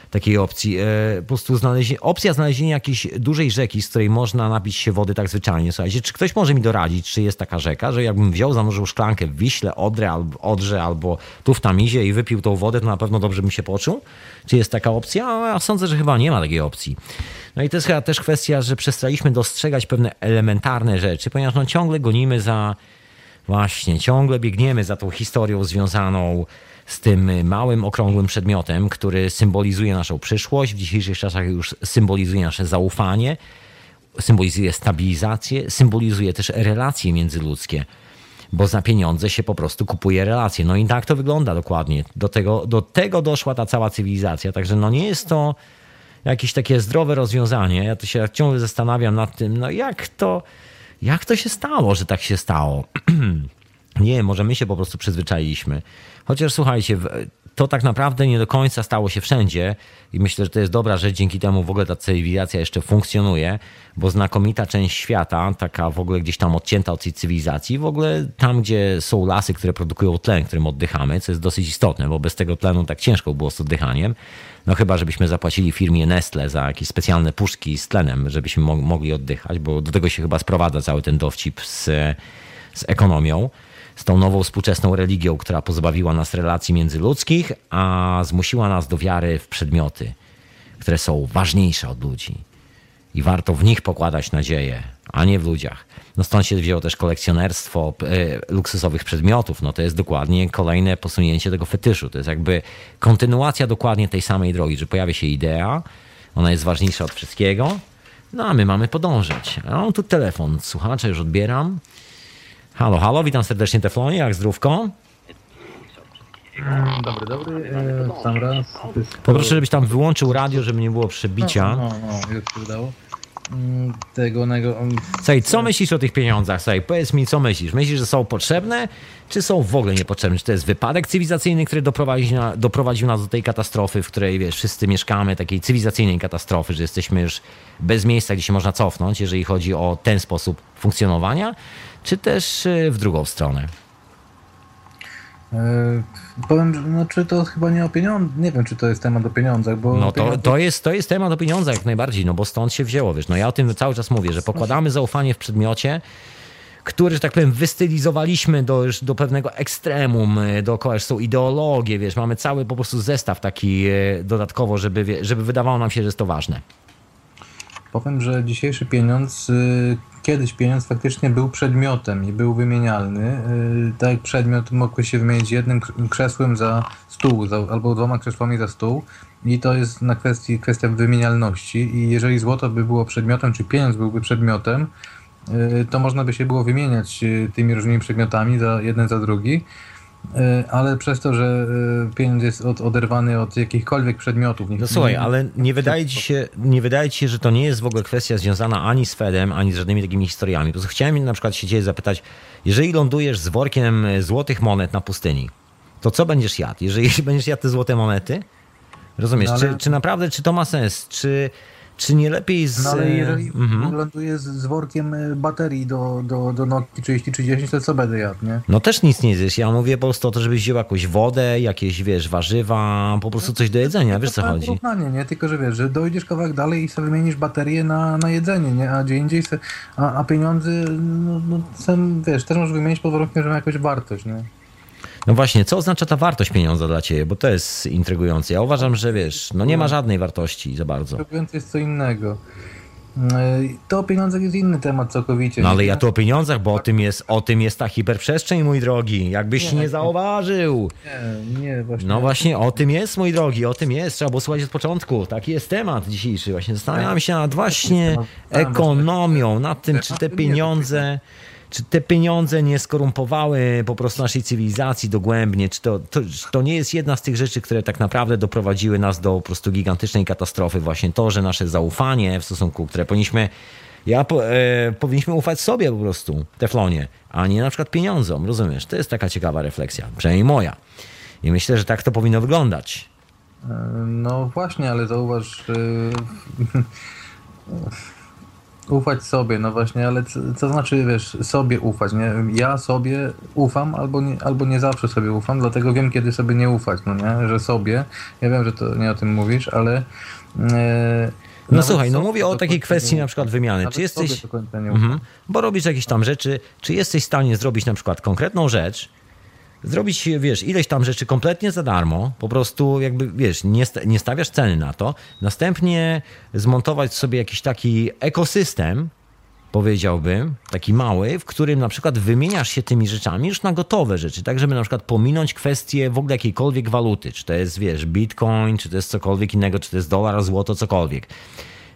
takiej opcji. E, po prostu znalezie, opcja znalezienia jakiejś dużej rzeki, z której można napić się wody tak zwyczajnie. Słuchajcie, czy ktoś może mi doradzić, czy jest taka rzeka, że jakbym wziął, zanurzył szklankę w Wiśle, Odrze albo, Odrze, albo tu w Tamizie i wypił tą wodę, to na pewno dobrze bym się poczuł? Czy jest taka opcja? Ja sądzę, że chyba nie ma takiej opcji. No i to jest chyba też kwestia, że przestaliśmy dostrzegać pewne elementarne rzeczy, ponieważ no ciągle gonimy za, właśnie, ciągle biegniemy za tą historią związaną z tym małym, okrągłym przedmiotem, który symbolizuje naszą przyszłość, w dzisiejszych czasach już symbolizuje nasze zaufanie, symbolizuje stabilizację, symbolizuje też relacje międzyludzkie bo za pieniądze się po prostu kupuje relacje. No i tak to wygląda dokładnie. Do tego, do tego doszła ta cała cywilizacja. Także no nie jest to jakieś takie zdrowe rozwiązanie. Ja to się ciągle zastanawiam nad tym, no jak to, jak to się stało, że tak się stało. [CLEARS THROAT] nie, może my się po prostu przyzwyczailiśmy. Chociaż słuchajcie, to tak naprawdę nie do końca stało się wszędzie i myślę, że to jest dobra rzecz, dzięki temu w ogóle ta cywilizacja jeszcze funkcjonuje, bo znakomita część świata, taka w ogóle gdzieś tam odcięta od tej cywilizacji, w ogóle tam, gdzie są lasy, które produkują tlen, którym oddychamy, co jest dosyć istotne, bo bez tego tlenu tak ciężko było z oddychaniem, no chyba, żebyśmy zapłacili firmie Nestle za jakieś specjalne puszki z tlenem, żebyśmy mogli oddychać, bo do tego się chyba sprowadza cały ten dowcip z, z ekonomią z tą nową współczesną religią, która pozbawiła nas relacji międzyludzkich, a zmusiła nas do wiary w przedmioty, które są ważniejsze od ludzi. I warto w nich pokładać nadzieję, a nie w ludziach. No stąd się wzięło też kolekcjonerstwo e, luksusowych przedmiotów. No to jest dokładnie kolejne posunięcie tego fetyszu. To jest jakby kontynuacja dokładnie tej samej drogi, że pojawia się idea, ona jest ważniejsza od wszystkiego, no a my mamy podążać. A mam tu telefon, słuchacza już odbieram. Halo, halo, witam serdecznie Teflonie, jak zdrówko? Mm, dobry, dobry, e, sam raz. Poproszę, żebyś tam wyłączył radio, żeby nie było przebicia. No, no, no już się udało. Mm, tego, nego... Mm, Słuchaj, co myślisz o tych pieniądzach? Słuchaj, powiedz mi, co myślisz? Myślisz, że są potrzebne, czy są w ogóle niepotrzebne? Czy to jest wypadek cywilizacyjny, który doprowadził, na, doprowadził nas do tej katastrofy, w której, wiesz, wszyscy mieszkamy, takiej cywilizacyjnej katastrofy, że jesteśmy już bez miejsca, gdzie się można cofnąć, jeżeli chodzi o ten sposób funkcjonowania? czy też y, w drugą stronę? Yy, powiem, no, czy to chyba nie o pieniądzach, nie wiem, czy to jest temat o pieniądzach, bo... No to, to, jest, to jest temat o pieniądzach jak najbardziej, no bo stąd się wzięło, wiesz, no ja o tym cały czas mówię, że pokładamy zaufanie w przedmiocie, który, że tak powiem, wystylizowaliśmy do, już do pewnego ekstremum, y, dookoła już są ideologie, wiesz, mamy cały po prostu zestaw taki y, dodatkowo, żeby, żeby wydawało nam się, że jest to ważne. Powiem, że dzisiejszy pieniądz kiedyś pieniądz faktycznie był przedmiotem i był wymienialny. Y, tak jak przedmiot mógł się wymienić jednym krzesłem za stół za, albo dwoma krzesłami za stół. I to jest na kwestii, kwestia wymienialności. I jeżeli złoto by było przedmiotem, czy pieniądz byłby przedmiotem, y, to można by się było wymieniać y, tymi różnymi przedmiotami za jeden za drugi ale przez to, że e, pieniądz jest od, oderwany od jakichkolwiek przedmiotów. No słuchaj, ale nie wydaje, ci się, nie wydaje ci się, że to nie jest w ogóle kwestia związana ani z Fedem, ani z żadnymi takimi historiami. Po chciałem na przykład się ciebie zapytać, jeżeli lądujesz z workiem złotych monet na pustyni, to co będziesz jadł? Jeżeli [LAUGHS] będziesz jadł te złote monety, rozumiesz, no ale... czy, czy naprawdę, czy to ma sens? Czy czy nie lepiej z... No ale jeżeli mhm. ląduję z, z, workiem e, baterii do, do, do Nokia 3030, to co będę jadł, nie? No też nic nie zjesz. Ja mówię po prostu o to, żebyś wziął jakąś wodę, jakieś, wiesz, warzywa, po prostu coś do jedzenia, wiesz co chodzi. Porównanie, nie? Tylko, że wiesz, że dojdziesz kawałek dalej i sobie wymienisz baterię na, na jedzenie, nie? A gdzie indziej, se, a, a pieniądze, no, no sam, wiesz, też możesz wymienić pod warunkiem, że ma jakąś wartość, nie? No właśnie, co oznacza ta wartość pieniądza dla ciebie? Bo to jest intrygujące. Ja uważam, że wiesz, no nie ma żadnej wartości za bardzo. Intrygujące jest co innego. E, to o pieniądzach jest inny temat całkowicie. No ale ja tu o pieniądzach, bo o tym jest, o tym jest ta hiperprzestrzeń, mój drogi. Jakbyś nie, nie zauważył. Nie, nie, właśnie. No właśnie, o tym jest, mój drogi, o tym jest. Trzeba było słuchać od początku. Taki jest temat dzisiejszy. Właśnie zastanawiam się nad właśnie ekonomią, nad tym, czy te pieniądze czy te pieniądze nie skorumpowały po prostu naszej cywilizacji dogłębnie? Czy to, to, to, nie jest jedna z tych rzeczy, które tak naprawdę doprowadziły nas do po prostu gigantycznej katastrofy? Właśnie to, że nasze zaufanie w stosunku, które powinniśmy. Ja e, powinniśmy ufać sobie po prostu, Teflonie, a nie na przykład pieniądzom, rozumiesz? To jest taka ciekawa refleksja, przynajmniej moja. I myślę, że tak to powinno wyglądać. E, no właśnie, ale zauważ. Yy [LAUGHS] Ufać sobie, no właśnie, ale co, co, znaczy, wiesz, sobie ufać, nie? Ja sobie ufam albo nie, albo nie zawsze sobie ufam, dlatego wiem, kiedy sobie nie ufać, no nie? Że sobie, ja wiem, że to nie o tym mówisz, ale... E, no słuchaj, no mówię o takiej kwestii na przykład wymiany. Czy jesteś... Mhm. Bo robisz jakieś tam rzeczy, czy jesteś w stanie zrobić na przykład konkretną rzecz, zrobić, wiesz, ileś tam rzeczy kompletnie za darmo, po prostu jakby, wiesz, nie, nie stawiasz ceny na to, następnie zmontować sobie jakiś taki ekosystem, powiedziałbym, taki mały, w którym na przykład wymieniasz się tymi rzeczami już na gotowe rzeczy, tak żeby na przykład pominąć kwestię w ogóle jakiejkolwiek waluty, czy to jest, wiesz, bitcoin, czy to jest cokolwiek innego, czy to jest dolar, złoto, cokolwiek.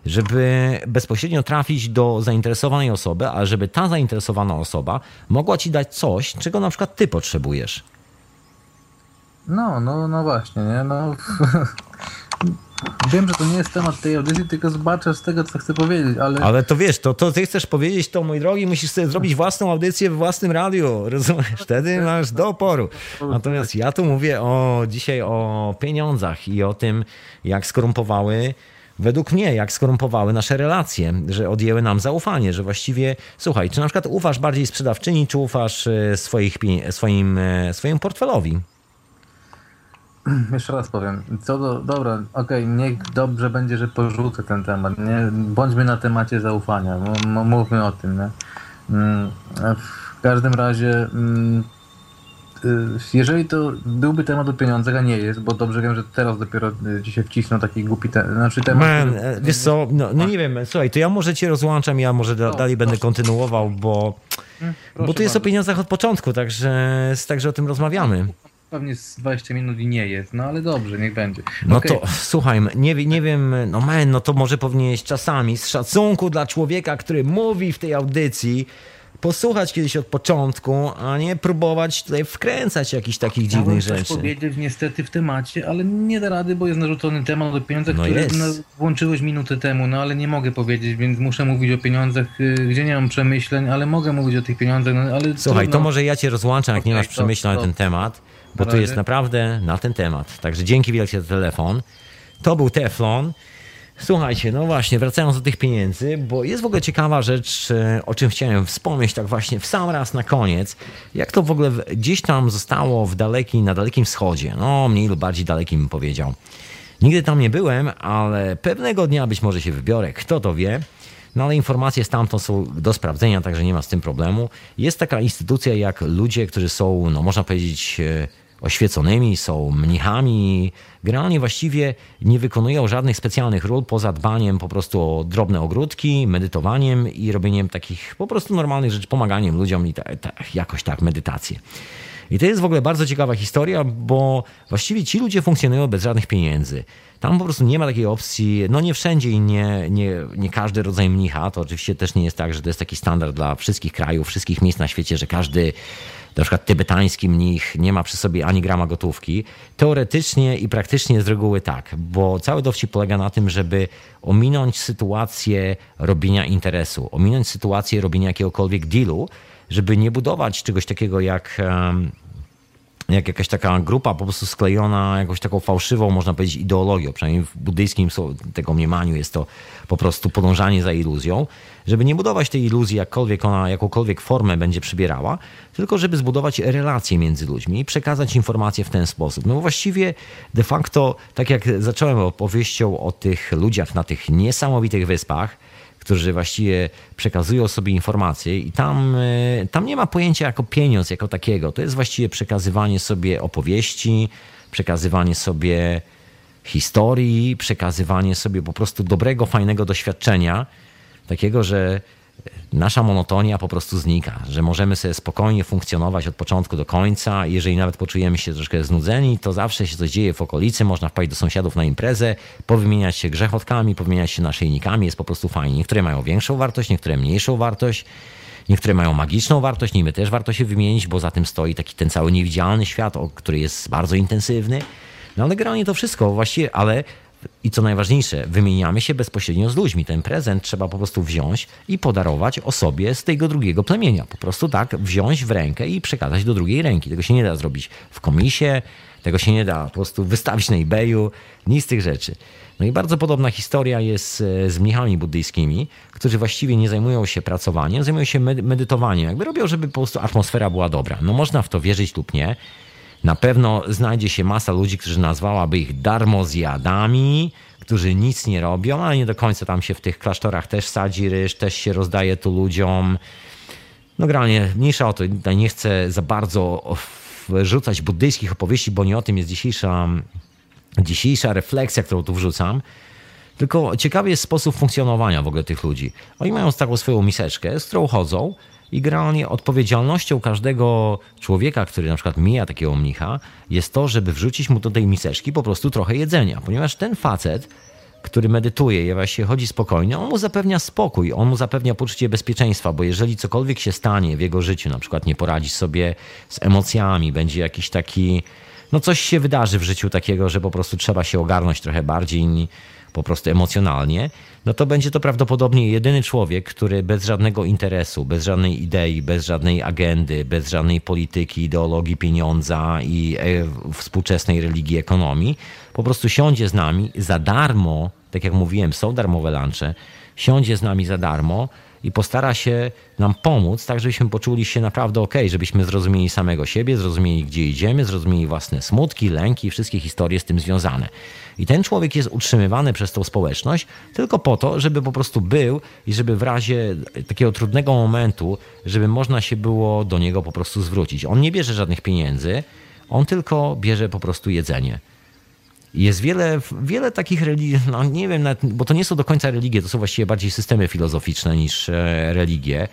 Żeby bezpośrednio trafić do zainteresowanej osoby, a żeby ta zainteresowana osoba mogła ci dać coś, czego na przykład ty potrzebujesz. No, no, no właśnie, nie? No, [LAUGHS] Wiem, że to nie jest temat tej audycji, tylko zobaczę z tego, co chcę powiedzieć, ale... Ale to wiesz, to, to ty chcesz powiedzieć to, mój drogi, musisz sobie zrobić własną audycję w własnym radiu, rozumiesz? [LAUGHS] Wtedy masz do oporu. Natomiast ja tu mówię o, dzisiaj o pieniądzach i o tym, jak skorumpowały według mnie, jak skorumpowały nasze relacje, że odjęły nam zaufanie, że właściwie, słuchaj, czy na przykład ufasz bardziej sprzedawczyni, czy ufasz e, swoich, swoim, e, swoim portfelowi? Jeszcze raz powiem. Co do, dobra, okej, okay, niech dobrze będzie, że porzucę ten temat. Nie? Bądźmy na temacie zaufania. Mówmy o tym. Nie? Mm, w każdym razie, mm, jeżeli to byłby temat o pieniądzach, a nie jest, bo dobrze wiem, że teraz dopiero ci się wcisnął taki głupi te, znaczy temat. Man, który... E, wiesz co, no, no, nie wiem, słuchaj, to ja może cię rozłączam, ja może da, no, dalej będę kontynuował, bo, hmm, bo tu jest bardzo. o pieniądzach od początku, także, także o tym rozmawiamy pewnie z 20 minut i nie jest, no ale dobrze, niech będzie. No okay. to słuchaj, nie, nie wiem, no man, no to może powinieneś czasami z szacunku dla człowieka, który mówi w tej audycji, posłuchać kiedyś od początku, a nie próbować tutaj wkręcać jakichś takich dziwnych rzeczy. Chciałbym powiedzieć niestety w temacie, ale nie da rady, bo jest narzucony temat o pieniądzach, no który no, włączyłeś minutę temu, no ale nie mogę powiedzieć, więc muszę mówić o pieniądzach, y, gdzie nie mam przemyśleń, ale mogę mówić o tych pieniądzach, no ale Słuchaj, trudno. to może ja cię rozłączam, jak okay, nie masz przemyśleń na ten temat bo tu jest naprawdę na ten temat. Także dzięki wielkie za telefon. To był Teflon. Słuchajcie, no właśnie, wracając do tych pieniędzy, bo jest w ogóle ciekawa rzecz, e, o czym chciałem wspomnieć tak właśnie w sam raz na koniec. Jak to w ogóle gdzieś tam zostało w daleki, na dalekim wschodzie, no mniej lub bardziej dalekim powiedział. Nigdy tam nie byłem, ale pewnego dnia być może się wybiorę, kto to wie. No ale informacje stamtąd są do sprawdzenia, także nie ma z tym problemu. Jest taka instytucja jak ludzie, którzy są, no można powiedzieć, e, oświeconymi, są mnichami. Generalnie właściwie nie wykonują żadnych specjalnych ról poza dbaniem po prostu o drobne ogródki, medytowaniem i robieniem takich po prostu normalnych rzeczy, pomaganiem ludziom i ta, ta, jakoś tak, medytację. I to jest w ogóle bardzo ciekawa historia, bo właściwie ci ludzie funkcjonują bez żadnych pieniędzy. Tam po prostu nie ma takiej opcji, no nie wszędzie i nie, nie, nie każdy rodzaj mnicha, to oczywiście też nie jest tak, że to jest taki standard dla wszystkich krajów, wszystkich miejsc na świecie, że każdy na przykład tybetański mnich nie ma przy sobie ani grama gotówki. Teoretycznie i praktycznie z reguły tak, bo cały dowcip polega na tym, żeby ominąć sytuację robienia interesu, ominąć sytuację robienia jakiegokolwiek dealu, żeby nie budować czegoś takiego jak jak jakaś taka grupa po prostu sklejona jakąś taką fałszywą, można powiedzieć, ideologią. Przynajmniej w buddyjskim tego mniemaniu jest to po prostu podążanie za iluzją, żeby nie budować tej iluzji, jakkolwiek ona, jakąkolwiek formę będzie przybierała, tylko żeby zbudować relacje między ludźmi i przekazać informacje w ten sposób. No właściwie de facto, tak jak zacząłem opowieścią o tych ludziach na tych niesamowitych wyspach, którzy właściwie przekazują sobie informacje i tam, e, tam nie ma pojęcia jako pieniądz, jako takiego. To jest właściwie przekazywanie sobie opowieści, przekazywanie sobie historii, przekazywanie sobie po prostu dobrego, fajnego doświadczenia, takiego, że nasza monotonia po prostu znika, że możemy sobie spokojnie funkcjonować od początku do końca. Jeżeli nawet poczujemy się troszkę znudzeni, to zawsze się coś dzieje w okolicy, można wpaść do sąsiadów na imprezę, powymieniać się grzechotkami, powymieniać się naszyjnikami, jest po prostu fajnie. Niektóre mają większą wartość, niektóre mniejszą wartość. Niektóre mają magiczną wartość, nimi też warto się wymienić, bo za tym stoi taki ten cały niewidzialny świat, który jest bardzo intensywny. No ale generalnie to wszystko właściwie, ale i co najważniejsze, wymieniamy się bezpośrednio z ludźmi. Ten prezent trzeba po prostu wziąć i podarować osobie z tego drugiego plemienia. Po prostu tak wziąć w rękę i przekazać do drugiej ręki. Tego się nie da zrobić w komisie, tego się nie da po prostu wystawić na eBayu, nic z tych rzeczy. No i bardzo podobna historia jest e, z mnichami buddyjskimi, którzy właściwie nie zajmują się pracowaniem, zajmują się medytowaniem. Jakby robią, żeby po prostu atmosfera była dobra. No można w to wierzyć lub nie. Na pewno znajdzie się masa ludzi, którzy nazwałaby ich darmozjadami, którzy nic nie robią, ale nie do końca tam się w tych klasztorach też sadzi ryż, też się rozdaje tu ludziom. No generalnie mniejsza o to, nie chcę za bardzo wrzucać buddyjskich opowieści, bo nie o tym jest dzisiejsza, dzisiejsza refleksja, którą tu wrzucam. Tylko ciekawy jest sposób funkcjonowania w ogóle tych ludzi. Oni mają taką swoją miseczkę, z którą chodzą i generalnie odpowiedzialnością każdego człowieka, który na przykład mija takiego mnicha, jest to, żeby wrzucić mu do tej miseczki po prostu trochę jedzenia. Ponieważ ten facet, który medytuje i właśnie chodzi spokojnie, on mu zapewnia spokój, on mu zapewnia poczucie bezpieczeństwa, bo jeżeli cokolwiek się stanie w jego życiu, na przykład nie poradzi sobie z emocjami, będzie jakiś taki, no coś się wydarzy w życiu takiego, że po prostu trzeba się ogarnąć trochę bardziej po prostu emocjonalnie, no to będzie to prawdopodobnie jedyny człowiek, który bez żadnego interesu, bez żadnej idei, bez żadnej agendy, bez żadnej polityki, ideologii pieniądza i e, współczesnej religii, ekonomii, po prostu siądzie z nami za darmo, tak jak mówiłem, są darmowe lunche, siądzie z nami za darmo i postara się nam pomóc, tak żebyśmy poczuli się naprawdę ok, żebyśmy zrozumieli samego siebie, zrozumieli gdzie idziemy, zrozumieli własne smutki, lęki, wszystkie historie z tym związane. I ten człowiek jest utrzymywany przez tą społeczność tylko po to, żeby po prostu był i żeby w razie takiego trudnego momentu, żeby można się było do niego po prostu zwrócić. On nie bierze żadnych pieniędzy, on tylko bierze po prostu jedzenie. Jest wiele, wiele takich religii, no nie wiem, bo to nie są do końca religie, to są właściwie bardziej systemy filozoficzne niż e, religie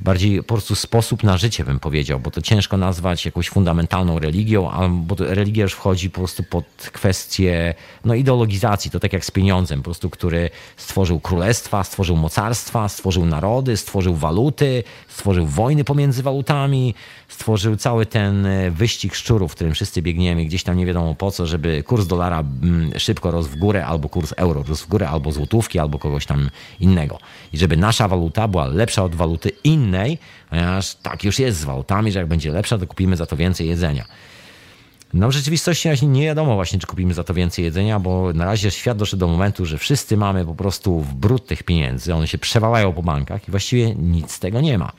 bardziej po prostu sposób na życie, bym powiedział, bo to ciężko nazwać jakąś fundamentalną religią, bo religia już wchodzi po prostu pod kwestię no, ideologizacji. To tak jak z pieniądzem, po prostu, który stworzył królestwa, stworzył mocarstwa, stworzył narody, stworzył waluty, stworzył wojny pomiędzy walutami, stworzył cały ten e, wyścig szczurów, w którym wszyscy biegniemy gdzieś tam nie wiadomo po co, żeby kurs dolara mm, szybko rósł w górę, albo kurs euro rósł w górę, albo złotówki, albo kogoś tam innego. I żeby nasza waluta była lepsza od waluty innej, ponieważ tak już jest z walutami, że jak będzie lepsza, to kupimy za to więcej jedzenia. No w rzeczywistości nie wiadomo właśnie, czy kupimy za to więcej jedzenia, bo na razie świat doszedł do momentu, że wszyscy mamy po prostu w brud tych pieniędzy, one się przewalają po bankach i właściwie nic z tego nie ma.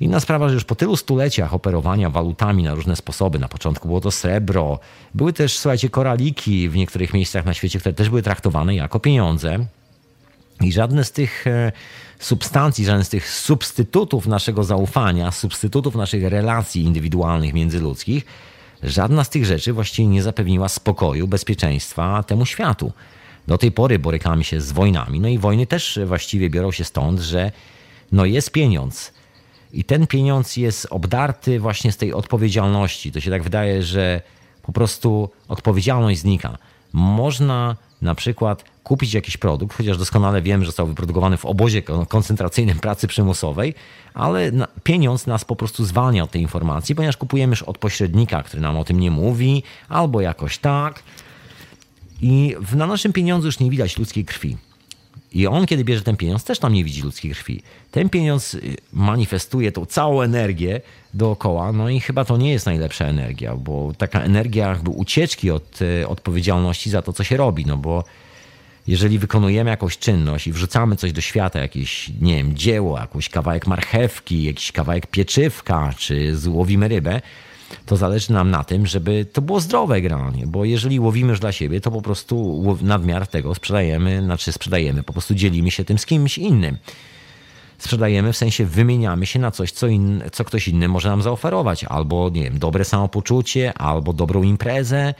Inna sprawa, że już po tylu stuleciach operowania walutami na różne sposoby, na początku było to srebro, były też, słuchajcie, koraliki w niektórych miejscach na świecie, które też były traktowane jako pieniądze. I żadne z tych e, substancji, żaden z tych substytutów naszego zaufania, substytutów naszych relacji indywidualnych, międzyludzkich, żadna z tych rzeczy właściwie nie zapewniła spokoju, bezpieczeństwa temu światu. Do tej pory borykamy się z wojnami, no i wojny też właściwie biorą się stąd, że no jest pieniądz, i ten pieniądz jest obdarty właśnie z tej odpowiedzialności. To się tak wydaje, że po prostu odpowiedzialność znika. Można na przykład kupić jakiś produkt, chociaż doskonale wiem, że został wyprodukowany w obozie koncentracyjnym pracy przymusowej, ale pieniądz nas po prostu zwalnia od tej informacji, ponieważ kupujemy już od pośrednika, który nam o tym nie mówi, albo jakoś tak. I na naszym pieniądzu już nie widać ludzkiej krwi. I on, kiedy bierze ten pieniądz, też tam nie widzi ludzkiej krwi. Ten pieniądz y, manifestuje tą całą energię dookoła, no i chyba to nie jest najlepsza energia, bo taka energia jakby ucieczki od y, odpowiedzialności za to, co się robi, no bo jeżeli wykonujemy jakąś czynność i wrzucamy coś do świata, jakieś, nie wiem, dzieło, jakiś kawałek marchewki, jakiś kawałek pieczywka, czy złowimy rybę, to zależy nam na tym, żeby to było zdrowe generalnie, bo jeżeli łowimy już dla siebie, to po prostu nadmiar tego sprzedajemy, znaczy sprzedajemy, po prostu dzielimy się tym z kimś innym. Sprzedajemy w sensie wymieniamy się na coś, co, in, co ktoś inny może nam zaoferować, albo nie wiem, dobre samopoczucie, albo dobrą imprezę,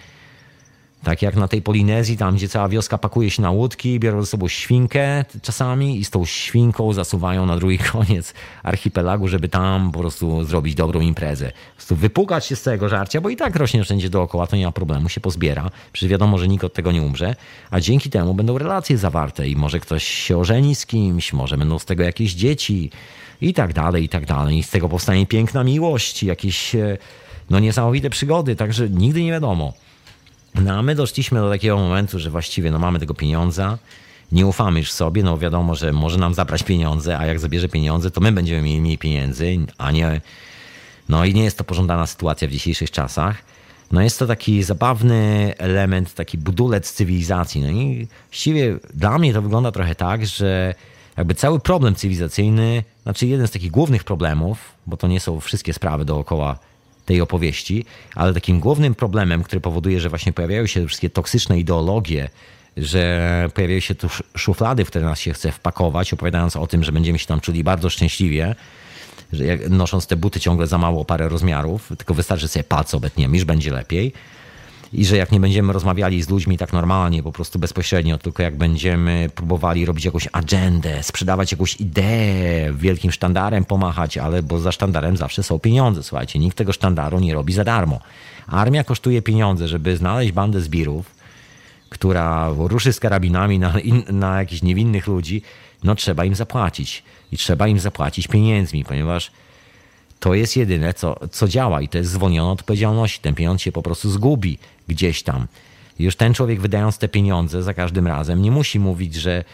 tak jak na tej Polinezji, tam gdzie cała wioska pakuje się na łódki, biorą ze sobą świnkę czasami i z tą świnką zasuwają na drugi [LAUGHS] koniec archipelagu, żeby tam po prostu zrobić dobrą imprezę. Po prostu wypukać się z tego żarcia, bo i tak rośnie wszędzie dookoła, to nie ma problemu, się pozbiera. Przecież wiadomo, że nikt od tego nie umrze, a dzięki temu będą relacje zawarte i może ktoś się ożeni z kimś, może będą z tego jakieś dzieci i tak dalej, i tak dalej. I z tego powstanie piękna miłość, jakieś e, no niesamowite przygody, także nigdy nie wiadomo. No a my doszliśmy do takiego momentu, że właściwie no, mamy tego pieniądza, nie ufamy już sobie, no wiadomo, że może nam zabrać pieniądze, a jak zabierze pieniądze, to my będziemy mieli mniej pieniędzy, a nie... No i nie jest to pożądana sytuacja w dzisiejszych czasach. No jest to taki zabawny element, taki budulec cywilizacji. No i właściwie dla mnie to wygląda trochę tak, że jakby cały problem cywilizacyjny, znaczy jeden z takich głównych problemów, bo to nie są wszystkie sprawy dookoła tej opowieści, ale takim głównym problemem, który powoduje, że właśnie pojawiają się wszystkie toksyczne ideologie, że pojawiają się tu szuflady, w które nas się chce wpakować, opowiadając o tym, że będziemy się tam czuli bardzo szczęśliwie, że nosząc te buty ciągle za mało parę rozmiarów, tylko wystarczy sobie palce obetniemy, już będzie lepiej. I że jak nie będziemy rozmawiali z ludźmi tak normalnie, po prostu bezpośrednio, tylko jak będziemy próbowali robić jakąś agendę, sprzedawać jakąś ideę, wielkim sztandarem pomachać, ale bo za sztandarem zawsze są pieniądze, słuchajcie, nikt tego sztandaru nie robi za darmo. Armia kosztuje pieniądze, żeby znaleźć bandę zbirów, która ruszy z karabinami na, na jakichś niewinnych ludzi, no trzeba im zapłacić. I trzeba im zapłacić pieniędzmi, ponieważ to jest jedyne, co, co działa i to jest zwolnione od odpowiedzialności. Ten pieniądz się po prostu zgubi gdzieś tam. Już ten człowiek wydając te pieniądze za każdym razem nie musi mówić, że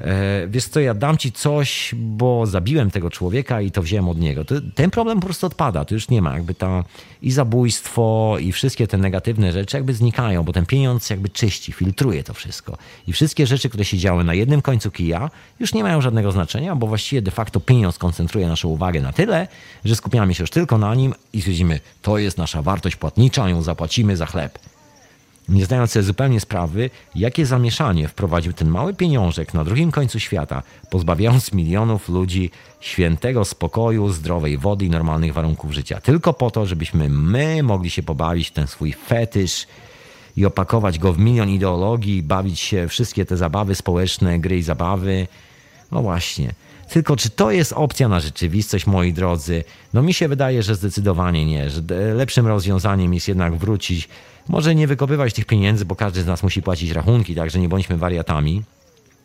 e, wiesz co, ja dam ci coś, bo zabiłem tego człowieka i to wziąłem od niego. Ten problem po prostu odpada. To już nie ma. Jakby ta i zabójstwo, i wszystkie te negatywne rzeczy jakby znikają, bo ten pieniądz jakby czyści, filtruje to wszystko. I wszystkie rzeczy, które się działy na jednym końcu kija, już nie mają żadnego znaczenia, bo właściwie de facto pieniądz koncentruje naszą uwagę na tyle, że skupiamy się już tylko na nim i stwierdzimy, to jest nasza wartość płatnicza, ją zapłacimy za chleb nie zdając sobie zupełnie sprawy, jakie zamieszanie wprowadził ten mały pieniążek na drugim końcu świata, pozbawiając milionów ludzi świętego spokoju, zdrowej wody i normalnych warunków życia. Tylko po to, żebyśmy my mogli się pobawić ten swój fetysz i opakować go w milion ideologii, bawić się wszystkie te zabawy społeczne, gry i zabawy. No właśnie. Tylko czy to jest opcja na rzeczywistość, moi drodzy? No mi się wydaje, że zdecydowanie nie, że lepszym rozwiązaniem jest jednak wrócić może nie wykopywać tych pieniędzy, bo każdy z nas musi płacić rachunki, także nie bądźmy wariatami.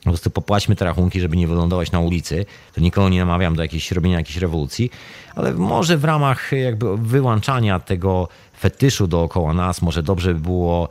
Po prostu popłaćmy te rachunki, żeby nie wylądować na ulicy. To nikogo nie namawiam do jakiejś robienia jakiejś rewolucji, ale może w ramach jakby wyłączania tego fetyszu dookoła nas, może dobrze by było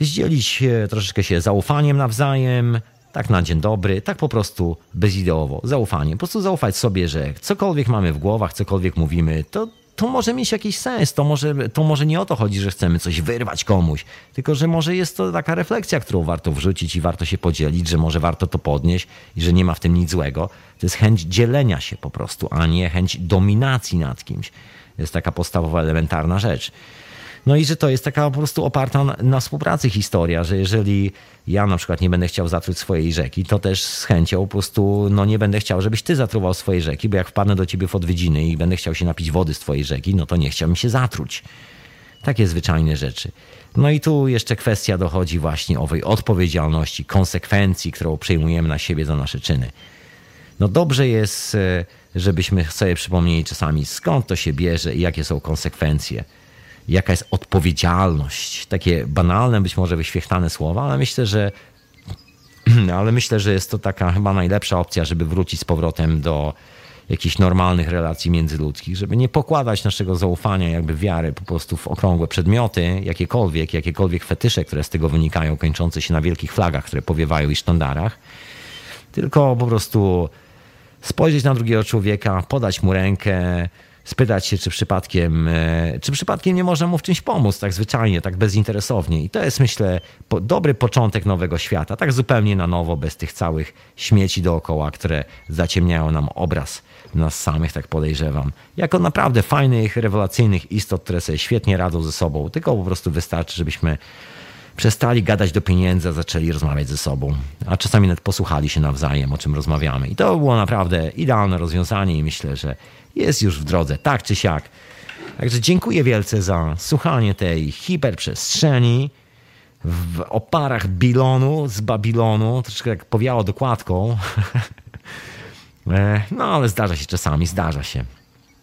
zdzielić troszeczkę się zaufaniem nawzajem, tak na dzień dobry, tak po prostu bezideowo, zaufanie. Po prostu zaufać sobie, że cokolwiek mamy w głowach, cokolwiek mówimy, to to może mieć jakiś sens. To może, to może nie o to chodzi, że chcemy coś wyrwać komuś, tylko że może jest to taka refleksja, którą warto wrzucić i warto się podzielić, że może warto to podnieść i że nie ma w tym nic złego. To jest chęć dzielenia się po prostu, a nie chęć dominacji nad kimś. To jest taka podstawowa, elementarna rzecz. No i że to jest taka po prostu oparta na, współpracy historia, że jeżeli ja na przykład nie będę chciał zatruć swojej rzeki, to też z chęcią po prostu no nie będę chciał, żebyś ty zatruwał swojej rzeki, bo jak wpadnę do ciebie w odwiedziny i będę chciał się napić wody z twojej rzeki, no to nie chciałbym się zatruć. Takie zwyczajne rzeczy. No i tu jeszcze kwestia dochodzi właśnie owej odpowiedzialności, konsekwencji, którą przyjmujemy na siebie za nasze czyny. No dobrze jest, e, żebyśmy sobie przypomnieli czasami skąd to się bierze i jakie są konsekwencje jaka jest odpowiedzialność. Takie banalne, być może wyświechtane słowa, ale myślę, że [CLEARS THROAT] ale myślę, że jest to taka chyba najlepsza opcja, żeby wrócić z powrotem do jakichś normalnych relacji międzyludzkich, żeby nie pokładać naszego zaufania, jakby wiary po prostu w okrągłe przedmioty, jakiekolwiek, jakiekolwiek fetysze, które z tego wynikają, kończące się na wielkich flagach, które powiewają i sztandarach, tylko po prostu spojrzeć na drugiego człowieka, podać mu rękę, spytać się, czy przypadkiem, e, czy przypadkiem nie można mu w czymś pomóc, tak zwyczajnie, tak bezinteresownie. I to jest, myślę, po, dobry początek nowego świata, tak zupełnie na nowo, bez tych całych śmieci dookoła, które zaciemniają nam obraz nas samych, tak podejrzewam. Jako naprawdę fajnych, rewelacyjnych istot, które sobie świetnie radzą ze sobą, tylko po prostu wystarczy, żebyśmy przestali gadać do pieniędzy, a zaczęli rozmawiać ze sobą. A czasami nawet posłuchali się nawzajem, o czym rozmawiamy. I to było naprawdę idealne rozwiązanie i myślę, że jest już w drodze, tak czy siak. Także dziękuję wielce za słuchanie tej hiperprzestrzeni w oparach Bilonu z Babilonu. Troszkę jak powiało dokładką. [LAUGHS] E, no ale zdarza się czasami, zdarza się.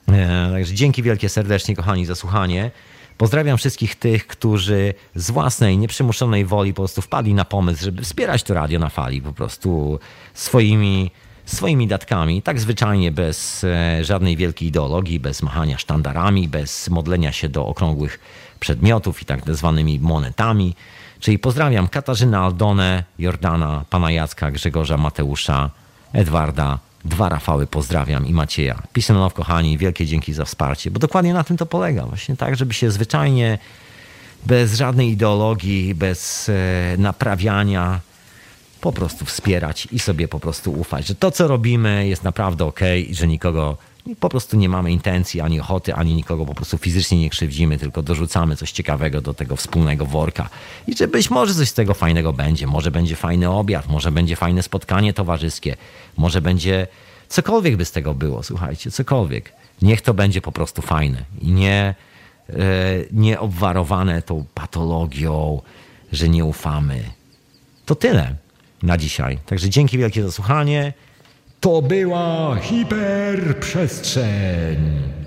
E, także dzięki wielkie serdecznie, kochani, za słuchanie. Pozdrawiam wszystkich tych, którzy z własnej, nieprzymuszonej woli po prostu wpadli na pomysł, żeby wspierać to radio na fali po prostu swoimi swoimi datkami, tak zwyczajnie, bez e, żadnej wielkiej ideologii, bez machania sztandarami, bez modlenia się do okrągłych przedmiotów i tak zwanymi monetami. Czyli pozdrawiam Katarzynę Aldonę, Jordana, pana Jacka, Grzegorza, Mateusza, Edwarda, dwa Rafały pozdrawiam i Macieja. Pisanow, kochani, wielkie dzięki za wsparcie, bo dokładnie na tym to polega. Właśnie tak, żeby się zwyczajnie, bez żadnej ideologii, bez e, naprawiania, po prostu wspierać i sobie po prostu ufać, że to, co robimy, jest naprawdę ok i że nikogo po prostu nie mamy intencji, ani ochoty, ani nikogo po prostu fizycznie nie krzywdzimy, tylko dorzucamy coś ciekawego do tego wspólnego worka. I że być może coś z tego fajnego będzie. Może będzie fajny obiad, może będzie fajne spotkanie towarzyskie, może będzie cokolwiek by z tego było, słuchajcie, cokolwiek. Niech to będzie po prostu fajne i nie, e, nie obwarowane tą patologią, że nie ufamy. To tyle na dzisiaj. Także dzięki wielkie za słuchanie. To była hiperprzestrzeń.